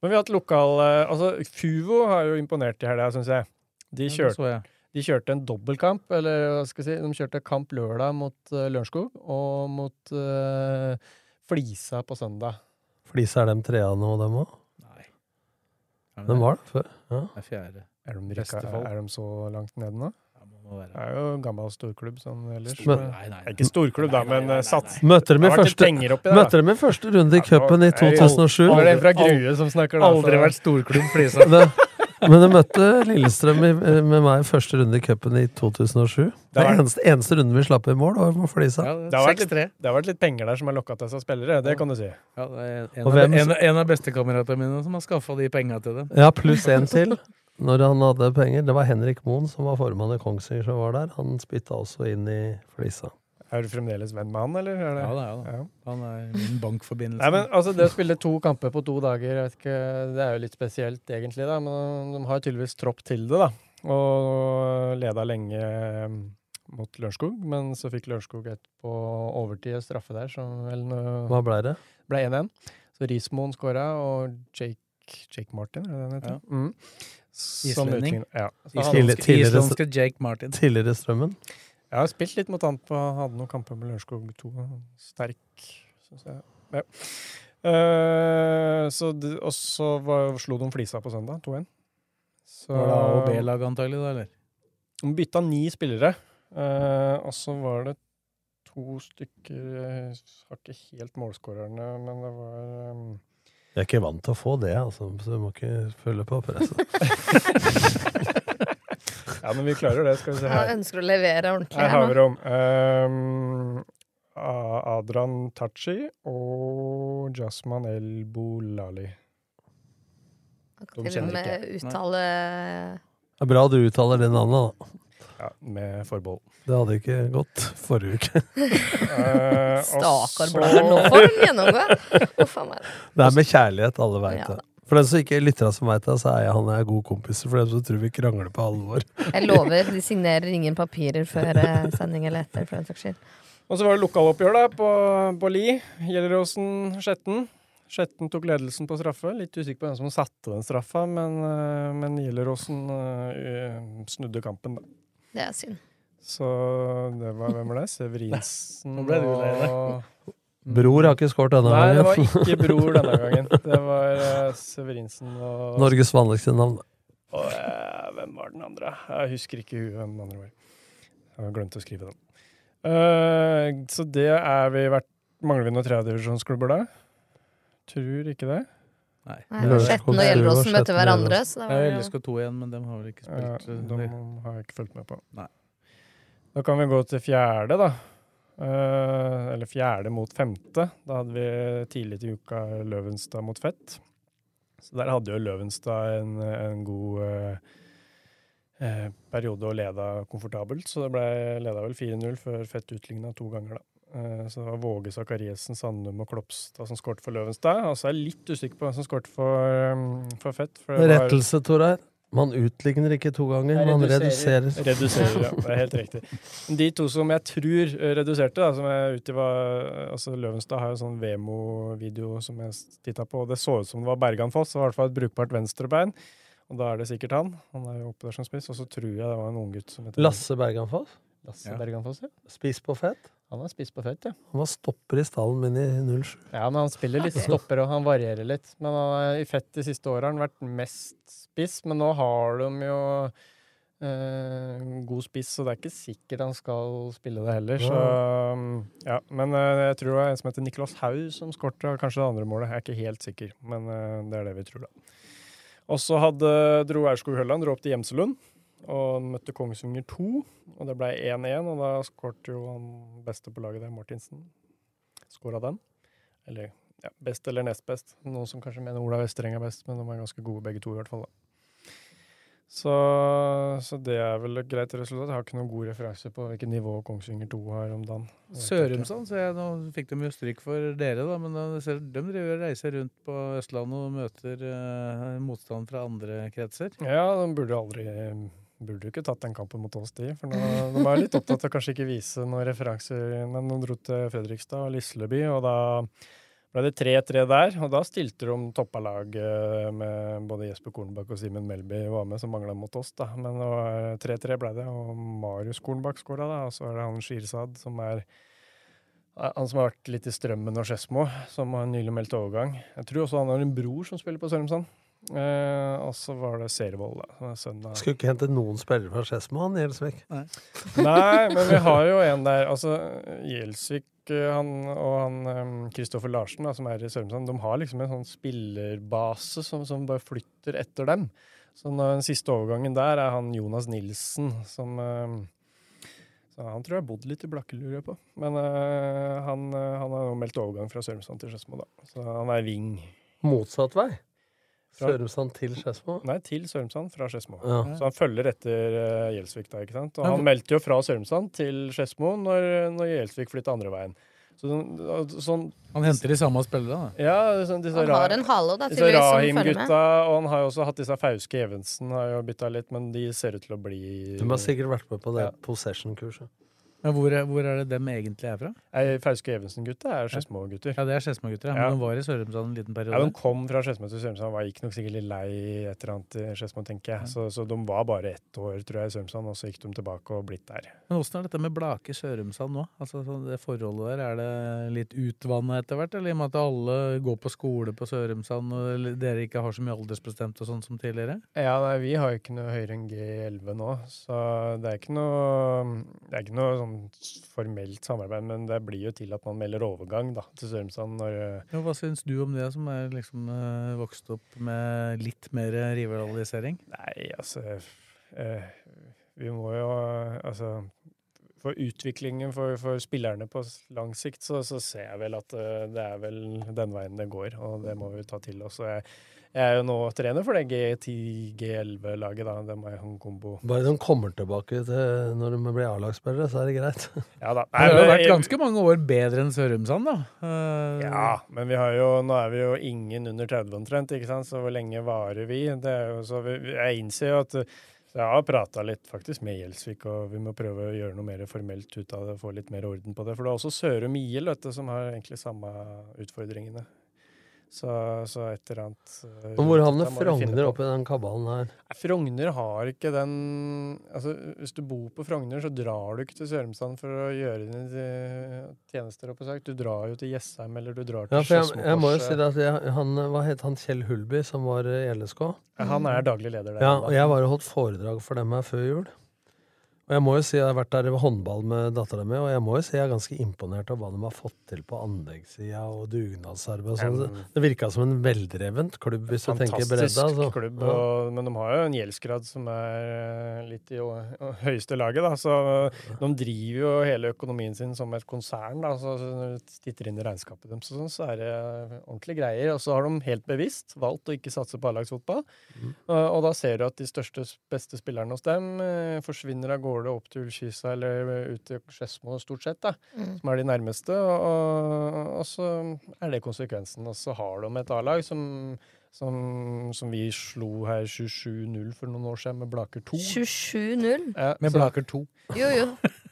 Men vi har hatt lokal eh, Altså, Fuvo har jo imponert i helga, syns jeg. De kjørte, ja, de kjørte en dobbeltkamp, eller hva skal jeg si, de kjørte kamp lørdag mot uh, Lørenskog og mot uh, Flisa på søndag. Flisa er de trea nå, dem òg? Nei. De var det før. Ja. Det er fjerde. Er de, rykka, er de så langt nede nå? Det er jo gammel storklubb sånn ellers. Stor, nei, Nei, nei, Ikke storklubb, da, men eh, sats. Møtte dem i første, første runde i cupen i 2007. Aldri, aldri, en. Aldri vært storklubb Flisa. *laughs* Det, men du møtte Lillestrøm i, med meg i første runde i cupen i 2007. Det Det var- eneste, eneste runde vi slapp i mål, var med Flisa. Ja, Det har vært litt- Det har vært litt penger der som har lokka til seg spillere, det kan du si. Ja, det er en, av, en, en av bestekameratene mine som har skaffa de penga til dem. Ja, pluss en til. Når han hadde penger. Det var Henrik Moen som var formann i Kongsvinger som var der. Han spytta også inn i Flisa. Er du fremdeles venn med han, eller? Er det? Ja, det er jeg da. Ja. Han er min bankforbindelse. Nei, men altså, Det å spille to *laughs* kamper på to dager, vet ikke, det er jo litt spesielt egentlig, da. Men de har tydeligvis tropp til det, da. Og leda lenge eh, mot Lørenskog, men så fikk Lørenskog et på overtid og straffe der, som vel Hva blei det? ble 1-1. Så Rismoen skåra, og Jake, Jake Martin, er det den han heter? Ja. Mm. Islending. Ja. Så tidligere- islandske Jake Martin. Tidligere Strømmen. Jeg har spilt litt mot han på Hadde noen kamper med Lørenskog 2. Sterk, syns jeg. Ja. Uh, så det, og så var- slo de Flisa på søndag, 2-1. Så Var det A- og B-lag antagelig, da, eller? De bytta ni spillere, uh, og så var det to stykker Jeg har ikke helt målskårerne, men det var um, Jeg er ikke vant til å få det, altså, så du må ikke følge på presset. *laughs* Ja, men vi klarer det, skal vi se her. Jeg ønsker å levere ordentlig Her har vi dem. Um, A- Adran Tachi og Jasman El Bolali. De kan til og med uttale Det er bra du uttaler det navnet, da. Ja, med forbehold. Det hadde ikke gått forrige uke. *laughs* Eh, Stakkar Blader. Nå får han gjennomgå. Meg. Det er med kjærlighet, alle veit Ja det. For den som ikke lytter som veit det, så er jeg han er god kompis. For dem som tror vi krangler på alvor. Jeg lover, de signerer ingen papirer før eh, sending eller etter, for den saks skyld. Og så var det lokaloppgjør da, på, på Li. Gjelleråsen Skjetten. Skjetten tok ledelsen på straffe. Litt usikker på hvem som satte den straffa, men, eh, men Gjelleråsen eh, snudde kampen, da. Det er synd. Så det var hvem var det? *laughs* Severinsen og Bror har ikke skåret denne Nei, det var ikke Bror denne *laughs* gangen. Det var eh, Severinsen og Norges vanligste navn. Og, eh, hvem var den andre? Jeg husker ikke hvem den andre var. Jeg har glemt å skrive den. Uh, så det er vi vært Mangler vi noen tredjedivisjonsklubber da? Tror ikke det. Nei. Nei, Skjetten og Gjelleråsen møtte hverandre, så det var jo LSK2 igjen, men dem har vel ikke spilt. ja, de har jeg ikke fulgt med på. Nei. Da kan vi gå til fjerde, da. Eh, eller fjerde mot femte. Da hadde vi tidlig til uka Løvenstad mot Fett. Så der hadde jo Løvenstad en, en god eh, eh, periode og leda komfortabelt. Så det ble leda vel 4-0 før Fett utligna to ganger, da. Eh, så det var Våge Sakariassen, Sandum og Klopstad som skårte for Løvenstad. Og så er jeg litt usikker på hvem som skårte for, for Fett. For Rettelse, Tor her. Man utligner ikke to ganger, man reduserer. Reduserer, ja. Det er helt riktig. *laughs* De to som jeg tror eh, reduserte, da, som jeg uti var altså Løvenstad har jo sånn Vemo-video som jeg titta på, og det så ut som det var Bergan Foss. Det var i hvert fall et brukbart venstrebein. Og da er det sikkert han. Han er jo oppe der som spiss. Og så tror jeg det var en unggutt som heter Lasse Berganfoss. Lasse Ja. Bergan Foss. Ja. Spiss på fett. Han har spist på født, ja. Han var stopper i stallen min i 07. Ja, men han spiller litt stopper, og han varierer litt. Men han i fett de siste åra har han vært mest spiss, men nå har de jo eh, god spiss, så det er ikke sikkert han skal spille det heller. Så, ja. Men eh, jeg tror det er en som heter Niklas Haug som skorta kanskje det andre målet. Jeg er ikke helt sikker, men eh, det er det vi tror, da. Og så hadde, dro Aurskog Hølland dro opp til Gjemselund og møtte Kongsvinger 2. Og det ble 1-1, og da skårte jo han beste på laget der, Martinsen. Skåra den. Eller ja, best eller nest best. Noen som kanskje mener Ola Vestereng er best, men de er ganske gode begge to, i hvert fall. Så, så det er vel et greit resultat. Jeg har ikke noen god referanse på hvilket nivå Kongsvinger 2 har om dagen. Sørumsand, så jeg, nå fikk de jo stryk for dere, da, men da, de driver og reiser rundt på Østlandet og møter eh, motstand fra andre kretser. Ja, de burde aldri Burde jo ikke tatt den kampen mot oss, de. For nå, de jeg litt opptatt av kanskje ikke vise noen referanser. Men de dro til Fredrikstad og Lisleby, og da ble det 3-3 der. Og da stilte de toppa lag eh, med både Jesper Kornbakk og Simen Melby var med, som mangla mot oss. da. Men 3-3 ble det, og Marius Kornbakk skåra, da. Og så er det han Skirsad som er han som har vært litt i strømmen og Skedsmo, som har nylig meldt overgang. Jeg tror også han har en bror som spiller på Sørumsand. Eh, og så var det Servold, da. Skulle ikke hente noen spillere fra Skedsmo, han Gjelsvik. Nei, men vi har jo en der. Altså, Gjelsvik eh, han, og han Kristoffer Larsen, da, som er i Sørumsand, de har liksom en sånn spillerbase som, som bare flytter etter dem. Så den siste overgangen der er han Jonas Nilsen, som så Han tror jeg har bodd litt i Blakke, lurer jeg på. Men uh, han, eh, han har meldt overgang fra Sørumsand til Skedsmo, da. Så han er wing. Motsatt vei? Fra- Sørumsand til Skedsmo? Nei, til Sørumsand fra Skedsmo. Ja. Så han følger etter uh, Gjelsvik, da, ikke sant. Og han meldte jo fra Sørumsand til Skedsmo når, når Gjelsvik flytta andre veien. Så, sånn, sånn Han henter de samme spillerne, da. Ja, sånn, disse Han har en halo, da, disse. Rahim-gutta, og han har jo også hatt disse Fauske Evensen, har jo bytta litt, men de ser ut til å bli De har sikkert vært med på det Ja. possession-kurset. Men hvor hvor er det dem egentlig er fra? Fauske Evensen-gutta er Skedsmo-gutter. Ja, det er Skedsmo-gutter, ja. Ja. men de var i Sørumsand en liten periode? Ja. De kom fra Skedsmo til Sørumsand, var gikk nok sikkert litt lei et eller annet i Skedsmo, tenker jeg. Så, så de var bare ett år, tror jeg, i Sørumsand, og så gikk de tilbake og blitt der. Men åssen er dette med Blake Sørumsand nå? Altså, det forholdet der, Er det litt utvanna etter hvert? Eller i og med at alle går på skole på Sørumsand, og dere ikke har så mye aldersbestemt og sånn som tidligere? Ja, nei, vi har jo ikke noe høyere enn G11 nå, så det er ikke noe, det er ikke noe sånn formelt samarbeid, men det blir jo til at man melder overgang da, til Sørumsand når Ja, hva syns du om det, som er liksom eh, vokst opp med litt mer rivalisering? Nei, altså eh, Vi må jo Altså for utviklingen for, for spillerne på lang sikt, så, så ser jeg vel at eh, det er vel den veien det går, og det må vi ta til oss. Og Jeg, jeg er jo nå trener for det G10, G11-laget, da. Det må jeg ha en kombo. Bare de kommer tilbake til når de blir A-lagsspillere, så er det greit. *laughs* Ja da. Det har jo vært ganske mange år bedre enn Sørumsand, da. Uh... Ja, men vi har jo, nå er vi jo ingen under 30 omtrent, ikke sant? så hvor lenge varer vi? Det er jo, så vi, jeg innser jo at så jeg har prata litt faktisk med Gjelsvik, og vi må prøve å gjøre noe mer formelt ut av det, få litt mer orden på det. For det er også Sørum IL som har egentlig samme utfordringene. Så, så et eller annet eh, hvor rundt havner Frogner oppi den kabalen her? Frogner har ikke den Altså, Hvis du bor på Frogner, så drar du ikke til Sørumsand for å gjøre dine eh, tjenester. oppe sagt. Du drar jo til Jessheim, eller du drar til Ja, for jeg, jeg må jo si det at jeg, han, Hva het han Kjell Hulby, som var i LSK? Han er daglig leder der. Ja, og jeg var og holdt foredrag for dem her før jul. Og jeg må jo si, jeg har vært der i håndball med dattera mi, og jeg må jo si jeg er ganske imponert av hva de har fått til på anleggssida og dugnadsarbeid og sånn. Det virka som en veldrevent klubb, hvis du tenker Fantastisk bredda. Altså. klubb, Ja. og, men de har jo en gjeldsgrad som er eh, litt i høyeste laget. Da. Så de driver jo hele økonomien sin som et konsern. Da. Så, så når du titter inn i regnskapet deres, og sånn, så er det ordentlige greier. Og så har de helt bevisst valgt å ikke satse på A-lagsfotball. Og, og da ser du at de største, beste spillerne hos dem eh, forsvinner av gårde opp til Ullkisa eller ut til Skedsmo stort sett, da, Mm. som er de nærmeste. Og, og, og så er det konsekvensen. Og så har de et A-lag som, som, som vi slo her 27-0 for noen år siden med Blaker 2. 27-0. Ja, Med så- Blaker 2. Jo, jo. *laughs*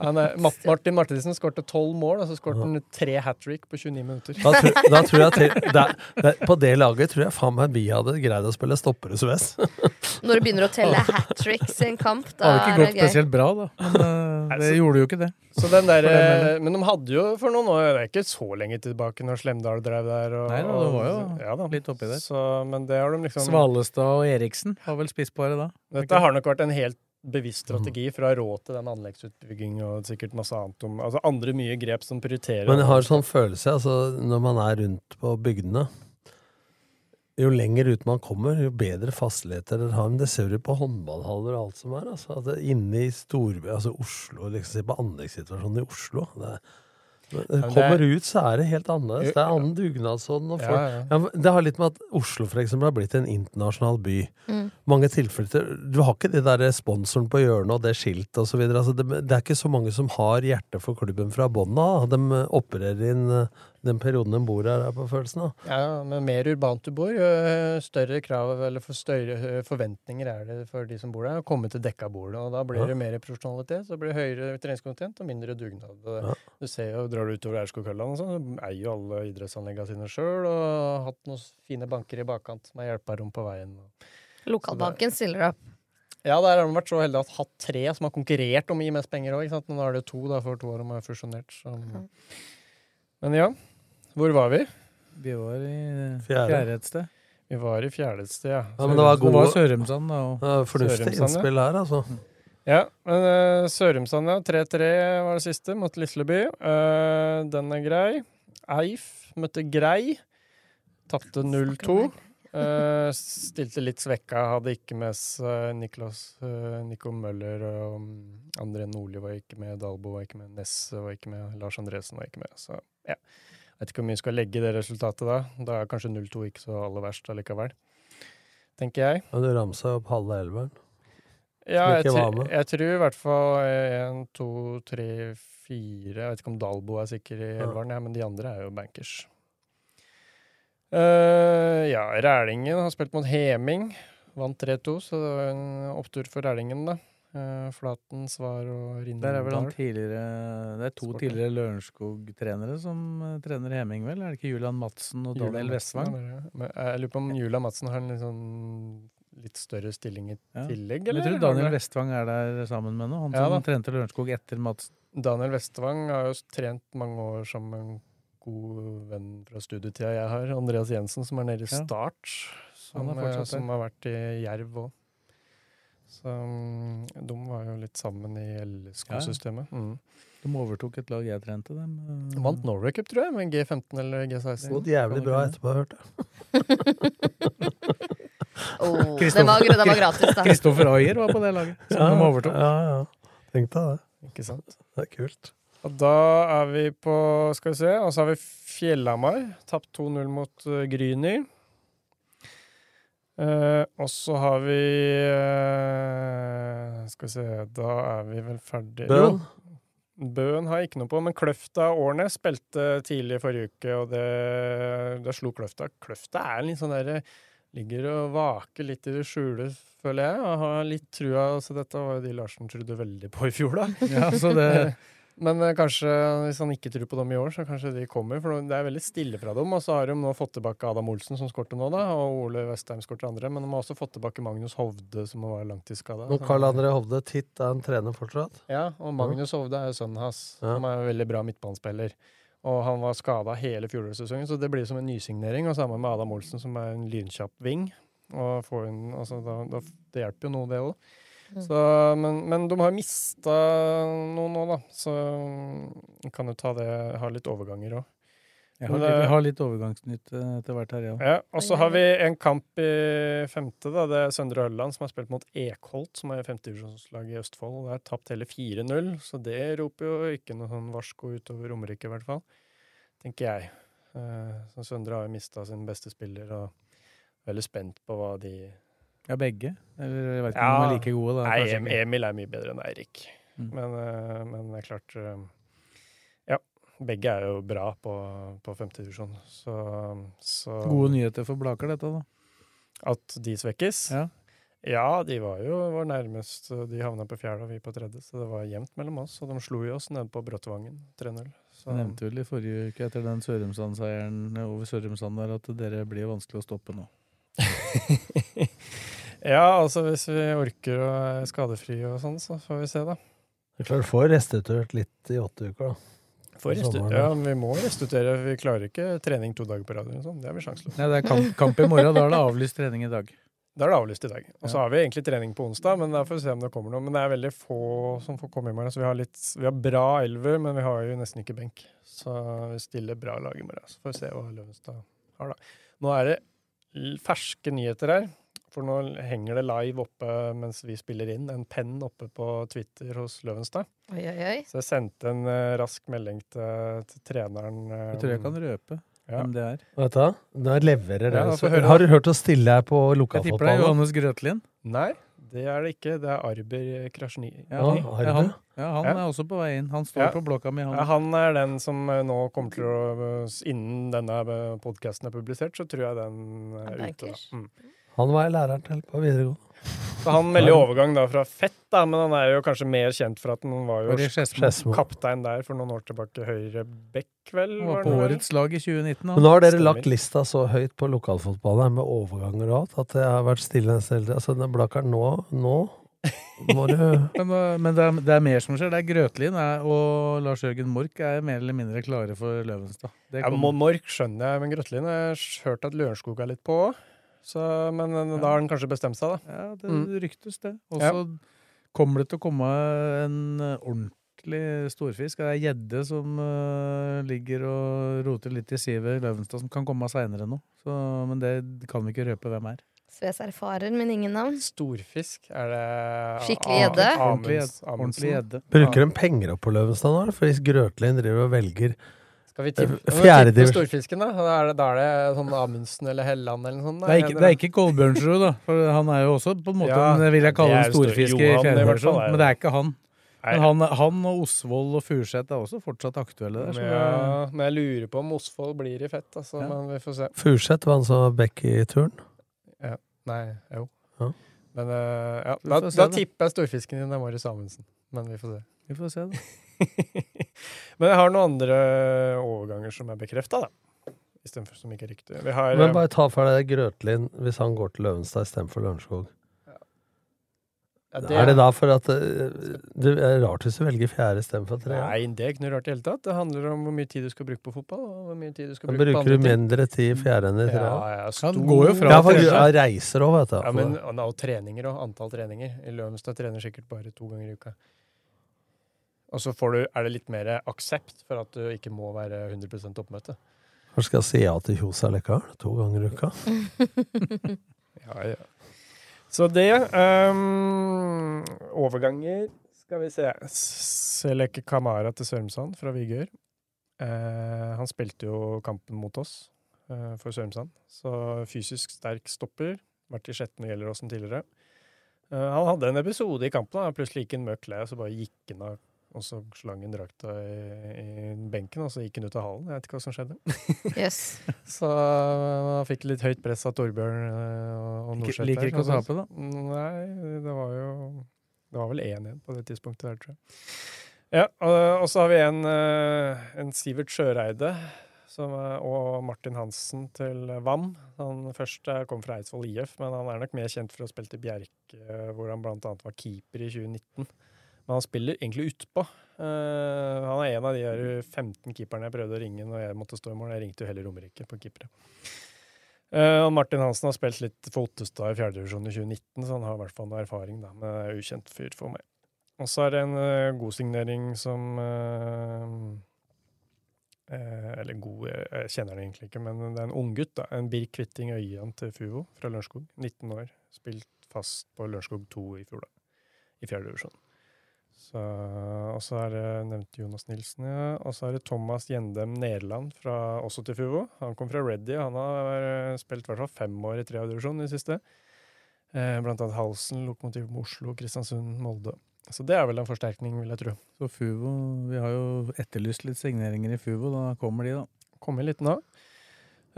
Han er, Martin Martinsen skårte 12 mål, og så skårte han tre hat trick på 29 minutter. Da, tror, da tror jeg til, da, da, På det laget tror jeg faen meg vi hadde greid å spille stoppere Suez. *laughs* Når du begynner å telle hat tricks i en kamp, da Det da hadde ikke er gått det gøy. spesielt bra, da. Men eh, det gjorde jo ikke det. Så den der, eller? men de hadde jo for noen år, det er ikke så lenge tilbake, når Slemdal drev der. Og, Nei det var jo ja, da. litt oppi der. Så, men det har de liksom Svalestad og Eriksen har vel spissparet da. Dette har nok vært en helt bevisst strategi for å ha råd til den anleggsutbygging og sikkert masse annet om Altså andre mye grep som prioriterer Men jeg har sånn følelse, altså, når man er rundt på bygdene Jo lenger ut man kommer, jo bedre fastligheter dere har. Men det ser du på håndballhaller og alt som er. Altså, at det, inne i storby, altså Oslo, liksom, se på anleggssituasjonen i Oslo. Det, når det kommer er- ut, så er det helt annerledes. Det er annen dugnadsånd. Ja, ja. Ja, det har litt med at Oslo for eksempel, har blitt en internasjonal by. Mm. Mange tilfeller Du har ikke de der sponsoren på hjørnet og det skiltet osv. Altså det, det er ikke så mange som har hjerte for klubben fra bånn av. De opererer inn den perioden en bor her, er på følelsen av. Ja, men mer urbant du bor, jo større krav eller for større forventninger er det for de som bor der, å komme til dekka bord. Og da blir Ja. det mer profesjonalitet, så blir det høyere treningskontent og mindre dugnad. Og Ja. Du ser jo, Drar du utover Aurskog-Høland, så eier jo alle idrettsanleggene sine sjøl og har hatt noen fine banker i bakkant som har hjelpa rom på veien. Lokalbanken stiller opp. Ja, der har de vært så heldige at hatt tre som har konkurrert om å gi mest penger òg. Nå er det to, da, for to år de har fusjonert. Så. Men ja, hvor var vi? Vi var i Fjerde. fjerde et sted. Vi var i fjerdested, ja. Ja, men det var Det var gode Sørumsand, da. Og ja, Fornuftig innspill her, altså. Ja, men uh, Sørumsand, ja. 3-3 var det siste mot Lisleby. Uh, den er grei. Eif møtte Grei. Tapte 0-2. Uh, stilte litt svekka, hadde ikke med seg Niklas eh, Nico Møller og um, André Nordli var ikke med, Dalbo var ikke med, Nesse var ikke med, Lars Andresen var ikke med. Så ja. Vet ikke hvor mye vi skal legge i det resultatet da. Da er kanskje 0-2 ikke så aller verst allikevel. Tenker jeg. Men du ramsa opp halve elveren. Ja, jeg, tr- jeg tror i hvert fall én, to, tre, fire Jeg vet ikke om Dalbo er sikker i elveren, ja, men de andre er jo bankers. Uh, ja, Rælingen har spilt mot Heming. Vant 3-2, så det var en opptur for Rælingen, da. Eh, Flaten, Svar og Rindal. Der er vel han tidligere Det er to Sporten. tidligere Lørenskog-trenere som uh, trener Heming, vel? Er det ikke Julian Madsen og Daniel Vestvang? ja. Men Jeg lurer på om Julian Madsen har en litt, sånn, litt større stilling i Ja. tillegg, Jeg tror Daniel? Vestvang er der sammen med noe. Han Ja, som trente Lørenskog etter Madsen. Daniel Vestvang har jo trent mange år som en god venn fra studietida jeg har. Andreas Jensen, som er nede i. Start. Som, eh, som har vært i Jerv òg. Så mm, de var jo litt sammen i LSK-systemet. Mm. De overtok et lag jeg trente, dem. eh, De vant Norway Cup, tror jeg, med G15 eller G16. Gått jævlig bra etterpå, hørte jeg. *laughs* *laughs* Oh, den, var, den var gratis, da. Kristoffer Ayer var på det laget, som de overtok. Ja, ja. Tenk deg det. Ikke sant? Det er kult. Og da er vi på Skal vi se. Og så har vi Fjellhamar. Tapt 2-0 mot uh, Gryny. Eh, og så har vi eh, Skal vi se Da er vi vel ferdig Bøen? Jo, Bøen har jeg ikke noe på, men Kløfta Årnes spilte tidlig i forrige uke, og det, det slo Kløfta. Kløfta er litt sånn derre Ligger og vaker litt i det skjule, føler jeg. Og har litt trua. Altså, dette var jo de Larsen trodde veldig på i fjor, da. Ja, så det- *laughs* Men eh, kanskje, hvis han ikke tror på dem i år, så kanskje de kommer. For det er veldig stille fra dem. Og så har de nå fått tilbake Adam Olsen, som skårte nå, da. Og Ole Vestheim skårte andre. Men de har også fått tilbake Magnus Hovde, som var langtidsskada. Og Karl André Hovde Titt er en trener fortsatt? Ja, og Magnus Hovde er jo sønnen hans, Ja. som er en veldig bra midtbanespiller. Og han var skada hele fjorårssesongen, så det blir som en nysignering. Og sammen med Adam Olsen, som er en lynkjapp wing. Og inn, altså, da, da, det hjelper jo noe, det òg. Mm. Men, men de har mista noe nå, da. Så kan jo ta det Ha litt overganger òg. Jeg har, litt, jeg har litt overgangsnytt eh, etter hvert her, ja. Ja, og så har vi en kamp i femte. da, Det er Søndre Ørland som har spilt mot Ekholt, som er femtedivisjonslag i Østfold. og Det er tapt hele 4-0, så det roper jo ikke noe sånn varsko utover Romerike, i hvert fall. Tenker jeg. Eh, Så Søndre har jo mista sin beste spiller, og er veldig spent på hva de Ja, begge. Eller jeg vet ikke om de er like gode, da. Nei. Emil er mye bedre enn Eirik. Mm. Men, eh, men det er klart eh, Ja, begge er jo bra på, på femtedivisjon, så, så Gode nyheter for Blaker, dette, da. At de svekkes? Ja. Ja, de var jo var nærmest. De havna på fjerde og vi på tredje, så det var jevnt mellom oss. Og de slo jo oss nede på Bråttvangen 3-0. Så Jeg nevnte vel i forrige uke etter den Sørumsand-seieren over Sørumsand der at dere blir vanskelig å stoppe nå. *laughs* ja, altså hvis vi orker å være skadefrie og sånn, så får vi se, da. Det er klart, du får restituert litt i åtte uker, da. Ja, men vi må restituere. Vi klarer ikke trening to dager på rad. Sånn. Det har vi sjanseløse. Nei, det er kamp, kamp i morgen. Da er det avlyst trening i dag. Da er det avlyst i dag. Og så Ja. har vi egentlig trening på onsdag, men da får vi se om det kommer noe. Men det er veldig få som får komme i morgen. Så vi har, litt, vi har bra elver, men vi har jo nesten ikke benk. Så vi stiller bra lag i morgen. Så får vi se hva Løvenstad har, da. Nå er det ferske nyheter her. For nå henger det live oppe mens vi spiller inn, en penn oppe på Twitter hos Løvenstad. Oi, oi, oi. Så jeg sendte en uh, rask melding til, til treneren. Um, Jeg tror jeg kan røpe Ja. hvem det er. Vet du? Nå leverer Ja, det. Så- har du hørt å stille her på Jeg tipper det er? Johannes Grøtlin. Nei, det er det ikke. Det er Arber Krasjni. Ja, Ja, han, ja, han, ja, han Ja. er også på vei inn. Han står Ja. på blokka mi, han. Ja, han er den som eh, nå kommer til å eh, Innen denne podkasten er publisert, så tror jeg den er ute. Mm. Han var jeg læreren til på videregående. Så han melder overgang da fra Fett, da, men han er jo kanskje mer kjent for at han var jo kaptein der for noen år tilbake. Høyre bekk, vel? Han var på årets lag i 2019. Men nå har dere lagt lista så høyt på lokalfotballen med overganger og alt, at det har vært stille en stund. Altså, Så den blakkeren nå, nå *laughs* Men, uh, men det, er, det er mer som skjer. Det er Grøtlin er, og Lars Jørgen Mork er mer eller mindre klare for Løvenstad. Det Ja, Mork skjønner jeg, men Grøtlin har jeg hørt at Lørenskog er litt på. Så, men da har han kanskje bestemt seg, da. Ja, det Mm. ryktes det. Og så kommer det til å komme en ordentlig storfisk. Det er gjedde som uh, ligger og roter litt i sivet i Løvenstad, som kan komme seinere nå. Så, men det kan vi ikke røpe hvem er. Sves erfarer, men ingen navn. Storfisk, er det Skikkelig gjedde? Ordentlig gjedde. Bruker de penger opp på Løvenstad nå? For hvis Grøtlin driver og velger Skal vi tippe, Eh, fjerde divisjon. storfisken, da? Da er det, da er det sånn Amundsen eller Helland eller noe sånt? da? Det er ikke, det er ikke Kolbjørnsrud, da. For han er jo også på en måte Ja, en, vil jeg kalle en storfisker i fjerde divisjon. er Men det er ikke han. Nei. Men han, han og Osvold og Furseth er også fortsatt aktuelle der. Så Ja, men jeg lurer på om Osvold blir i fett, altså. Ja. Men vi får se. Furseth, var han som var back i turn? Ja. Nei, jo. Ja. Men eh, ja, da da. tipper jeg storfisken din er Marius Amundsen. Men vi får se. Vi får se, da. *laughs* Men jeg har noen andre overganger som er bekrefta, da. Istedenfor som ikke er riktig. Vi har Men eh, bare ta for deg Grøtlin hvis han går til Løvenstad istedenfor Lørenskog. ja, Er det da for at eh, Det er rart hvis du velger fjerde istedenfor tre? Nei, det er ikke noe rart i det hele tatt. Det handler om hvor mye tid du skal bruke på fotball. Og hvor mye tid du skal bruke på bruker du mindre tid i fjerde enn i tre. Ja, ja, stor... Han går jo fra Ja, for ja, reiser òg, vet du. Ja, men og, treninger og antall treninger. I Løvenstad trener sikkert bare to ganger i uka. Og så får du, er det litt mer aksept for at du ikke må være 100 oppmøte. Kanskje skal jeg si ja til Kjosa likevel? To ganger i uka? *laughs* Ja, ja. Så det um, Overganger Skal vi se. Seleke Kamara til Sørumsand fra Vigør. Uh, han spilte jo kampen mot oss uh, for Sørumsand. Så fysisk sterk stopper. Vært i Skjetten og Gjelleråsen tidligere. Uh, han hadde en episode i kampen. da. Plutselig gikk han møkk lei, og så bare gikk han av. Og så slang hun drakta i, i benken, og så gikk han ut av hallen. Jeg vet ikke hva som skjedde. yes. *laughs* Så han fikk litt høyt press av Torbjørn og, og Liker- Norseth. liker ikke å tape, da. Nei, det var jo Det var vel 1-1 på det tidspunktet der, tror jeg. Ja, og, og så har vi en, eh, en Sivert Sjøreide som, og Martin Hansen til VAM. Han første kom fra Eidsvoll IF, men han er nok mer kjent for å spille til Bjerke, hvor han bl.a. var keeper i 2019. Men han spiller egentlig utpå. Uh, han er en av de her 15 keeperne jeg prøvde å ringe når jeg måtte stå i mål. Jeg ringte jo heller Romerike på keepere. Uh, og Martin Hansen har spilt litt for Ottestad i fjerdedivisjon i 2019, så han har i hvert fall noe erfaring, da. Men er ukjent fyr for meg. Og så er det en uh, god signering som Eller god, jeg, kjenner den egentlig ikke, men det er en unggutt. En Birk Kvitting Øyan til Fuvo fra Lørenskog. 19 år. Spilt fast på Lørenskog 2 i fjor, da. I fjerdedivisjon. Så, og så er det nevnt Jonas Nilsen, ja. Og så er det Thomas Gjendem Nederland, fra, også til Fuvo. Han kom fra Reddy. Han har eh, spilt i hvert fall fem år i tredjedivisjon i det siste. Eh, blant annet Halsen, Lokomotiv Oslo, Kristiansund, Molde. Så det er vel en forsterkning, vil jeg tro. Så Fuvo Vi har jo etterlyst litt signeringer i Fuvo. Da kommer de, da. Kommer litt nå.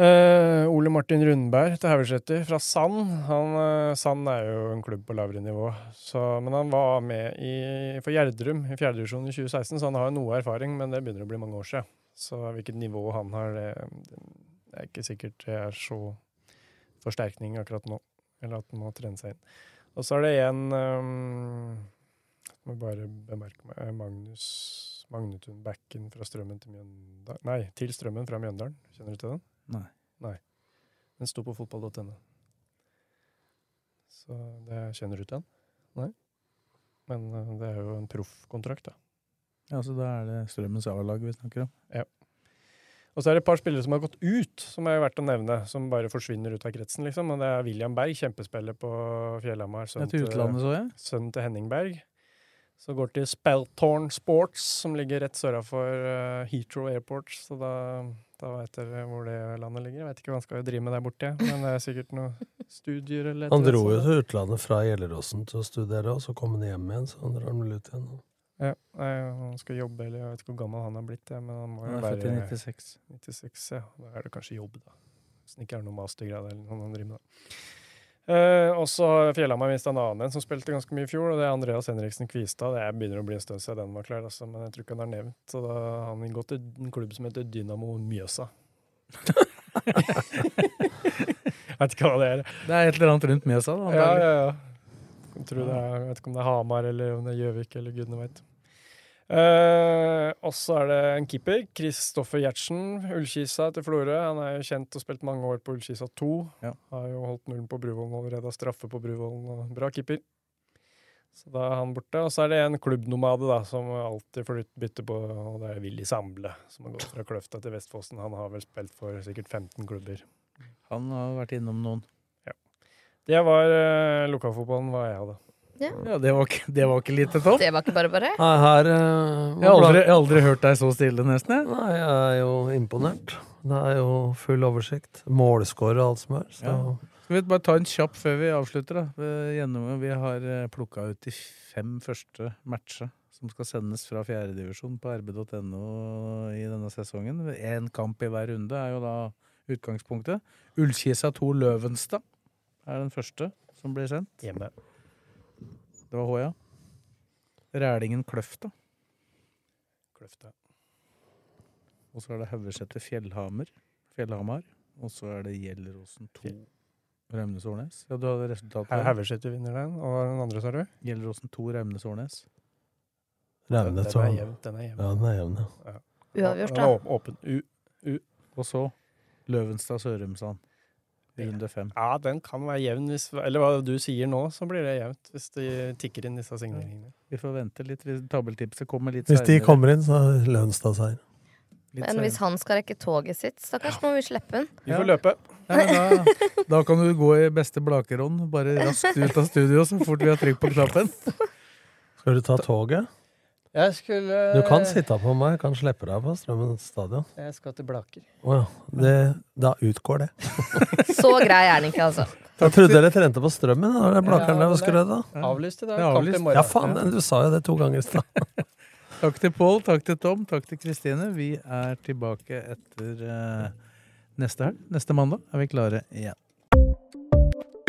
Eh, Ole Martin Rundberg til Haugeseter fra Sand. Han, uh, Sand er jo en klubb på lavere nivå, så, men han var med i, for Gjerdrum i fjerdedivisjon i 2016, så han har jo noe erfaring, men det begynner å bli mange år siden. Så hvilket nivå han har, det, det er ikke sikkert det er så forsterkning akkurat nå. Eller at han må trene seg inn. Og så er det en um, Må bare bemerke meg eh, Magnus Magnetun Bekken fra Strømmen til Mjøndalen Nei, til Strømmen fra Mjøndalen. Kjenner du til den? Nei. Nei. Den sto på fotball.no. Så det kjenner du til den? Nei? Men eh, det er jo en proffkontrakt, da. Ja, så da er det Strømmens A-lag vi snakker om. Ja. Og så er det et par spillere som har gått ut, som er verdt å nevne. Som bare forsvinner ut av kretsen, liksom. Og det er William Berg, kjempespiller på Fjellhamar. Ja, til utlandet, så jeg. Sønnen til Henning Berg. Så går til Spelthorn Sports, som ligger rett sørafor uh, Heathrow Airport. Så da, da vet dere hvor det landet ligger. Jeg vet ikke hva han skal drive med der borte, men det er sikkert noe studier eller et Han dro jo til utlandet fra Gjelleråsen til å studere, og så kom han hjem igjen. Så han drar vel ut igjen. Ja, nei, han skal jobbe, eller jeg vet ikke hvor gammel han har blitt, men han må jo Han er være 96. 96, ja. Da er det kanskje jobb, da. Hvis det ikke er noe mastergrad eller noe han driver med. da. Eh, og så har Fjellhamar mista en annen en som spilte ganske mye i fjor, og det er Andreas Henriksen Kvistad. Det begynner å bli en stund siden den var klar, altså, men jeg tror ikke han er nevnt. Så da har han gått til en klubb som heter Dynamo Mjøsa. *laughs* jeg vet ikke hva det er. Det er et eller annet rundt Mjøsa, da. Ja, ja, ja. Jeg, tror det er, jeg vet ikke om det er Hamar eller om det er Gjøvik eller gudene veit. Eh, og så er det en keeper. Kristoffer Gjertsen, Ullkisa til Florø. Han er jo kjent og spilt mange år på Ullkisa 2. Ja. Har jo holdt nullen på Bruvollen allerede, har straffe på Bruvollen. Bra keeper. Så da er han borte. Og så er det en klubbnomade da, som alltid får bytte på, og det er Willy Samble, som har gått fra Kløfta til Vestfossen. Han har vel spilt for sikkert 15 klubber. Han har vært innom noen. Det var uh, lokalfotballen hva jeg hadde. Ja, det var ikke, det var ikke lite, Tom. Det var ikke bare bare. Her, her eh, Jeg har aldri, jeg har aldri hørt deg så stille, nesten. jeg. Nei, jeg er jo imponert. Det er jo full oversikt. Målskår og alt som er. Så. Ja. Skal vi bare ta en kjapp før vi avslutter? da? Vi- Gjennom, vi har plukka ut de fem første matcha som skal sendes fra fjerdedivisjon på rb.no i denne sesongen. Én kamp i hver runde er jo da utgangspunktet. Ullkisa 2 Løvenstad er den første som blir sendt. Hjemme. Det var H, ja. Rælingen Kløfta. Kløfta. Og så er det Haugeseter Fjellhamar. Fjellhamar. Og så er det Gjelleråsen 2 Remnes Årnes. Ja, du hadde resultatet. Haugeseter vinner den, og den andre, sa du? Gjelleråsen 2 Remnes Årnes. Revnet, Den er jevn. Den er jevn. Ja, den er jevn, ja. Uavgjort, Den da. Åpen. U. U. Og så Løvenstad Sørumsand. Runde fem. Ja, den kan være jevn. Hvis, eller hva du sier nå, så blir det jevnt. Hvis de tikker inn disse signeringene. Vi får vente litt. hvis Tabeltipset kommer litt Hvis de kommer inn, så er det seg. Litt Men hvis han skal rekke toget sitt, stakkars, må vi slippe han. Vi får løpe. Ja, da, da kan du gå i beste blakerånd, bare raskt ut av studio så fort vi har trykk på knappen. Skal du ta toget? Jeg skulle Du kan sitte på meg, jeg kan slippe deg på Strømmen stadion. Jeg skal til Blaker. Å ja. Det, da utgår det. *laughs* Så grei er den ikke, altså. Jeg trodde dere trente på Strømmen. Da var det Blakeren der Ja, og skrøt, da. Avlyst i dag. Det er Kamp i morgen. Ja, faen, du sa jo det to ganger i stad. *laughs* *laughs* Takk til Pål, takk til Tom, takk til Kristine. Vi er tilbake etter uh, neste helg. Neste mandag er vi klare igjen.